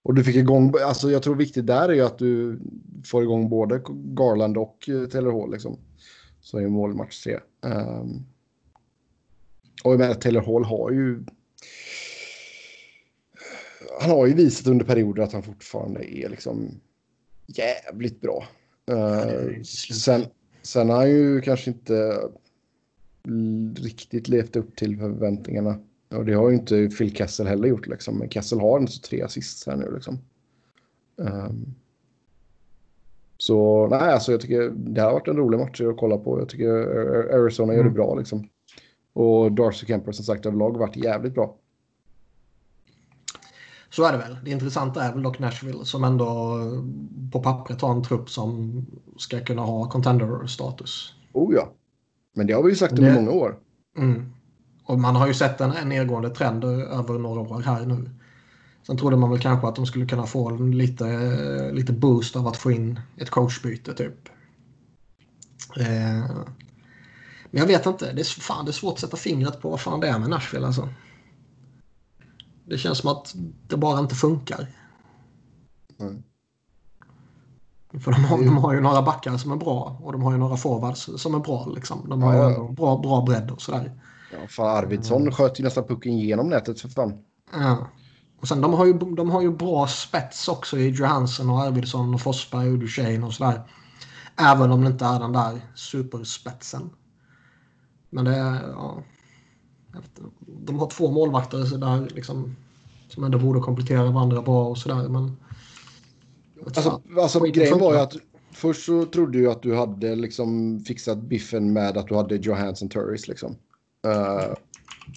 och du fick igång, alltså jag tror viktigt där är ju att du får igång både Garland och eh, Taylor Hall. Liksom. Så är mål match tre. Um, och jag menar, Taylor Hall har ju... Han har ju visat under perioder att han fortfarande är liksom jävligt bra. Uh, sen, Sen har han ju kanske inte riktigt levt upp till förväntningarna. Och det har ju inte Phil Kessel heller gjort liksom. Men Kessel har inte tre assist här nu liksom. Um, så nej, alltså jag tycker det har varit en rolig match att kolla på. Jag tycker Arizona gör det mm. bra liksom. Och Darcy Kemper som sagt överlag varit jävligt bra. Så är det väl. Det intressanta är väl dock Nashville som ändå på pappret har en trupp som ska kunna ha contender-status. Oh ja. Men det har vi ju sagt under många år. Mm. Och man har ju sett en, en nedgående trend över några år här nu. Sen trodde man väl kanske att de skulle kunna få lite, lite boost av att få in ett coachbyte typ. Eh, men jag vet inte. Det är, fan, det är svårt att sätta fingret på vad fan det är med Nashville alltså. Det känns som att det bara inte funkar. Mm. För de har, de har ju några backar som är bra och de har ju några forwards som är bra. Liksom. De har ja, ju bra, bra bredd och sådär. Ja, fan Arvidsson mm. sköt ju nästan pucken genom nätet för fan. Ja. Och sen de har, ju, de har ju bra spets också i Johansson och Arvidsson och Forsberg och Duchene och sådär. Även om det inte är den där superspetsen. Men det är... Ja, de har två målvakter så där, liksom, som ändå borde komplettera varandra bra och sådär. Men... Alltså, alltså grejen var ju att först så trodde du att du hade liksom fixat biffen med att du hade Johansson Turris liksom. Uh,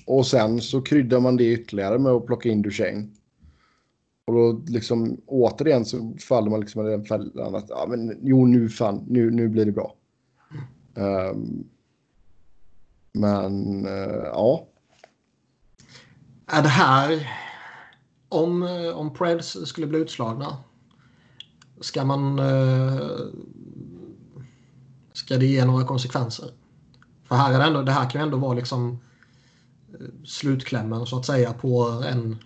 och sen så kryddar man det ytterligare med att plocka in Duchene. Och då liksom återigen så faller man liksom i den fällan att ja, men, jo nu fan, nu, nu blir det bra. Um, men uh, ja. Är det här, om, om Preds skulle bli utslagna, ska man... Uh, ska det ge några konsekvenser? För här är det, ändå, det här kan ju ändå vara liksom slutklämmen så att säga på en,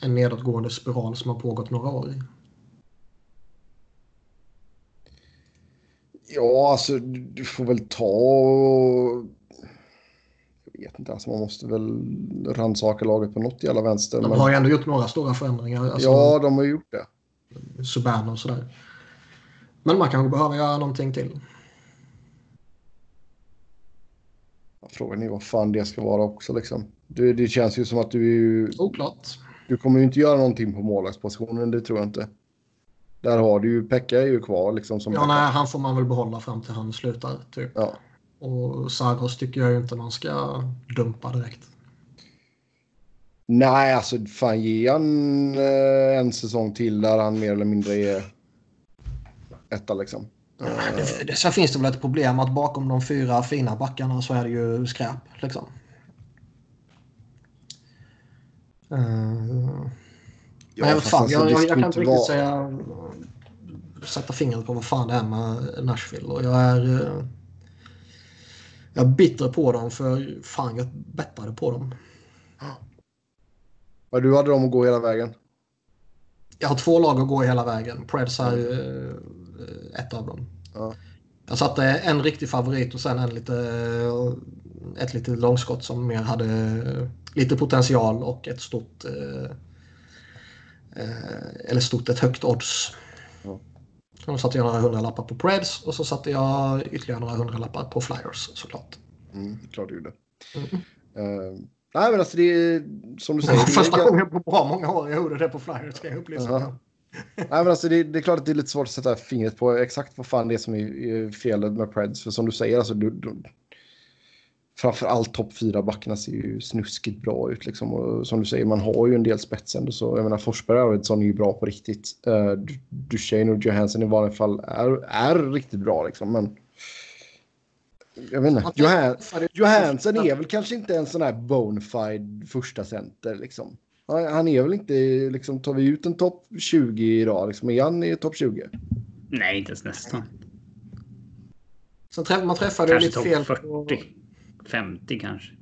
en nedåtgående spiral som har pågått några år. Ja, alltså du får väl ta... Jag vet inte, alltså man måste väl rannsaka laget på något jävla vänster. De men... har ju ändå gjort några stora förändringar. Alltså, ja, de har gjort det. Subban och sådär. Men man kanske behöver göra någonting till. Frågan är vad fan det ska vara också liksom. Det, det känns ju som att du... Oklart. Du kommer ju inte göra någonting på målvaktspositionen, det tror jag inte. Där har du ju, Pekka är ju kvar liksom. Som ja, nej, han får man väl behålla fram till han slutar typ. Ja. Och Saros tycker jag inte man ska dumpa direkt. Nej, alltså fan ge han eh, en säsong till där han mer eller mindre är etta liksom. Det, det, sen finns det väl ett problem att bakom de fyra fina backarna så är det ju skräp. Liksom. Uh, ja, jag, fan, alltså, jag, jag, jag, kan inte riktigt säga, sätta fingret på vad fan det är med Nashville. Och jag är, uh, jag är bitter på dem för fan jag bettade på dem. Ja, du hade dem att gå hela vägen? Jag har två lag att gå hela vägen. Preds är uh, ett av dem. Ja. Jag satte en riktig favorit och sen en lite, ett litet långskott som mer hade lite potential och ett stort eh, eller stort, ett högt odds. Ja. Så satte jag några hundralappar på Preds och så satte jag ytterligare några hundralappar på Flyers såklart. Mm, klart du gjorde. Mm. Uh, nej men alltså det är som du säger. Första är... gången på bra många år jag gjorde det på Flyers ska jag upplysa uh -huh. Nej, men alltså det, det, är klart att det är lite svårt att sätta fingret på exakt vad fan det är som är felet med Preds. För som du säger, alltså, du, du, framförallt topp fyra backarna ser ju snuskigt bra ut. Liksom. Och som du säger, man har ju en del spets ändå. Så jag menar, Forsberg och Arvidsson är ju bra på riktigt. Uh, Duchene och Johansson i vanliga fall är, är riktigt bra. Liksom. Men jag vet inte. Johan, Johansson är väl kanske inte en sån här bonafide första center. Liksom. Han är väl inte, liksom, tar vi ut en topp 20 idag, liksom, är han i topp 20? Nej, inte ens nästan. Så träff, man träffade kanske lite fel 40, på... 50 kanske.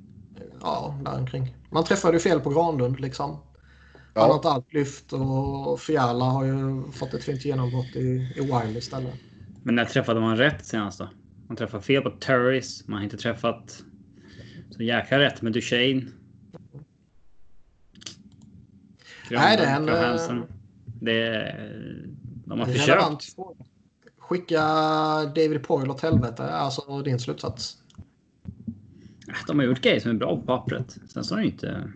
Ja, däromkring. Man träffade ju fel på Granlund liksom. Ja. Han har inte allt lyft och Fiala har ju fått ett fint genombrott i, i Wild istället. Men när träffade man rätt senast då? Man träffade fel på Turris. Man har inte träffat så jäkla rätt med Duchene. Nej, det är en... Det är, de har försökt. Skicka David Poyle åt helvete, alltså din slutsats. De har gjort grejer som är bra på pappret. Sen så har de inte...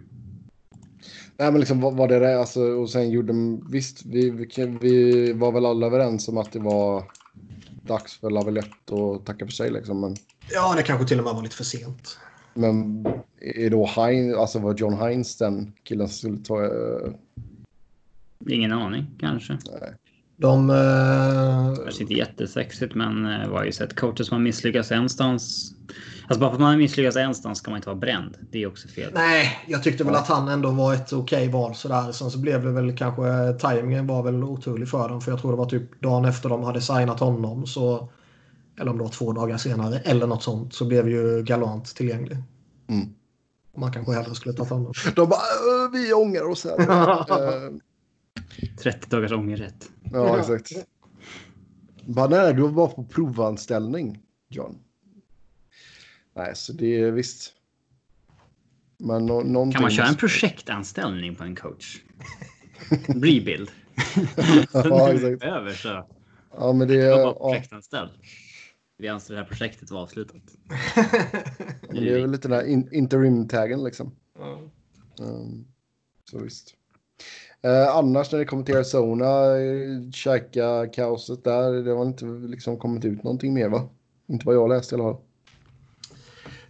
Nej, men liksom vad, vad det är, alltså, och sen gjorde de, visst, vi, vi, vi var väl alla överens om att det var dags för Lavillette att tacka för sig liksom. Men, Ja, det kanske till och med var lite för sent. men är då Heinz, alltså var John Heinz den killen som skulle ta... eh, Ingen aning kanske. nej. De... eh, Kanske inte jättesexigt men eh, var ju sett coacher som har misslyckats enstans. Alltså bara för att man har misslyckats enstans ska man inte vara bränd. Det är också fel. Nej, jag tyckte väl att han ändå var ett okej val sådär. Sen så blev det väl kanske... Timingen var väl oturlig för dem. För jag tror det var typ dagen efter de hade signat honom så... Eller om det var två dagar senare eller något sånt så blev ju Galant tillgänglig. Mm. Man kanske hellre skulle ta honom. De bara, "Äh, vi ångrar oss här. Eh, 30 dagars ångerrätt. ja, exakt. Bara, nej, du var bara på provanställning, John. Nej, så det är visst. Men någonting... Kan man köra en projektanställning på en coach? Rebuild. Ja, exakt. Över så. Ja, men det Jag är... var Ja, projektanställd. Vi anser det här projektet var avslutat. det är väl lite den här in, interim-taggen liksom. Ja. Um, så visst. Eh, annars när det kommer till Arizona, eh, käka kaoset där, det har inte liksom kommit ut någonting mer va? Inte vad jag läste i alla fall.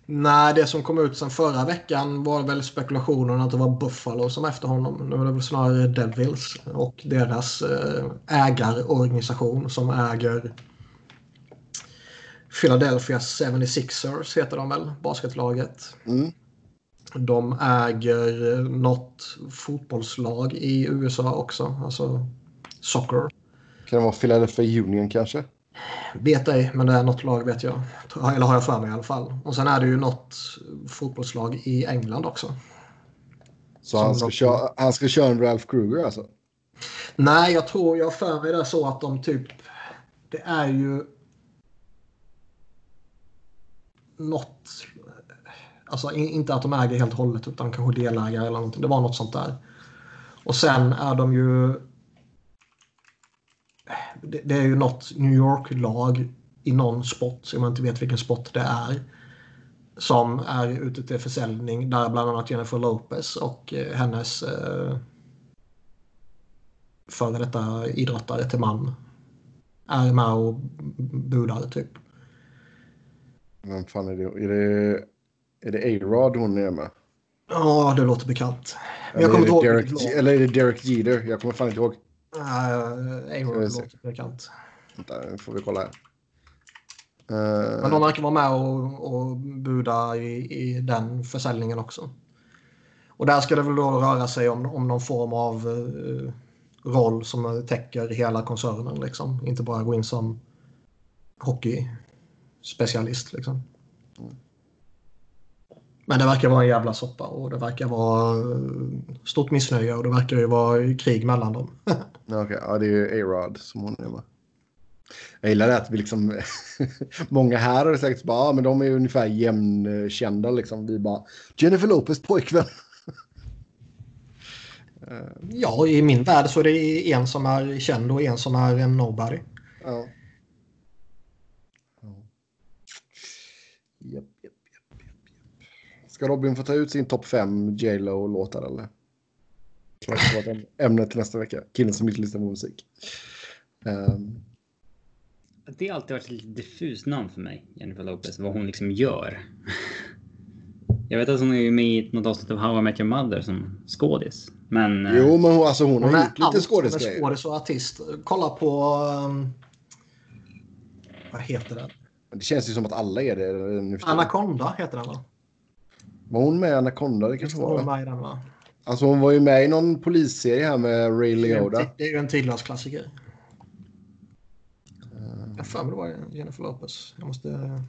Nej, det som kom ut sen förra veckan var väl spekulationen att det var Buffalo som efter honom. Nu är det väl snarare Devils och deras eh, ägarorganisation som äger Philadelphia 76ers heter de väl, basketlaget. Mm. De äger eh, något fotbollslag i USA också, alltså soccer. Kan det vara Philadelphia Union kanske? Vet ej, men det är något lag vet jag. Eller har jag för mig i alla fall. Och sen är det ju något fotbollslag i England också. Så han ska, köra, han ska köra en Ralph Kruger alltså? Nej, jag tror, jag för mig det så att de typ... Det är ju... Något... Alltså in- inte att de äger helt och hållet utan kanske delägare eller någonting. Det var något sånt där. Och sen är de ju... Det, det är ju något New York-lag i någon sport, som jag inte vet vilken sport det är. Som är ute till försäljning där bland annat Jennifer Lopez och eh, hennes eh, före detta idrottare till man är med och budar typ. Vem fan är det? Är det, är det A-Rod hon är med? Ja, det låter bekant. Eller är, Derek, eller är det Derek Jeter? Jag kommer fan inte ihåg. Nej, se. låter bekant. Vänta, nu får vi kolla här. Men Eh, de verkar vara med och, och buda i, i den försäljningen också. Och där ska det väl då röra sig om, om någon form av eh, roll som täcker hela koncernen. Liksom. Inte bara gå in som hockeyspecialist. Liksom. Men det verkar vara en jävla soppa och det verkar vara eh, stort missnöje och det verkar ju vara krig mellan dem. okej, ja, det är ju A-Rod som hon är med. Jag gillar det att vi liksom... många här har säkert bara, ja, men de är ju ungefär jämnkända liksom. Vi bara, Jennifer Lopez pojkvän. Ja, i min värld så är det en som är känd och en som är en nobody. Ja. Ska Robin få ta ut sin topp 5 J.Lo-låtar eller? Klart det var ett ämne till nästa vecka. Killen som inte lyssnar på musik. Ehm, Det har alltid varit ett lite diffust namn för mig, Jennifer Lopez, vad hon liksom gör. Jag vet att hon är ju med i något avsnitt av How I Met Your Mother som skådis. Men... eh, jo, men hon, alltså, hon, Hon har är gjort lite allt som är skådisgrejer. skådis och artist. Kolla på... Um, vad heter den? Det känns ju som att alla är det nu. Anaconda heter den va? Var hon med i Anaconda? Det kanske Hon var. va? med den va? Alltså hon var ju med i någon polisserie här med Ray Liotta. Det är ju en tidlös klassiker. Jag har för mig det var Jennifer Lopez. Jag måste...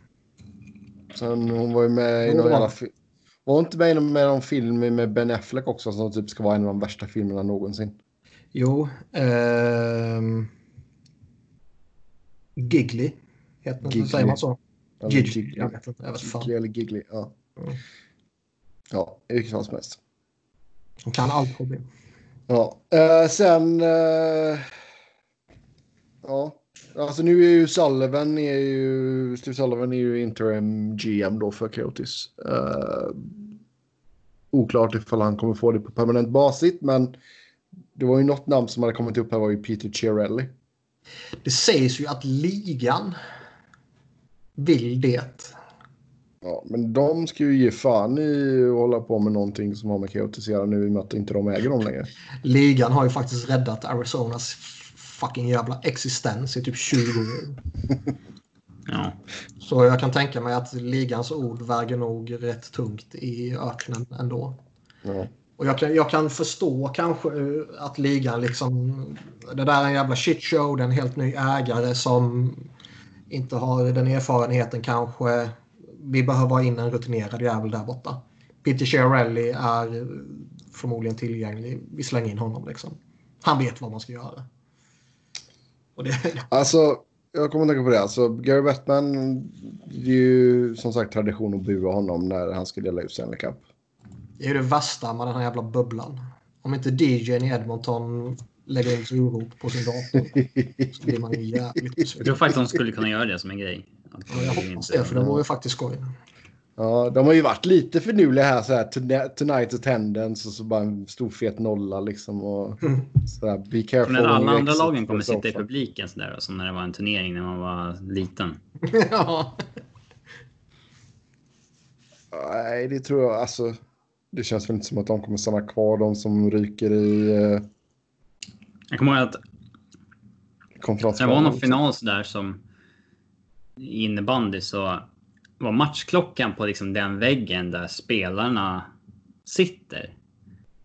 Sen hon var ju med i någon jävla hon. Var hon inte med i någon, film med Ben Affleck också som typ ska vara en av de värsta filmerna någonsin? Jo. ehm, Giggly. Heter Giggly. Säger man så? Giggly. Giggly. Jag. Jag fan. Giggly eller Giggly, ja. Mm. Ja, i vilket fall som helst. Hon kan allt Robin. Ja, eh, sen... eh, ja, Alltså nu är ju Sullivan är ju, Steve Sullivan är ju interim GM då för Coyotes. Uh, oklart ifall han kommer få det på permanent basis, men det var ju något namn som hade kommit upp här var ju Peter Chiarelli. Det sägs ju att ligan vill det. Ja, men de ska ju ge fan i att hålla på med någonting som har med Coyotes att göra nu i och med att inte de äger dem längre. Ligan har ju faktiskt räddat Arizonas fucking jävla existens i typ 20 år. Ja. Så jag kan tänka mig att ligans ord väger nog rätt tungt i öknen ändå. Ja. Och jag kan, jag kan förstå kanske att ligan liksom... Det där är en jävla shitshow. Det är en helt ny ägare som inte har den erfarenheten kanske. Vi behöver ha in en rutinerad jävel där borta. Peter Chiarelli är förmodligen tillgänglig. Vi slänger in honom liksom. Han vet vad man ska göra. Och det... Alltså, jag kommer att tänka på det. Alltså, Gary Bettman, det är ju som sagt tradition att bua honom när han ska dela ut Stanley Cup. Det är ju det värsta med den här jävla bubblan. Om inte DJn i Edmonton lägger in ett urop på sin dator så blir man ju jävligt besviken. Jag tror faktiskt de skulle kunna göra det som en grej. Ja, jag hoppas det, för det vore ju faktiskt skoj. Ja, de har ju varit lite finurliga här så här tonight attendance och så bara en stor fet nolla liksom och Mm. så här, be careful. När alla andra lagen kommer sitta i publiken sådär som när det var en turnering när man var liten. ja. Nej, det tror jag alltså. Det känns väl inte som att de kommer stanna kvar, de som ryker i eh, Jag kommer ihåg att det var någon final sådär som i innebandy så var matchklockan på liksom den väggen där spelarna sitter.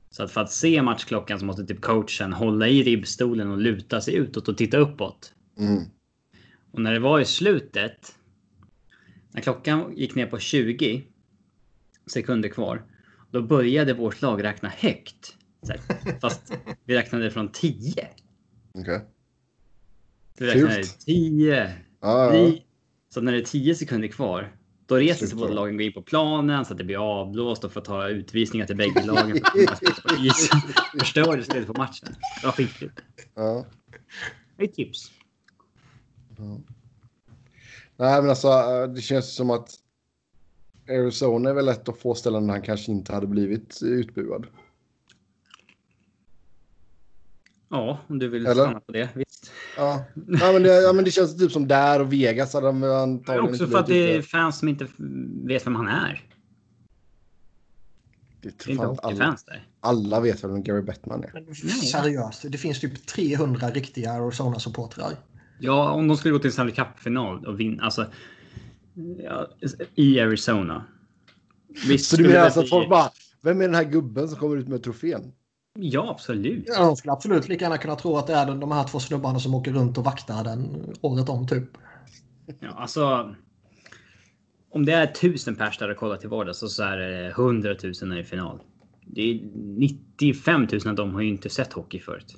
Så att för att se matchklockan så måste typ coachen hålla i ribbstolen och luta sig utåt och titta uppåt. Mm. Och när det var i slutet, när klockan gick ner på 20 sekunder kvar, då började vårt lag räkna högt. Så här, fast vi räknade från 10. Okej. Vi räknade Fult. 10, Ja, ja. 9. Så när det är 10 sekunder kvar, då reser sig båda lagen och går in på planen så att det blir avblåst och får ta utvisningar till bägge lagen för att kunna spela på isen. Förstörde spelet på matchen. Det var skitkul. ja. Det är ett tips. Nej, men alltså eh, det känns som att Arizona är väl ett av få ställen där han kanske inte hade blivit utbuad. Ja, om du vill Eller? stanna på det. Visst. Ja, ja, men, det, ja men det känns typ som där och Vegas hade Men antagligen också för att det är fans som inte vet vem han är. Det Det är tror inte alla, hockeyfans där. alla vet vem Gary Bettman är. Men seriöst, det finns typ 300 riktiga Arizona-supportrar. Ja, om de skulle gå till en Stanley Cup-final och vinna, alltså ja, i Arizona. Visst Så du menar det alltså att folk bara, vem är den här gubben som kommer ut med trofén? Ja, absolut. Ja, de skulle absolut lika gärna kunna tro att det är de- här två snubbarna som åker runt och vaktar den året om typ. Ja, alltså. Om det är tusen pers där och kollar till vardags så, så är det hundratusen i final. Det är 95 000 av dem har ju inte sett hockey förut.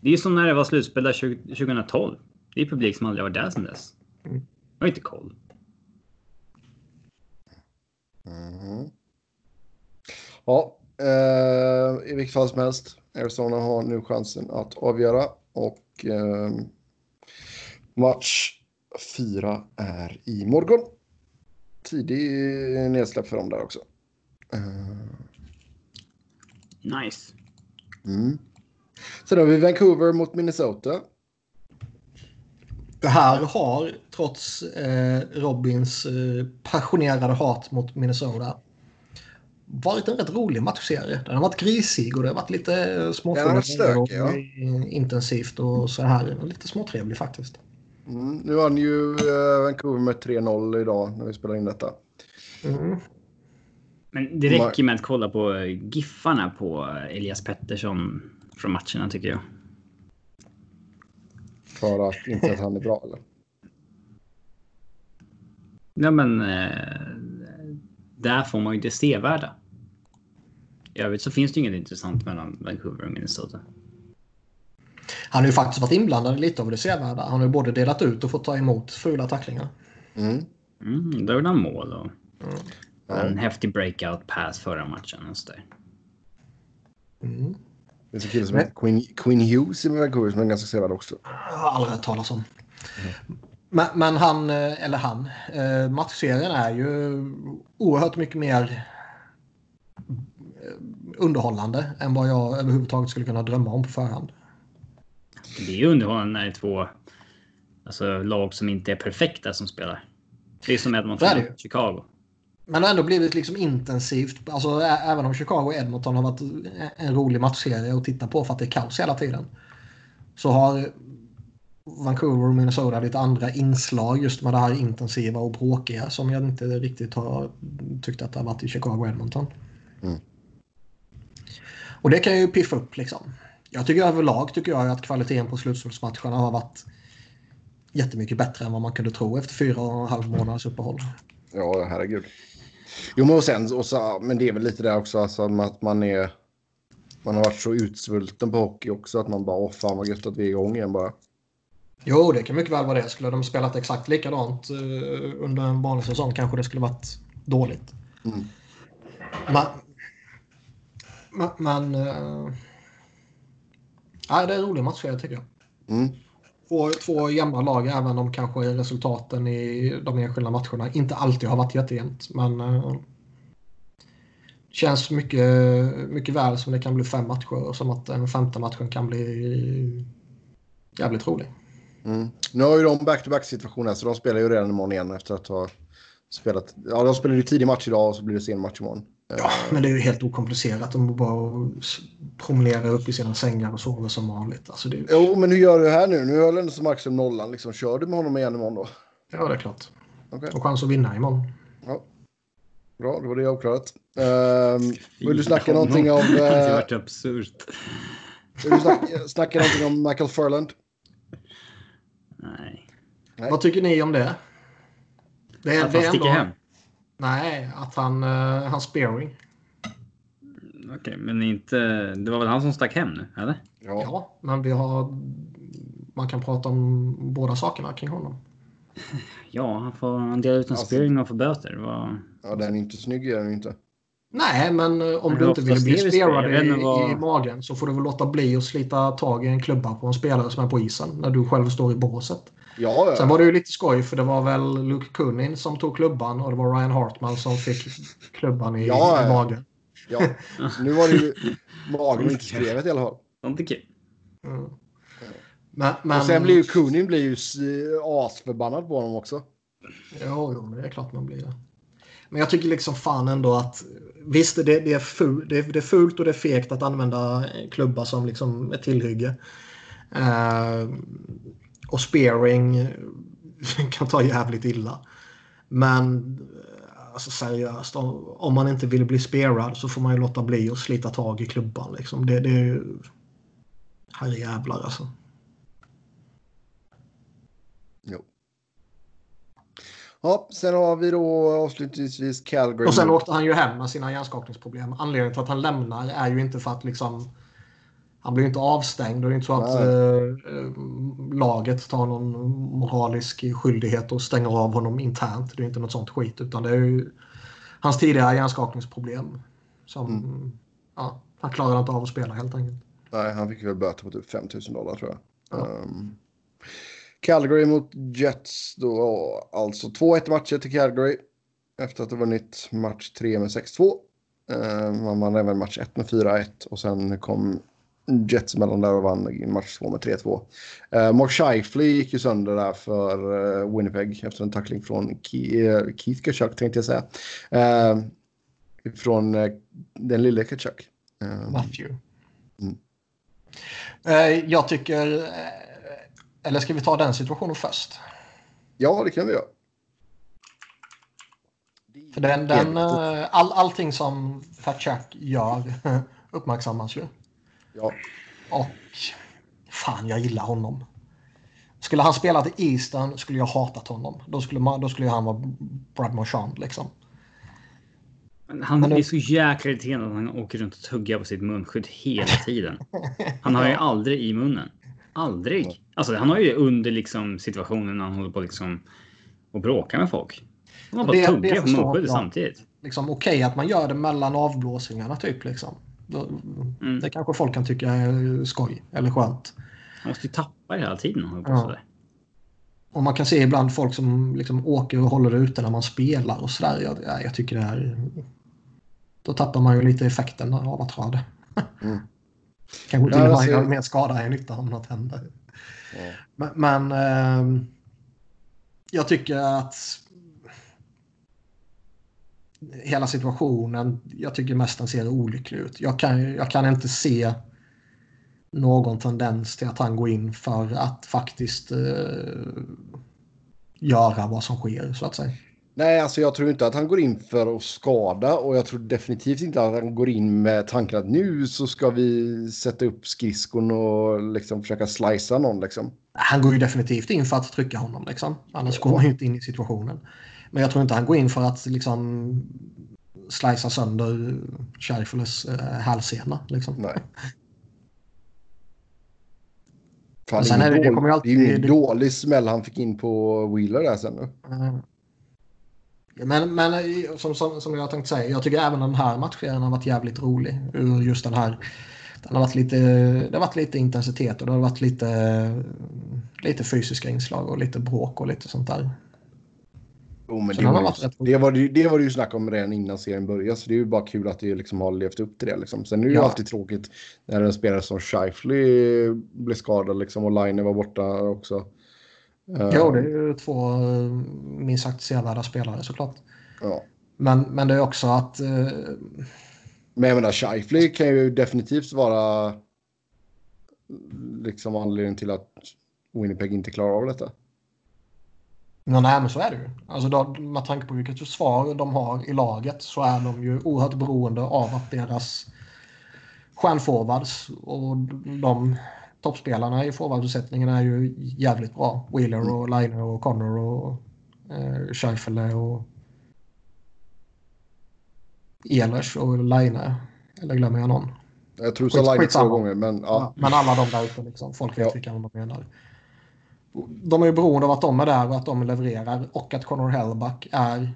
Det är som när det var slutspel där 20- 2012. Det är publik som aldrig varit där sedan dess. Mm. Jag har inte koll. Mhm. Ja, eh, i vilket fall som helst. Arizona har nu chansen att avgöra och eh, match fyra är i morgon. Tidig nedsläpp för dem där också. Eh, Nice. mm. Sen har vi Vancouver mot Minnesota. Det här har, trots eh, Robins eh, passionerade hat mot Minnesota, varit en rätt rolig matchserie. Den har varit grisig och det har varit lite eh, varit stökig, ja. intensivt och så här. Lite småtrevlig faktiskt. Mm. Nu har ni ju eh, Vancouver med 3-0 idag när vi spelar in detta. Mm. Men det räcker med att kolla på eh, giffarna på Elias Pettersson från matcherna tycker jag. För att inte att han är bra eller? Ja, men där får man ju det sevärda. I övrigt så finns det inget intressant mellan Vancouver och Minnesota. Han har ju faktiskt varit inblandad i lite av det sevärda. Han har ju både delat ut och fått ta emot fula tacklingar. Mm. Mm, då gjorde han mål och Mm. En häftig breakout pass förra matchen. Och så där. Mm. Det finns en kille som heter Quinn, Quinn Hughes i Vancouver som är ganska sevärd också. Jag har aldrig hört talas om. Mm. Men, men, han, eh, eller han, eh, matchserien är ju oerhört mycket mer underhållande än vad jag överhuvudtaget skulle kunna drömma om på förhand. Det är ju underhållande när det är två alltså, lag som inte är perfekta som spelar. Det är som Edmonton och Chicago. Men det har ändå blivit liksom intensivt. Alltså, även om Chicago och Edmonton har varit en rolig matchserie att titta på för att det är kaos hela tiden. Så har Vancouver och Minnesota lite andra inslag just med det här intensiva och bråkiga som jag inte riktigt har tyckt att det har varit i Chicago och Edmonton. Mm. Och det kan ju piffa upp liksom. Jag tycker överlag tycker jag att kvaliteten på slutspelsmatcherna har varit jättemycket bättre än vad man kunde tro efter fyra och en halv månaders uppehåll. Ja, herregud. Jo, men och sen, och så, men det är väl lite det också, alltså, att man är... Man har varit så utsvulten på hockey också att man bara, åh fan vad gött att vi är igång igen bara. Jo, det kan mycket väl vara det. Skulle de spelat exakt likadant uh, under en vanlig säsong kanske det skulle varit dåligt. Mm. Men... Men... Uh, det är en rolig match tycker jag. Mm. Två, två jämna lag, även om kanske resultaten i de enskilda matcherna inte alltid har varit jättejämnt. Men uh, känns mycket, mycket väl som det kan bli fem matcher och som att den femte matchen kan bli jävligt rolig. Mm. Nu har ju de back-to-back situationer så de spelar ju redan imorgon igen efter att ha spelat. Ja, de spelar ju tidig match idag och så blir det sen match imorgon. Ja, men det är ju helt okomplicerat. De bara promenerar upp i sina sängar och sover som vanligt. Alltså det... Jo, men hur gör du här nu? Nu höll ändå Markström nollan. Liksom. Kör du med honom igen imorgon då? Ja, det är klart. Okay. Och chans att vinna imorgon. Ja. Bra, då var det avklarat. Um, vill du snacka någonting om... Uh, det har varit absurt. Vill du snacka, snacka någonting om Michael Furland? Nej. Nej. Vad tycker ni om det? det är, att han sticker hem? Nej, att han, uh, han spearing. Okej, okay, men inte... Det var väl han som stack hem nu, eller? Ja. ja, men vi har... Man kan prata om båda sakerna kring honom. Ja, han får han delar ut en alltså, spearing och får böter. Var... Ja, den är inte snygg är den inte. Nej, men eh, om men du inte vill bli spelad i, i, magen så får du väl låta bli att slita tag i en klubba på en spelare som är på isen när du själv står i båset. Ja, ja. Sen var det ju lite skoj för det var väl Luke Kunin som tog klubban och det var Ryan Hartman som fick klubban i, ja, i magen. Ja, nu var det ju magen och inte skrevet i alla fall. Inte kul. Mm. Men, men... Och sen blir ju Kunin blir ju asförbannad på honom också. Ja, jo, men det är klart man blir det. Men jag tycker liksom fan ändå att visst, det, det, är, ful, det, det är fult och det är fegt att använda klubba som liksom ett tillhygge. Uh, och spearing kan ta jävligt illa. Men alltså seriöst, om, man inte vill bli spearad så får man ju låta bli att slita tag i klubban. Liksom. Det, det är ju... Herrejävlar alltså. Ja, sen har vi då avslutningsvis Calgary. Och sen åkte han ju hem med sina hjärnskakningsproblem. Anledningen till att han lämnar är ju inte för att liksom... Han blir inte avstängd och det är inte så att eh, laget tar någon moralisk skyldighet och stänger av honom internt. Det är inte något sånt skit utan det är ju hans tidigare hjärnskakningsproblem. Som, mm. ja, han klarade inte av att spela helt enkelt. Nej, han fick väl böter på typ 5000 dollar tror jag. Ja. Um, Calgary mot Jets då alltså 2-1 matcher till Calgary. Efter att ha vunnit match 3 med 6-2. Uh, man vann även match 1 med 4-1 och sen kom Jets mellan där och vann match 2 med 3-2. Uh, Mark Scheifele gick ju sönder där för uh, Winnipeg efter en tackling från Ke Keith Kachuk tänkte jag säga. Från den lille Kachuk. Matthew. Mm. jag tycker eller ska vi ta den situationen först? Ja, det kan vi göra. För den, den, eh, all, allting som Fatchak gör uppmärksammas ju. Ja. Och fan, jag gillar honom. Skulle han spela till Eastern skulle jag hatat honom. Då skulle, man, då skulle han vara Brad Marchand liksom. Han Men är så jäkla irriterande att han åker runt och tuggar på sitt munskydd hela tiden. Han har ju aldrig i munnen. Aldrig. Alltså han har ju under liksom situationen när han håller på liksom och bråkar med folk. Han har bara tuggar på munskyddet samtidigt. Liksom okej okay, att man gör det mellan avblåsningarna typ liksom. Mm. Det kanske folk kan tycka är skoj eller skönt. Man måste ju tappa det hela tiden. Ja. Och man kan se ibland folk som liksom åker och håller ute när man spelar och sådär. Jag, jag tycker det är... Då tappar man ju lite effekten av att ha det. Mm. Kanske till och med gör mer skada än nytta om något händer. Ja. Men, men eh, jag tycker att hela situationen, jag tycker mest den ser olycklig ut. Jag kan, jag kan inte se någon tendens till att han går in för att faktiskt eh, göra vad som sker så att säga. Nej, alltså jag tror inte att han går in för att skada och jag tror definitivt inte att han går in med tanken att nu så ska vi sätta upp skridskon och liksom försöka slicea någon liksom. Han går ju definitivt in för att trycka honom liksom. Annars går man ju inte in i situationen. Men jag tror inte han går in för att liksom slicea sönder Sherifules eh, hälsena liksom. Nej. Fan, sen det, är det, det, kommer alltid, det är en dålig smäll han fick in på Wheeler där sen. Mm. Men, men eh, som, som, som jag tänkte säga, jag tycker även den här matchen har varit jävligt rolig. Ur just den här. Den har varit lite, det har varit lite intensitet och det har varit lite, lite fysiska inslag och lite bråk och lite sånt där. Oh, men det, var ju, det, var det, det var det ju snack om redan innan serien började, så det är ju bara kul att det liksom har levt upp till det. Liksom. Sen är det ju alltid tråkigt när en spelare som Scheifly blir skadad liksom, och Line var borta också. Jo, det är ju två eh, minst sagt sevärda spelare såklart. Ja. Men, men det är också att... Uh... Men jag menar, Scheifly kan ju definitivt vara liksom anledningen till att Winnipeg inte klarar av detta. Ja, nej, men så är det ju. Alltså då, med tanke på vilket försvar de har i laget så är de ju oerhört beroende av att deras stjärnforwards och de toppspelarna i forwardbesättningen är ju jävligt bra. Wheeler och Liner och Connor och eh, Scheifele och Ehlers och Line. Eller glömmer jag någon? Jag tror så Line två gånger, men ja. Men alla de där ute liksom. Folk vet ja. vilka de menar de är ju beroende av att de är där och att de levererar och att Connor Hellback är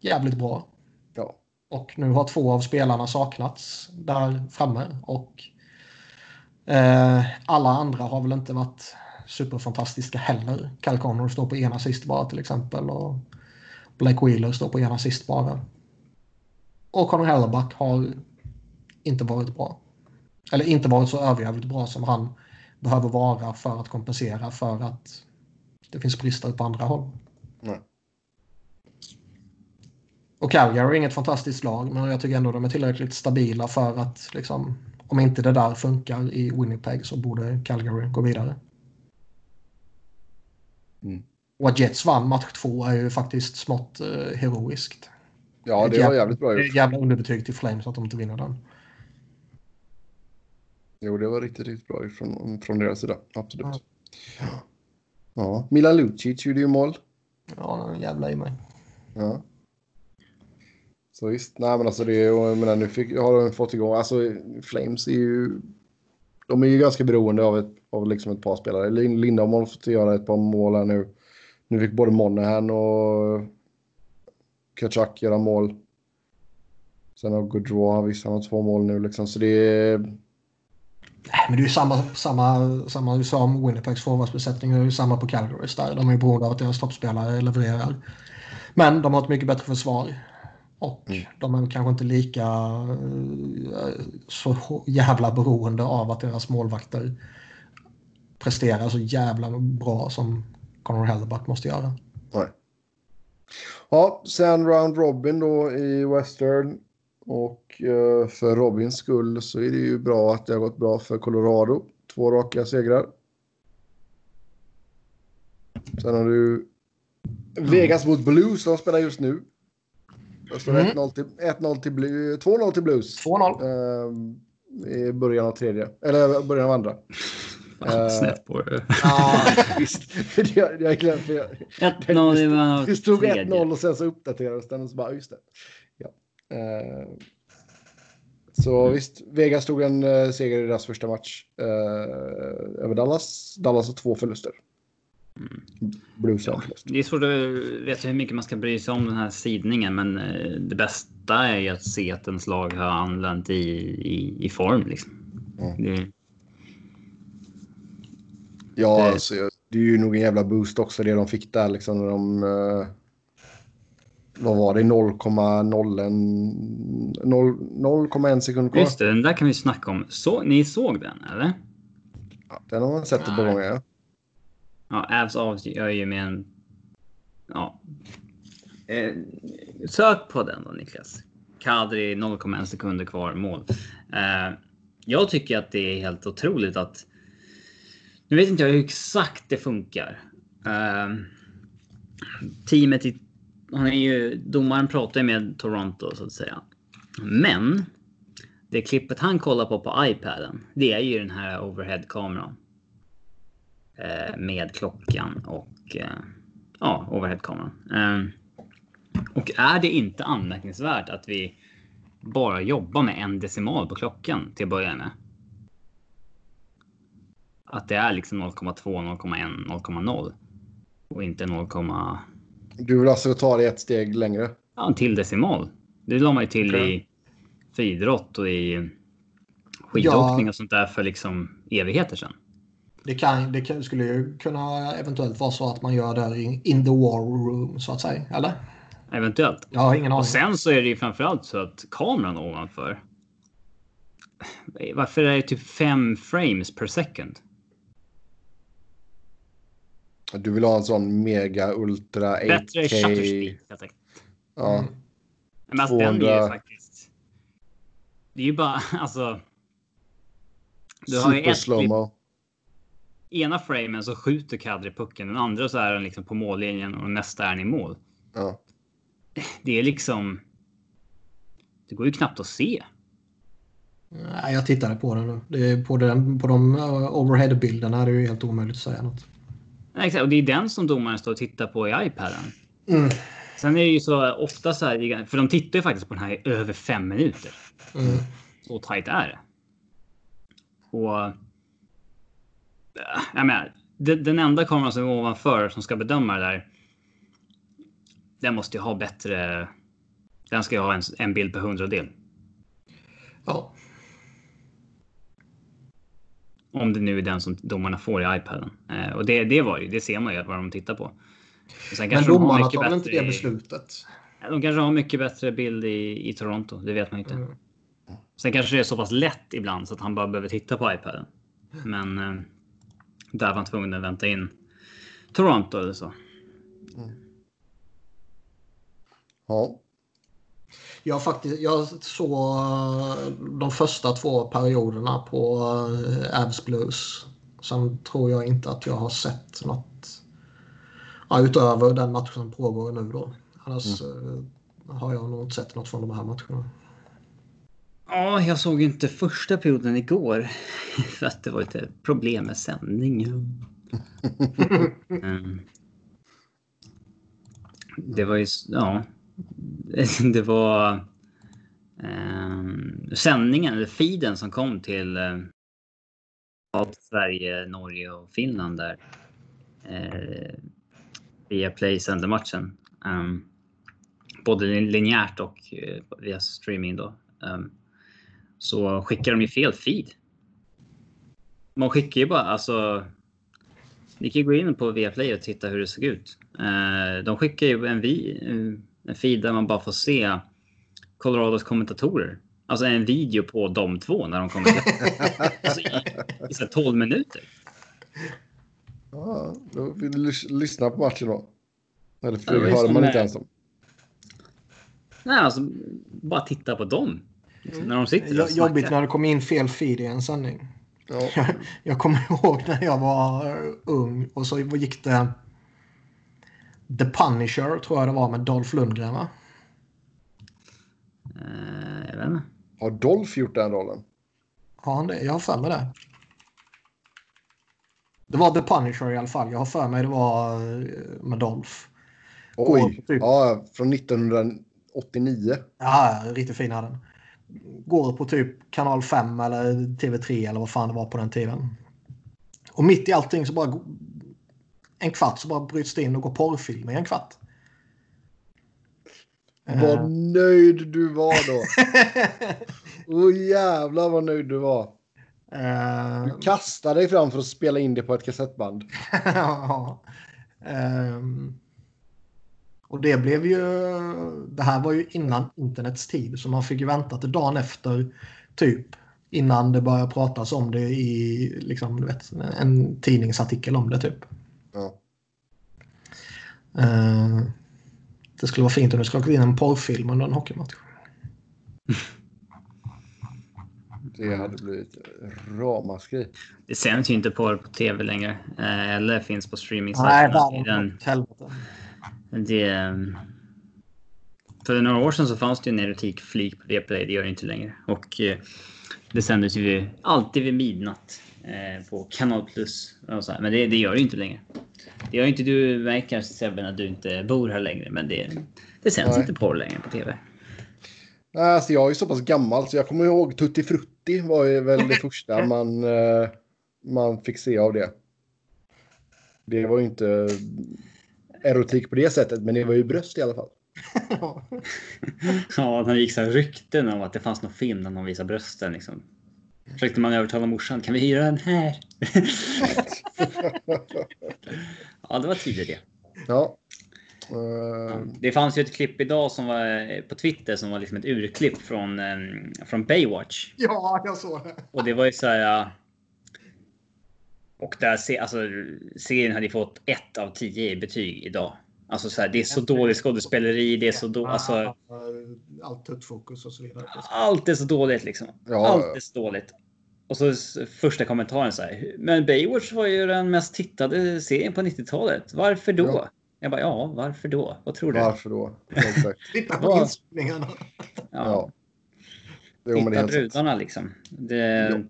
jävligt bra. Ja. Och nu har två av spelarna saknats där framme och eh, alla andra har väl inte varit superfantastiska heller. Kyle Connor står på ena sist bara till exempel och Blake Wheeler står på ena sist bara. Och Connor Hellback har inte varit bra. Eller inte varit så överjävligt bra som han behöver vara för att kompensera för att det finns brister på andra håll. Nej. Och Calgary är inget fantastiskt lag, men jag tycker ändå de är tillräckligt stabila för att liksom, om inte det där funkar i Winnipeg så borde Calgary gå vidare. Mm. Och att Jets vann match två är ju faktiskt smått uh, heroiskt. Ja, det var jävligt bra gjort. Det är jävla underbetyg till Flames att de inte vinner den. Jo, det var riktigt, riktigt bra från, från deras sida. Absolut. Ja. ja. Milan Lucic gjorde ju mål. Ja, jävla i mig. Ja. Så visst, nej men alltså det jag menar, nu fick, har de fått igång, alltså Flames är ju, de är ju ganska beroende av ett, av liksom ett par spelare. Lindholm har fått göra ett par mål här nu. Nu fick både Monahan och Kachak göra mål. Sen har Gaudreau, visst han har två mål nu liksom, så det är men det är ju samma, samma, samma du sa om Winnipegs forwardsbesättning. Det är ju samma på Calgarys där. De är ju beroende av att deras toppspelare levererar. Men de har ett mycket bättre försvar. Och mm. de är kanske inte lika eh, så jävla beroende av att deras målvakter presterar så jävla bra som Conor Hellback måste göra. Nej. Ja, sen Round Robin då i Western. Och eh, för Robins skull så är det ju bra att det har gått bra för Colorado. Två raka segrar. Sen har du Vegas mot Blues, de spelar just nu. Det står mm. 1-0 till, 1-0 till Blues, 2-0 till Blues. 2-0. Eh, I början av tredje, eller början av andra. Fan, snett på det. Ja, visst. jag, jag glömde. 1-0 det, det stod 1-0 och sen så uppdaterades den och så bara, just det. Eh, så mm. visst, Vegas tog en uh, seger i deras första match uh, över Dallas. Dallas har två förluster. Mm. Blues ja, det är svårt att veta hur mycket man ska bry sig om den här sidningen, men eh, det bästa är ju att se att ens lag har anlänt i, i, i form. Liksom. Mm. Det, ja, det, alltså, det är ju nog en jävla boost också det de fick där liksom. När de, vad var det? 0,1 sekund kvar. Just det, den där kan vi snacka om. Så, ni såg den eller? Ja, den har man sett ett par gånger. Ja. Ja, Avs avgör ju med en... Ja. Eh, sök på den då Niklas. Kadri 0,1 sekunder kvar mål. Eh, jag tycker att det är helt otroligt att... Nu vet inte jag hur exakt det funkar. Eh, teamet i... Han är ju... Domaren pratar ju med Toronto så att säga. Men det klippet han kollar på på iPaden, det är ju den här overhead-kameran. Eh, med klockan och eh, ja, overheadkameran. Eh, och är det inte anmärkningsvärt att vi bara jobbar med en decimal på klockan till att börja med? Att det är liksom 0,2, 0,1, 0,0 och inte 0, du vill alltså ta det ett steg längre? Ja, en till decimal. Det la man ju till okay. i friidrott och i skidåkning ja. och sånt där för liksom evigheter sedan. Det, kan, det kan, skulle ju kunna eventuellt vara så att man gör det in, in the war room så att säga, eller? Eventuellt. Jag har ingen aning. Och sen så är det ju framförallt så att kameran ovanför. Varför är det typ 5 frames per second? Du vill ha en sån mega ultra 8K. Bättre shutter speed helt enkelt. Ja. Mm. Men alltså 200... den är ju faktiskt. Det är ju bara alltså. Du har ju ett klipp, ena framen så skjuter Kadri pucken, den andra så är den liksom på mållinjen och nästa är den i mål. Ja. Det är liksom. Det går ju knappt att se. Nej, jag tittade på den nu. Det är på, den, på de uh, overhead-bilderna är det ju helt omöjligt att säga något. Exakt, och det är den som domaren står och tittar på i iPaden. Mm. Sen är det ju så ofta så här, för de tittar ju faktiskt på den här i över fem minuter. Mm. Så tajt är det. Och jag menar, den enda kameran som är ovanför som ska bedöma det där. Den måste ju ha bättre. Den ska ju ha en, en bild per hundradel. Ja. Om det nu är den som domarna får i iPaden. Eh, och det, det var ju, det ser man ju vad de tittar på. Men domarna tar väl inte det beslutet? De kanske har mycket bättre bild i, i Toronto. Det vet man inte. Mm. Sen kanske det är så pass lätt ibland så att han bara behöver titta på iPaden. Men eh, där var han tvungen att vänta in Toronto eller så. Mm. Ja. Jag, faktiskt, jag såg eh, de första två perioderna på uh, Avs Blues. Sen tror jag inte att jag har sett något ja, utöver den matchen som pågår nu då. Annars mm. uh, har jag nog inte sett något från de här matcherna. Ja, jag såg inte första perioden igår. För att det var lite problem med sändningen. mm. Det var ju, ja. Det var eh, sändningen, eller feeden som kom till eh, Sverige, Norge och Finland där. Eh, via Play sände matchen. Um, ehm, både linjärt och eh, via streaming då. Um, så skickar de ju fel feed. Man skickar ju bara alltså. Ni kan ju gå in på Viaplay och titta hur det såg ut. Uh, de skickar ju en, vi, en feed där man bara får se Colorados kommentatorer. Alltså en video på de två när de kommer. alltså i, i 12 minuter. Ja, då vill du lyssna på matchen då. Eller ja, hör man inte ens om. Nej, alltså bara titta på dem. Mm. När de sitter och Jobbigt när det kommer in fel feed i en sändning. Ja. Jag, jag kommer ihåg när jag var ung och så gick det The Punisher tror jag det var med Dolph Lundgren va? Uh, jag vet inte. Har Dolph gjort den rollen? Har han det? Jag har för mig det. Det var The Punisher i alla fall. Jag har för mig det var eh, med Dolph. Oj, typ... ja, från 1989. Ja, riktigt fin hade den går på typ kanal 5 eller TV3 eller vad fan det var på den tiden. Och mitt i allting så bara en kvart så bara bryts det in och går porrfilm i en kvart. Vad uh. nöjd du var då. Åh oh, jävlar vad nöjd du var. Uh, du kastade dig fram för att spela in det på ett kassettband. ja. um, och det blev ju... Det här var ju innan internets tid så man fick ju vänta till dagen efter typ innan det började pratas om det i liksom, du vet, en tidningsartikel om det typ. Uh, det skulle vara fint om skulle gå in en porrfilm under en hockeymatch. Det hade blivit ramaskri. Det sänds ju inte porr på tv längre. Eh, eller finns på streaming Nej, den, det, ehm, För några år sedan så fanns det ju en erotikflik på Viaplay. Det gör det inte längre. Och eh, det sändes ju alltid vid midnatt eh, på Kanal Plus. Men det, det, gör det ju inte längre. Det gör inte du märker Sebbe att du inte bor här längre. Men det, det sänds Nej. inte porr längre på tv. Nej, alltså jag är så pass gammal så jag kommer ihåg Tutti Frutti var ju väl det första man, eh, man fick se av det. Det var ju inte erotik på det sättet, men det var ju bröst i alla fall. ja, det gick så här rykten om att det fanns någon film där någon visar brösten. Liksom. Försökte man övertala morsan, kan vi hyra den här? ja, det var tidigt det. Ja. Uh... Det fanns ju ett klipp idag som var på Twitter som var liksom ett urklipp från, um, från Baywatch. Ja, jag såg det. Och det var ju så här. Och där se, alltså, serien hade fått ett av tio i betyg idag. Alltså så här, det är så dåligt skådespeleri. Det är så dåligt. Alltså, allt tuttfokus och så vidare. Allt är så dåligt liksom. Ja. Allt är så dåligt. Och så första kommentaren så här. Men Baywatch var ju den mest tittade serien på 90-talet. Varför då? Ja. Jag bara, ja, varför då? Vad tror du? Varför då? Titta på inspelningarna. Ja. ja. Hitta brudarna liksom. Det,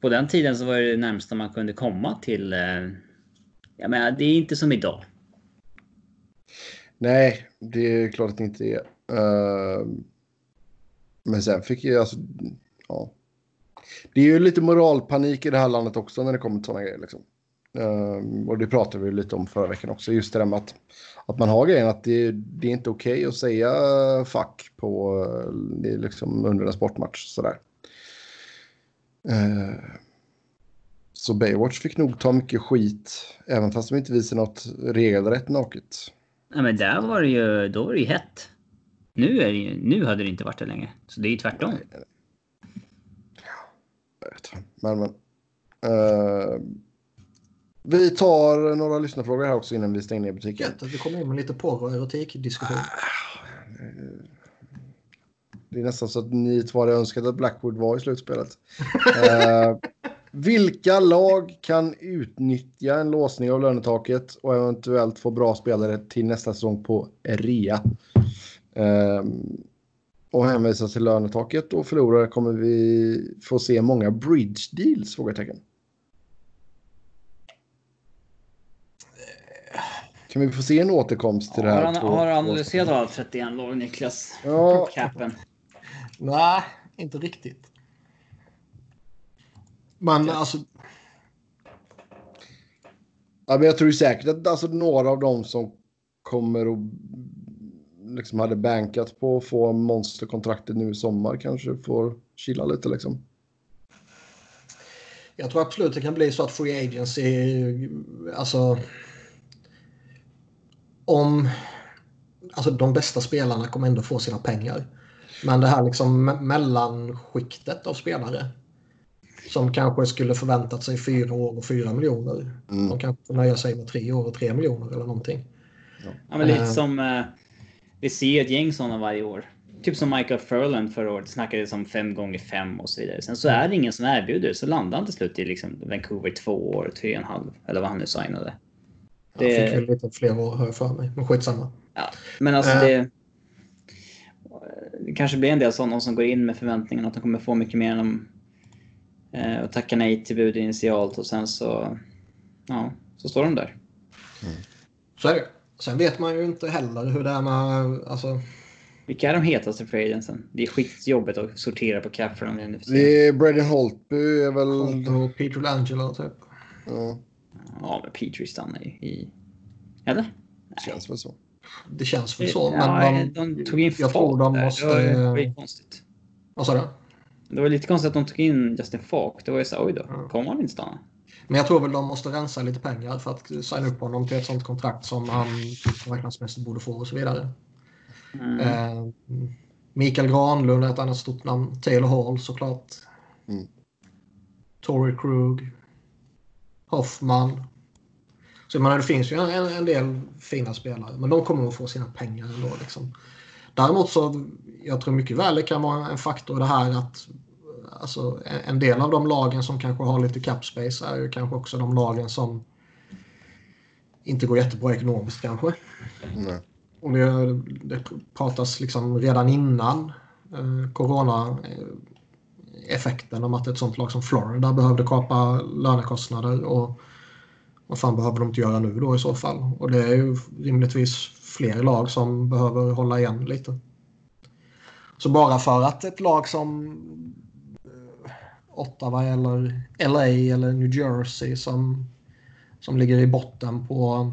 på den tiden så var det det närmsta man kunde komma till. Eh, jag menar, det är inte som idag. Nej, det är klart att det inte är. Uh, men sen fick jag alltså, ja. Det är ju lite moralpanik i det här landet också när det kommer till sådana grejer. Liksom. Uh, och det pratade vi lite om förra veckan också. Just det där med att, att man har grejen att det, det är inte okej okay att säga fuck på, det är liksom under en sportmatch. Sådär. Uh, så Baywatch fick nog ta mycket skit, även fast de inte visar något regelrätt naket. Ja, men där var det ju, då var det ju hett. Nu, är det ju, nu hade det inte varit det längre. Så det är ju tvärtom. Ja, men, men. Uh, vi tar några lyssnarfrågor här också innan vi stänger ner butiken. Gött att vi kommer in med lite porr och erotikdiskussion. Det är nästan så att ni två hade önskat att Blackwood var i slutspelet. uh, Vilka lag kan utnyttja en låsning av lönetaket och eventuellt få bra spelare till nästa säsong på rea? Um, och hänvisa till lönetaket och förlorare kommer vi få se många bridge deals? Frågetecken. Kan vi få se en återkomst till ja, det här? Har, har du analyserat alla 31 lag Niklas? Ja. Capen. Nej, inte riktigt. Men alltså... Ja, men jag tror säkert att alltså, några av dem som kommer och liksom hade bankat på att få monsterkontraktet nu i sommar kanske får chilla lite liksom. Jag tror absolut det kan bli så att Free Agency, alltså om, alltså de bästa spelarna kommer ändå få sina pengar. Men det här liksom mellanskiktet av spelare som kanske skulle förväntat sig fyra år och fyra miljoner. Mm. De kanske får nöja sig med tre år och tre miljoner eller någonting. Ja, men lite uh, som uh, vi ser ett gäng sådana varje år. Typ som Michael Furland förra året snackades om fem gånger fem och så vidare. Sen så är det ingen som erbjuder så landar han till slut i liksom Vancouver två år, tre och en halv eller vad han nu signade. Det... Han fick väl lite fler år jag för mig, men skitsamma. Ja, men alltså uh, det. Det kanske blir en del sådana som går in med förväntningen att de kommer få mycket mer än de Eh, och tackar nej till bud initialt och sen så, ja, så står de där. Mm. Så är det. Sen vet man ju inte heller hur det är med... Alltså... Vilka är de hetaste free agentsen? Det är skitjobbigt att sortera på cap för dem nu Det är Braden Holtby är väl... Holt och Peter Langelo typ. Ja. Ja, men Petrie stannar ju i Eller? Det känns väl så. Det känns väl så. Ja, men de, de tog in jag tror de måste... Det var ju konstigt. Vad sa du? Det var lite konstigt att de tog in Justin Falk. Det var ju så oj då, Ja. kommer han inte stanna? Men jag tror väl de måste rensa lite pengar för att signa upp honom till ett sånt kontrakt som han marknadsmässigt borde få och så vidare. Mm. Eh, Mikael Granlund är ett annat stort namn. Taylor Hall såklart. Mm. Tory Krug. Hoffman. Så jag menar, det finns ju en, en del fina spelare, men de kommer att få sina pengar ändå. Liksom. Däremot så, jag tror mycket väl det kan vara en faktor det här att alltså, en- del av de lagen som kanske har lite cap space är ju kanske också de lagen som inte går jättebra ekonomiskt kanske. Nej. Och det, det pratas liksom redan innan eh, corona-effekten om att ett sånt lag som Florida behövde kapa lönekostnader. Och vad fan behöver de inte göra nu då i så fall? Och det är ju rimligtvis fler lag som behöver hålla igen lite. Så bara för att ett lag som eh, Ottawa eller LA eller New Jersey som, som ligger i botten på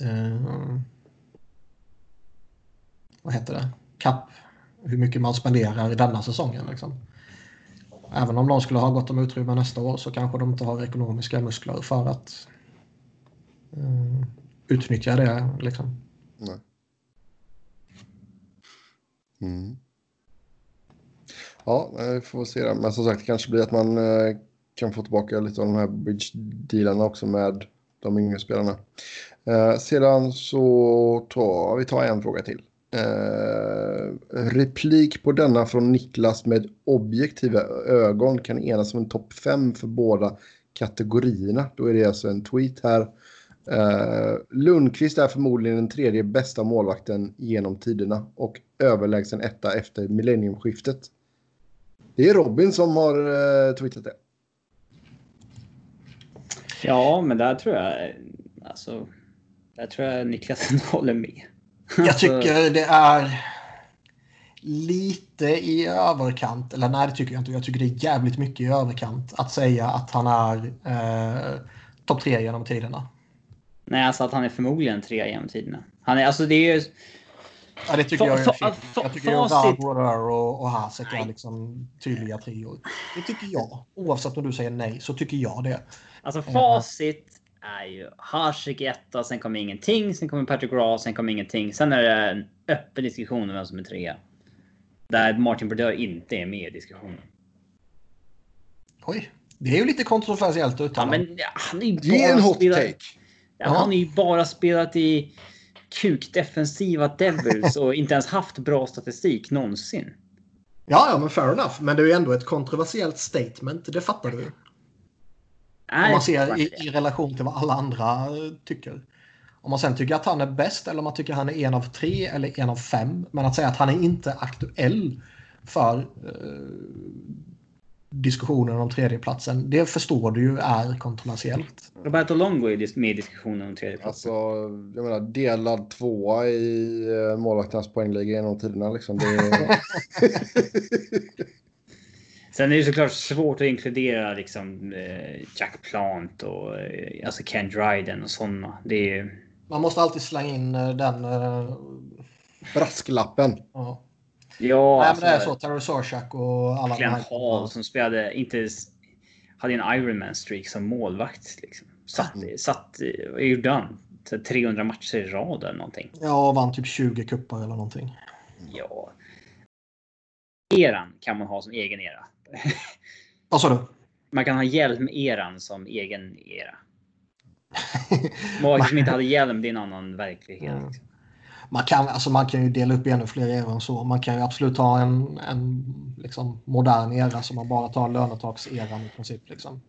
eh, vad heter det? Kapp. Hur mycket man spenderar i denna säsongen. Liksom. Även om de skulle ha gott om utrymme nästa år så kanske de inte har ekonomiska muskler för att eh, utnyttja det. Liksom. Nej. Mm. Ja, eh, vi får se. det. Men som sagt, det kanske blir att man eh, kan få tillbaka lite av de här bridge-dealarna också med de yngre spelarna. Eh, sedan så tar vi tar en fråga till. Eh, replik på denna från Niklas med objektiva ögon kan enas om en topp 5 för båda kategorierna. Då är det alltså en tweet här. Eh, Lundqvist är förmodligen den tredje bästa målvakten genom tiderna och överlägsen etta efter millenniumskiftet. Det är Robin som har eh, tweetat det. Ja, men där tror jag... Alltså, där tror jag Niklas håller med. Jag Alltså, tycker det är lite i överkant. Eller nej, det tycker jag inte. Jag tycker det är jävligt mycket i överkant att säga att han är eh, topp tre genom tiderna. Nej, alltså att han är förmodligen trea genom tiderna. Han är, alltså det är ju... Ja, det tycker Fa- jag är fa- fel. fa- Jag tycker facit- att Brodeur och, och Hasek är liksom tydliga trior. Det tycker jag. Oavsett om du säger nej så tycker jag det. Alltså facit är ju Hasek etta, sen kommer ingenting, sen kommer Patrick Ross, sen kommer ingenting. Sen är det en öppen diskussion om vem som är trea. Där Martin Brodeur inte är med i diskussionen. Oj, det är ju lite kontroversiellt Ja, uttalande. men ja, han är ju Ge en bara hot spelat, take. ja, han är ju bara spelat i kukdefensiva Devils och inte ens haft bra statistik någonsin. Ja, ja, men fair enough. Men det är ju ändå ett kontroversiellt statement. Det fattar du. Om Nej, man ser i, i relation till vad alla andra eh, tycker. Om man sen tycker att han är bäst eller om man tycker att han är en av tre eller en av fem. Men att säga att han är inte aktuell för eh, diskussionen om tredjeplatsen. Det förstår du ju är kontroversiellt. Roberto Longo är med i diskussionen om tredje plats. Alltså, jag menar delad tvåa i uh, målvakternas poängliga genom tiderna. Liksom. Det. Sen är det såklart svårt att inkludera liksom eh, Jack Plant och eh, alltså Ken Dryden och sådana. Det är. Man måste alltid slänga in eh, den... eh, Brasklappen. ja. Ja, Nej, alltså, men det är så. Terry Sorchak och alla de Glenn. Hall som spelade, inte hade en Ironman streak som målvakt. Liksom. Satt, satt, eh, vad gjorde han? Så 300 matcher i rad eller någonting. Ja, vann typ 20 kuppar eller någonting. Ja. Eran kan man ha som egen era. Vad sa du? Man kan ha hjälm-eran som egen era. Målvakter som inte hade hjälm, det är en annan verklighet. Mm. Man kan, alltså man kan ju dela upp i ännu fler eror än så. Man kan ju absolut ha en, en liksom, modern era som man bara tar lönetakseran i princip. Liksom.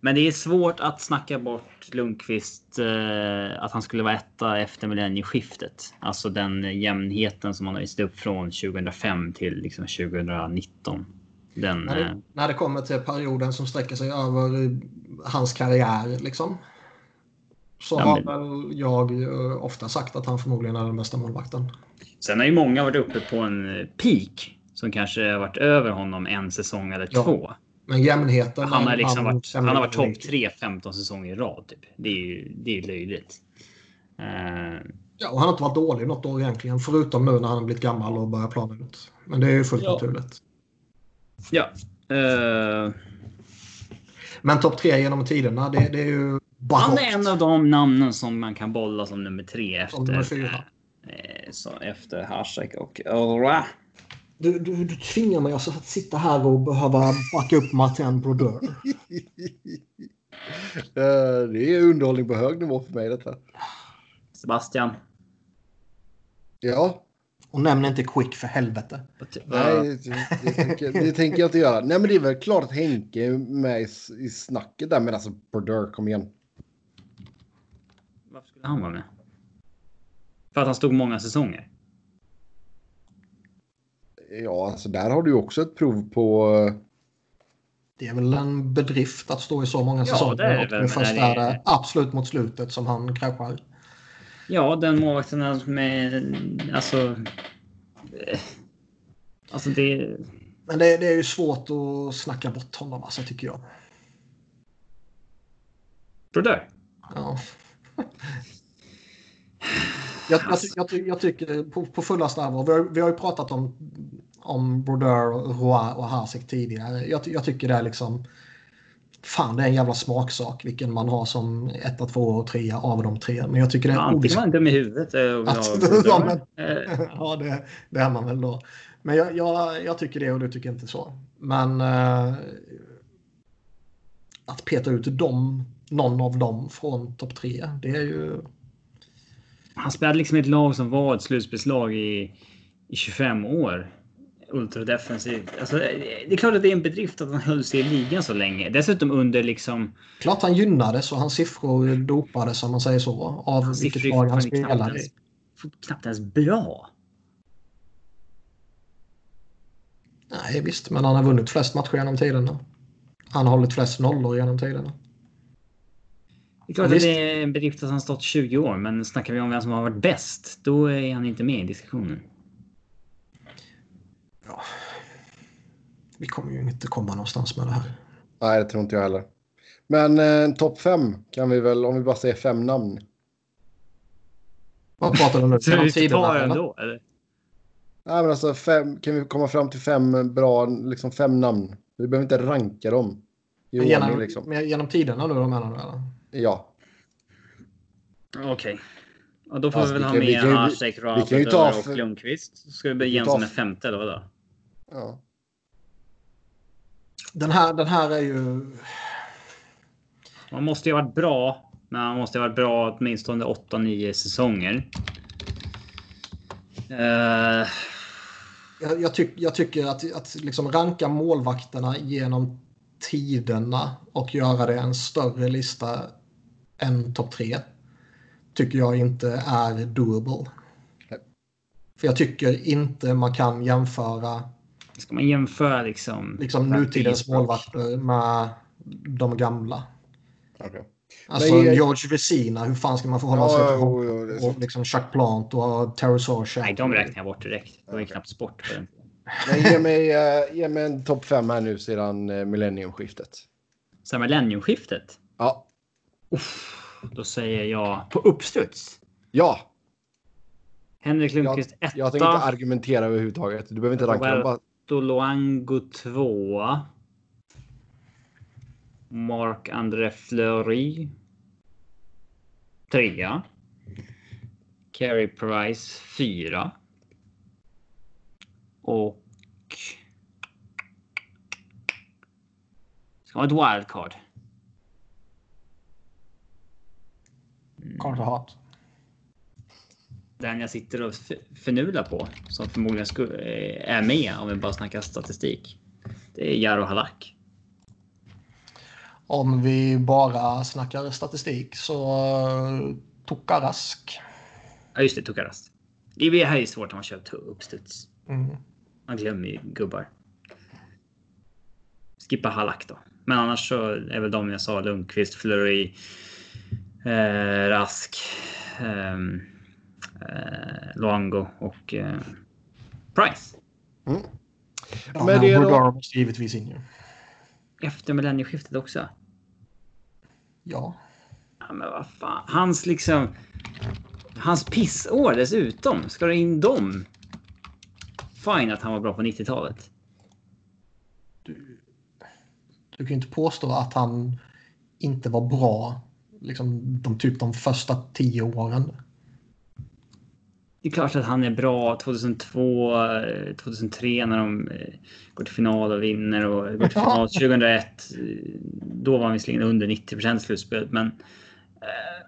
Men det är svårt att snacka bort Lundqvist eh, att han skulle vara etta efter millennieskiftet. Alltså den jämnheten som han har visat upp från 2005 till liksom 2019. Den, När, eh, det, när det kommer till perioden som sträcker sig över eh, hans karriär liksom. Så Ja, har men- väl jag eh, ofta sagt att han förmodligen är den bästa målvakten. sen har ju många varit uppe på en eh, peak som kanske har varit över honom en säsong eller Ja. två. Men jämnheten... Han har liksom han varit, han har varit topp 3 15 säsonger i rad. Typ. Det är ju det är löjligt. Uh, ja, och han har inte varit dålig något år egentligen. Förutom nu när han har blivit gammal och börjar plana ut. Men det är ju fullt ja. naturligt. Ja. Uh... Men topp tre genom tiderna, det, det är ju bara Han är en av de namnen som man kan bolla som nummer tre efter. Nummer fyra. Eh, så efter Hasek och Ora. Du, du, du tvingar mig alltså att sitta här och behöva backa upp Martin Brodeur. Eh, det är underhållning på hög nivå för mig detta. Sebastian. Ja. Och nämn inte Quick för helvete. Nej, det, det, tänker, det, tänker, jag inte göra. Nej, men det är väl klart att Henke är med i, i snacket där. Men alltså, Brodeur, kom igen. Skulle han vara med? För att han stod många säsonger? Ja, alltså där har du också ett prov på... Det är väl en bedrift att stå i så många säsonger. Ja, det är det. Och först är det absolut mot slutet som han kraschar. Ja, den målvakten med... Alltså... Eh, alltså det... Men det, det, är ju svårt att snacka bort honom, alltså, tycker jag. Brodeur? Ja. Jag, jag, jag, jag, tycker på, på fullaste allvar. Vi, har, vi har ju pratat om, om Brodeur, Roy och Hasek tidigare. Jag, tycker det är liksom... Fan, det är en jävla smaksak vilken man har som etta, två och trea av de tre. Men jag tycker det är... Ja, antingen man dum i huvudet. Att, ja, men, ja det, det är man väl då. Men jag, jag, jag, tycker det och du tycker inte så. Men uh, att peta ut dem, någon av dem från topp tre, det är ju han spelade liksom ett lag som var ett slutspelslag i, i 25 år. Ultradefensivt. Alltså, det är klart att det är en bedrift att han höll sig i ligan så länge. Dessutom under liksom... Klart han gynnades och hans siffror dopades om man säger så. Av hans vilket lag han spelade i. Knappt ens bra. Nej visst, men han har vunnit flest matcher genom tiderna. Han har hållit flest nollor genom tiderna. Det är klart att det är en bedrift att han stått 20 år, men snackar vi om vem som har varit bäst, då är han inte med i diskussionen. Ja. Vi kommer ju inte komma någonstans med det här. Nej, det tror inte jag heller. Men eh, topp fem kan vi väl, om vi bara säger fem namn. Vad pratar du nu? Så vi tar ändå, eller? Nej, men alltså fem, kan vi komma fram till fem bra, liksom fem namn? Vi behöver inte ranka dem. I genom, ordning, liksom. genom tiderna nu, menar du? Eller? Ja. Okej. Okay. Och då får alltså, vi väl vi ha med Hasek, Rabat och Lundqvist. Ska vi ge som en femte eller vadå? Ja. Den här, den här är ju... Man måste ju ha varit bra. Men man måste ha varit bra åtminstone 8-9 säsonger. Uh... Jag, jag, tyck, jag, tycker att, att liksom ranka målvakterna genom tiderna och göra det en större lista än topp tre tycker jag inte är doable. För jag tycker inte man kan jämföra Ska man jämföra liksom? Liksom nutidens målvakter med de gamla. Okay. Alltså Men, George Vesina, hur fan ska man förhålla sig till honom? Och liksom Chuck Plant och Terry Sarchek. Nej, de räknar jag bort direkt. Det var ju knappt sport. Men ge mig, uh, ge mig en topp fem här nu sedan uh, millenniumskiftet. Sedan millenniumskiftet? Ja. Uff. Då säger jag på uppstuds. Ja. Henrik Lundqvist etta. Jag tänker inte argumentera överhuvudtaget. Du behöver inte ranka dem. Bara... Luango tvåa. Mark André Fleury. Trea. Carey Price fyra. Och... Ska ha ett wildcard. Carter Hart. Den jag sitter och förnular på som förmodligen eh, är med om vi bara snackar statistik. Det är Jaro Halak. Om vi bara snackar statistik så uh, Tokarask. Ja just det, Tokarask. Det här är svårt om man kör uppstuds. Mm. Man glömmer ju gubbar. Skippa Halak då. Men annars så är väl de jag sa Lundqvist, Flurry, eh, Rask, ehm, eh, Luango och eh, Price. Mm. Ja, men det då... måste givetvis in ju. Efter millennieskiftet också? Ja. Ja, men vad fan. Hans liksom... Hans pissår dessutom. Ska du in dem? Fine att han var bra på 90-talet. Du, du kan ju inte påstå att han inte var bra liksom de, typ de första tio åren. Det är klart att han är bra 2002, 2003 när de eh, går till final och vinner och går till final 2001. Då var han visserligen under 90% slutspel, men eh,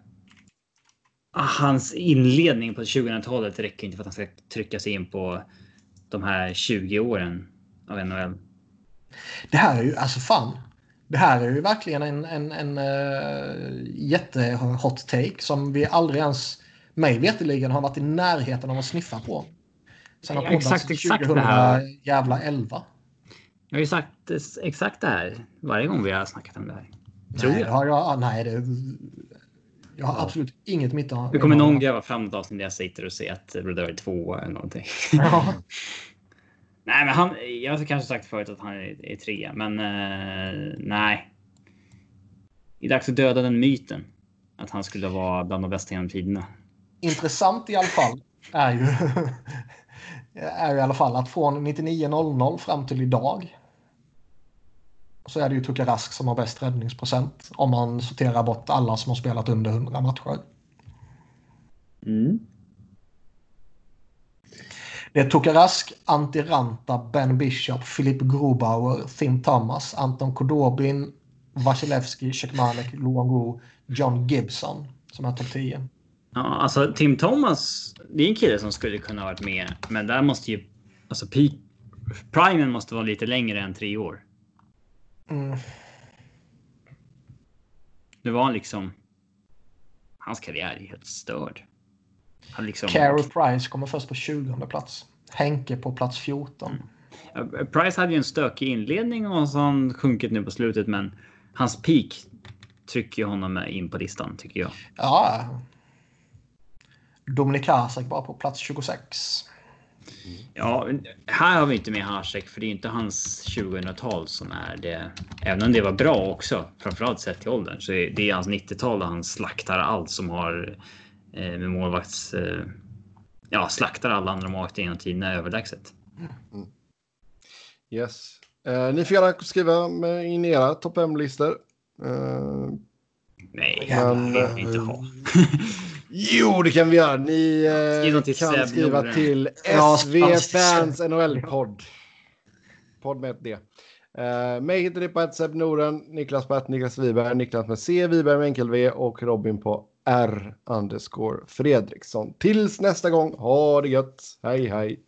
hans inledning på 2000-talet räcker inte för att han ska trycka sig in på de här 20 åren av NHL. Det här är ju alltså fan. Det här är ju verkligen en, en, en uh, jättehot take som vi aldrig ens mig veterligen har varit i närheten av att sniffa på. Sen har exakt, exakt 2000 det här. jävla 11. Jag har ju sagt exakt det här varje gång vi har snackat om det här. Tror nej, jag. Har jag. Nej, det, jag har ja. absolut inget mitt. Det kommer någon gräva fram ett avsnitt där jag sitter och säger att Red är två eller någonting. Ja. nej, men han. Jag har kanske sagt förut att han är, är tre, men uh, nej. Det är dags att döda den myten att han skulle vara bland de bästa genom tiderna intressant i alla fall är ju, är ju i alla fall att från 99.00 fram till idag så är det ju Tuka Rask som har bäst räddningsprocent om man sorterar bort alla som har spelat under 100 matcher. Mm. Det är Tuka Rask, Antti Ranta, Ben Bishop, Filip Grobauer, Tim Thomas, Anton Kodobin, Vasilevski, Czechmanek, Luongo, John Gibson som är topp 10. Ja, alltså Tim Thomas, det är en kille som skulle kunna varit med, men där måste ju alltså peak, primen måste vara lite längre än tre år. Mm. Nu var liksom. Hans karriär är helt störd. Han liksom. Carey Price kommer först på 20 plats. Henke på plats 14. Mm. Price hade ju en stökig inledning och så har han sjunkit nu på slutet, men hans peak trycker honom in på listan tycker jag. Ja, Dominik Hasek bara på plats 26. Ja, här har vi inte med Hasek för det är inte hans 2000-tal som är det. Även om det var bra också, framförallt sett till åldern, så är det hans 90-tal där han slaktar allt som har med målvakts... Eh, ja, slaktar alla andra målvakter genom tiderna överlägset. Mm. Yes. Eh, ni får gärna skriva in era topp 5-listor. Eh, Nej, men, det vill vi inte ha. Jo, det kan vi göra. Ni eh, kan skriva till SV Fans NHL-podd. Podd med ett D. Uh, mig hittar ni på ett Seb Noren, Niklas på ett Niklas Wiberg, Niklas med C, Wiberg med enkel V och Robin på R Fredriksson. Tills nästa gång, ha det gött. Hej hej!